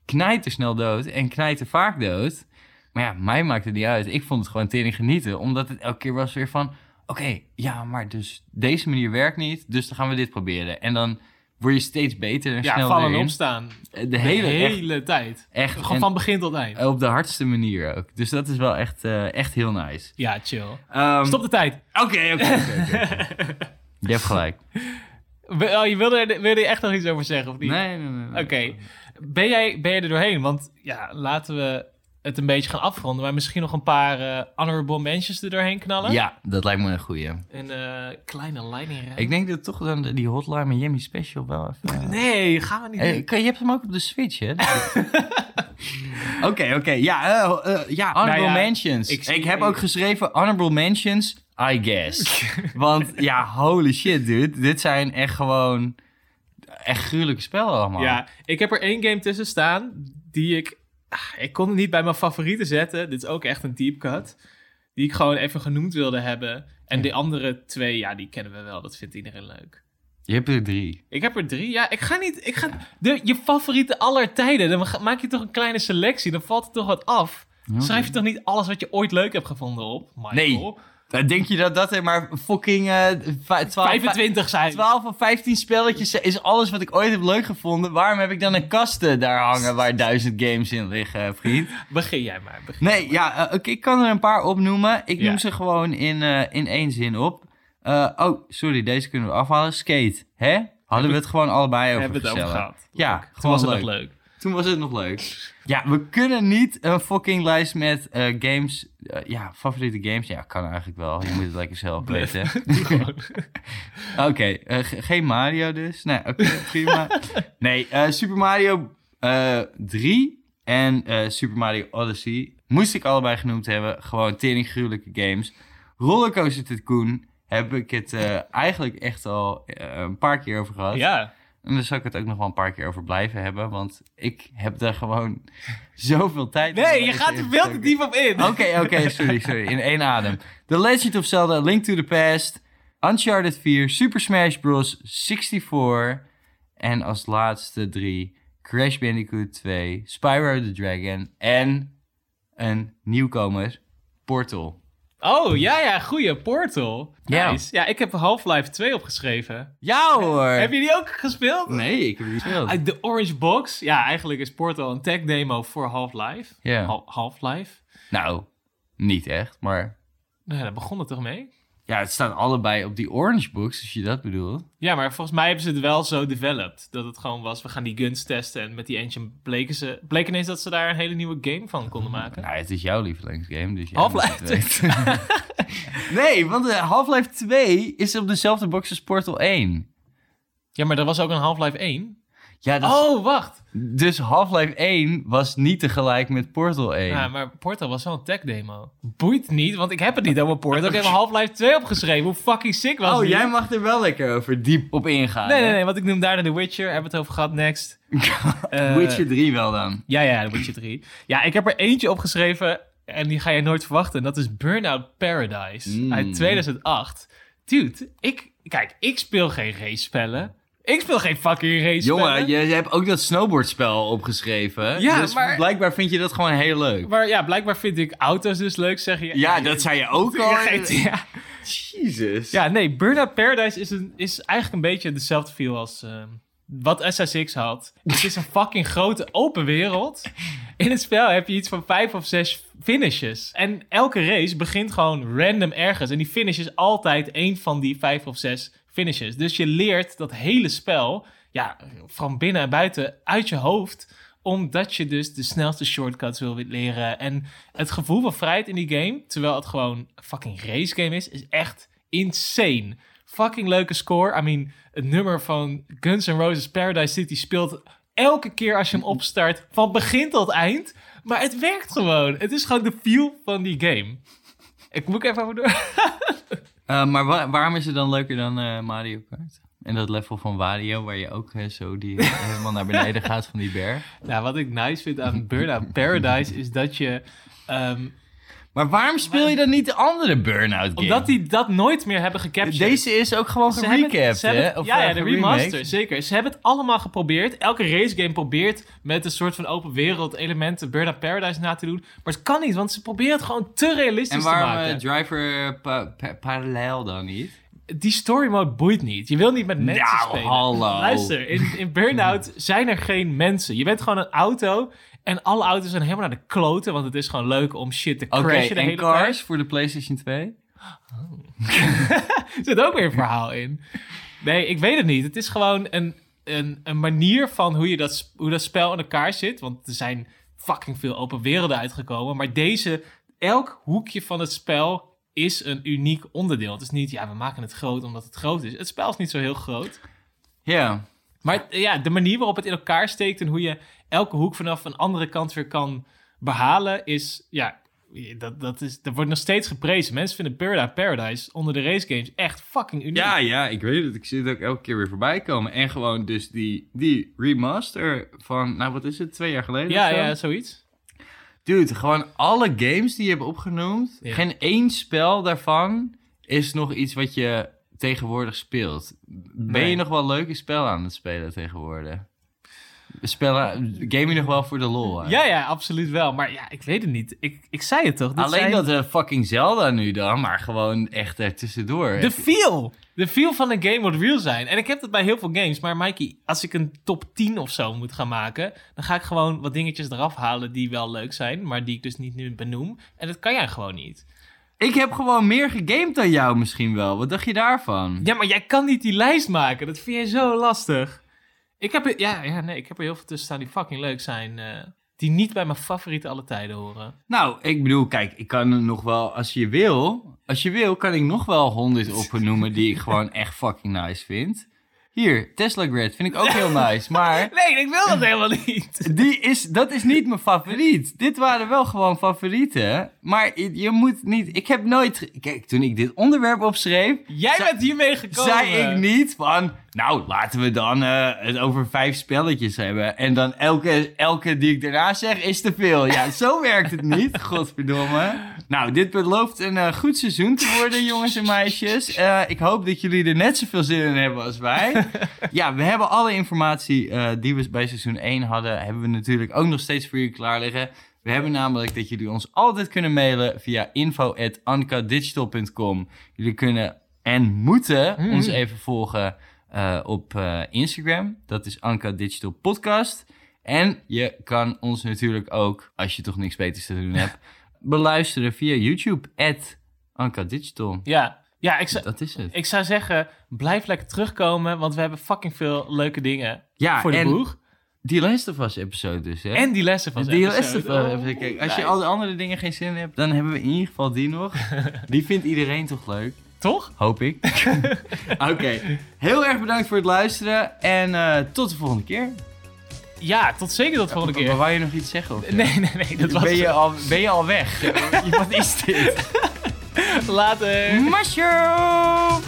knijtersnel dood en knijter vaak dood. Maar ja, mij maakt het niet uit. Ik vond het gewoon tering genieten. Omdat het elke keer was weer van... Oké, ja, maar dus deze manier werkt niet. Dus dan gaan we dit proberen. En dan word je steeds beter en ja snel vallen en opstaan. De De hele, hele, echt, tijd. echt Gewoon van begin tot eind. op de hardste manier ook. Dus dat is wel echt, eh, echt heel nice. Ja, chill. Ehm, Stop de tijd. Oké, oké, oké. Je hebt gelijk. Oh, je wilde wilde je echt nog iets over zeggen, of niet? Nee, nee, nee. Oké. Ben, jij, ben jij er doorheen? Want ja, laten we het een beetje gaan afronden. Maar misschien nog een paar eh, honorable mentions er doorheen knallen. Ja, dat lijkt me een goeie. Een eh, kleine leiding. Ik denk dat toch dan die Hotline Miami special wel even... eh, Nee, gaan we niet doen. kan- je hebt hem ook op de Switch, hè? Oké, oké. Ja, ja, honorable Nou ja, mentions. ik Ik, heb ook geschreven honorable mentions, I guess. Want ja, holy shit, dude. Dit zijn echt gewoon... Echt gruwelijke spellen allemaal. Ja, ik heb er één game tussen staan die ik... ah, Ik kon het niet bij mijn favorieten zetten. Dit is ook echt een deep cut. Die ik gewoon even genoemd wilde hebben. En de andere twee, ja, die kennen we wel. Dat vindt iedereen leuk. Je hebt er drie. Ik heb er drie. Ja, ik ga niet... Ik ga, de, je favoriete aller tijden. Dan maak je toch een kleine selectie. Dan valt er toch wat af. Schrijf je toch niet alles wat je ooit leuk hebt gevonden op, Michael? Dan denk je dat dat er maar fucking eh, va- 12, 25 zijn. 12 of 15 spelletjes is alles wat ik ooit heb leuk gevonden. Waarom heb ik dan een kasten daar hangen waar duizend games in liggen, vriend? Begin jij maar. Begin Nee, ja, eh, oké, ik kan er een paar opnoemen. Ik noem ze gewoon in, eh, in één zin op. Eh, oh, sorry, deze kunnen we afhalen. Skate, hè? Hadden we het gewoon allebei over hebben we het over gehad. Ja, Toen gewoon was het nog leuk. Toen was het nog leuk. Ja, we kunnen niet een fucking lijst met eh, games... eh, ja, favoriete games. Ja, kan eigenlijk wel. Je moet het lekker zelf weten. Oké, eh, ge- geen Mario dus. Nee, oké, prima. Nee, Super Mario eh 3 en Super Mario Odyssey moest ik allebei genoemd hebben. Gewoon tering gruwelijke games. Rollercoaster Tycoon heb ik het eigenlijk echt al een paar keer over gehad. Ja. En daar zal ik het ook nog wel een paar keer over blijven hebben. Want ik heb daar gewoon zoveel tijd Nee, je gaat er veel te diep op in. Oké, oké, sorry, sorry. In één adem. The Legend of Zelda, Link to the Past, Uncharted 4, Super Smash Bros. 64 en als laatste drie Crash Bandicoot 2, Spyro the Dragon en een nieuwkomer, Portal. Oh, ja, ja, goeie. Portal. Ja. Nice. Ja, ik heb Half-Life 2 opgeschreven. Ja hoor! Heb je die ook gespeeld? Nee, ik heb niet gespeeld. De Orange Box. Ja, eigenlijk is Portal een tech demo voor Half-Life. Ja. Hal- Half-Life. Nou, niet echt, maar... Nou, daar begon het toch mee? Ja, het staat allebei op die Orange Books, als je dat bedoelt. Ja, maar volgens mij hebben ze het wel zo developed. Dat het gewoon was, we gaan die guns testen. En met die engine bleken ze... Bleek ineens dat ze daar een hele nieuwe game van konden maken. Nou, het is jouw lievelingsgame, dus Half-Life nee, want eh, Half-Life 2 is op dezelfde box als Portal 1. Ja, maar dat was ook een Half-Life 1. Ja, dat Oh, wacht. dus Half-Life 1 was niet tegelijk met Portal 1. Ja, maar Portal was wel een tech demo. Boeit niet, want ik heb het niet over Portal. Ik heb Half-Life 2 opgeschreven. Hoe fucking sick was oh, die? jij mag er wel lekker over diep op ingaan. Nee, nee, hè? nee, want ik noem daarna The Witcher. Hebben we het over gehad, next. Eh, Witcher 3 wel dan. Ja, ja, The Witcher 3. Ja, ik heb er eentje opgeschreven en die ga je nooit verwachten. En dat is Burnout Paradise Mm. uit 2008. Dude, ik, kijk, ik speel geen race spellen. Ik speel geen fucking race Jongen, je, je hebt ook dat snowboardspel opgeschreven. Ja, dus maar- blijkbaar vind je dat gewoon heel leuk. Maar ja, blijkbaar vind ik auto's dus leuk, zeg je. Ja, dat zei je ook al. Ja. Jezus. Ja, nee, Burnout Paradise is, een, is eigenlijk een beetje dezelfde feel als ehm, wat SSX had. Het is een fucking grote open wereld. In het spel heb je iets van vijf of zes finishes. En elke race begint gewoon random ergens. En die finish is altijd één van die vijf of zes finishes. Dus je leert dat hele spel, ja, van binnen en buiten, uit je hoofd omdat je dus de snelste shortcuts wil leren. En het gevoel van vrijheid in die game, terwijl het gewoon een fucking race game is, is echt insane. Fucking leuke score. I mean, het nummer van Guns N' Roses Paradise City speelt elke keer als je hem opstart, van begin tot eind. Maar het werkt gewoon. Het is gewoon de feel van die game. Ik moet even door. Eh, maar wa- waarom is het dan leuker dan eh, Mario Kart? En dat level van Wario, waar je ook eh, zo die, helemaal naar beneden gaat van die berg. Nou, wat ik nice vind aan Burnout Paradise is dat je... ehm, Maar waarom speel je dan niet de andere Burnout game? omdat die dat nooit meer hebben gecaptured. Deze is ook gewoon Ze hebben- gerecapt, hebben- hè? Of, ja, eh, ja, de remaster, zeker. Ze hebben het allemaal geprobeerd. Elke racegame probeert met een soort van open wereld elementen Burnout Paradise na te doen. Maar het kan niet, want ze proberen het gewoon te realistisch En te waarom maken. eh, Driver pa- pa- parallel dan niet? Die story mode boeit niet. Je wil niet met mensen Nou, spelen. hallo. Luister, in, in Burnout zijn er geen mensen. Je bent gewoon een auto en alle auto's zijn helemaal naar de kloten, want het is gewoon leuk om shit te crashen de en hele Cars tijd. voor de PlayStation 2? Er zit ook weer een verhaal in. Nee, ik weet het niet. Het is gewoon een, een, een manier van hoe, je dat, hoe dat spel in elkaar zit. Want er zijn fucking veel open werelden uitgekomen. Maar deze, elk hoekje van het spel is een uniek onderdeel. Het is niet, ja, we maken het groot omdat het groot is. Het spel is niet zo heel groot. Ja. Maar ja, de manier waarop het in elkaar steekt en hoe je elke hoek vanaf een andere kant weer kan behalen, is ja, dat, dat, is, dat wordt nog steeds geprezen. Mensen vinden Burnout Paradise onder de race games echt fucking uniek. Ja, ja, ik weet het. Ik zie het ook elke keer weer voorbij komen. En gewoon dus die, die remaster van, nou wat is het, twee jaar geleden ja, of zo? ja, zoiets. Dude, gewoon alle games die je hebt opgenoemd, Ja. geen één spel daarvan is nog iets wat je tegenwoordig speelt. Ben Nee. je nog wel leuke spellen aan het spelen tegenwoordig? Spellen, game je nog wel voor de lol? hè? Ja, ja, absoluut wel. Maar ja, ik weet het niet. Ik, ik zei het toch? Alleen dat eh, fucking Zelda nu dan, maar gewoon echt er tussendoor. De feel! De feel van een game moet real zijn. En ik heb dat bij heel veel games. Maar Mikey, als ik een top 10 of zo moet gaan maken... dan ga ik gewoon wat dingetjes eraf halen die wel leuk zijn... maar die ik dus niet nu benoem. En dat kan jij gewoon niet. Ik heb gewoon meer gegamed dan jou misschien wel. Wat dacht je daarvan? Ja, maar jij kan niet die lijst maken. Dat vind jij zo lastig. Ik heb er, ja, ja, nee, ik heb er heel veel tussen staan die fucking leuk zijn... eh, die niet bij mijn favoriete alle tijden horen. Nou, ik bedoel, kijk, ik kan nog wel, als je wil, als je wil, kan ik nog wel honderd opnoemen die ik gewoon echt fucking nice vind. Hier, Tesla Grid vind ik ook heel nice, maar Nee, ik wil dat helemaal niet. die is, dat is niet mijn favoriet. Dit waren wel gewoon favorieten, maar je, je moet niet, ik heb nooit, kijk, toen ik dit onderwerp opschreef, Jij bent hiermee gekomen. zei ik niet van, nou, laten we dan eh, het over vijf spelletjes hebben. En dan elke, elke die ik daarna zeg is te veel. Ja, zo werkt het niet, godverdomme. Nou, dit belooft een eh, goed seizoen te worden, jongens en meisjes. Eh, ik hoop dat jullie er net zoveel zin in hebben als wij. Ja, we hebben alle informatie eh, die we bij seizoen 1 hadden, hebben we natuurlijk ook nog steeds voor jullie klaar liggen. We hebben namelijk dat jullie ons altijd kunnen mailen via info.ankadigital.com. Jullie kunnen en moeten Mm. ons even volgen op Instagram. Dat is Anka Digital Podcast. En je kan ons natuurlijk ook, als je toch niks beters te doen hebt, beluisteren via YouTube. Anka Digital. Ja, ja ik, zou, Dat is het. ik zou zeggen, blijf lekker terugkomen, want we hebben fucking veel leuke dingen Ja, voor de en boeg. die Last of Us episode dus, hè? En die lessen van die zijn Last of Us. even kijken. Als je al de andere dingen geen zin hebt, dan hebben we in ieder geval die nog. die vindt iedereen toch leuk? Toch? Hoop ik. Oké, heel erg bedankt voor het luisteren en eh, tot de volgende keer. Ja, tot zeker tot volgende Maar keer. wou je nog iets zeggen? Of Nee, nee, nee, dat was ben, je al, ben je al weg? Wat is dit? Later. Mushroom!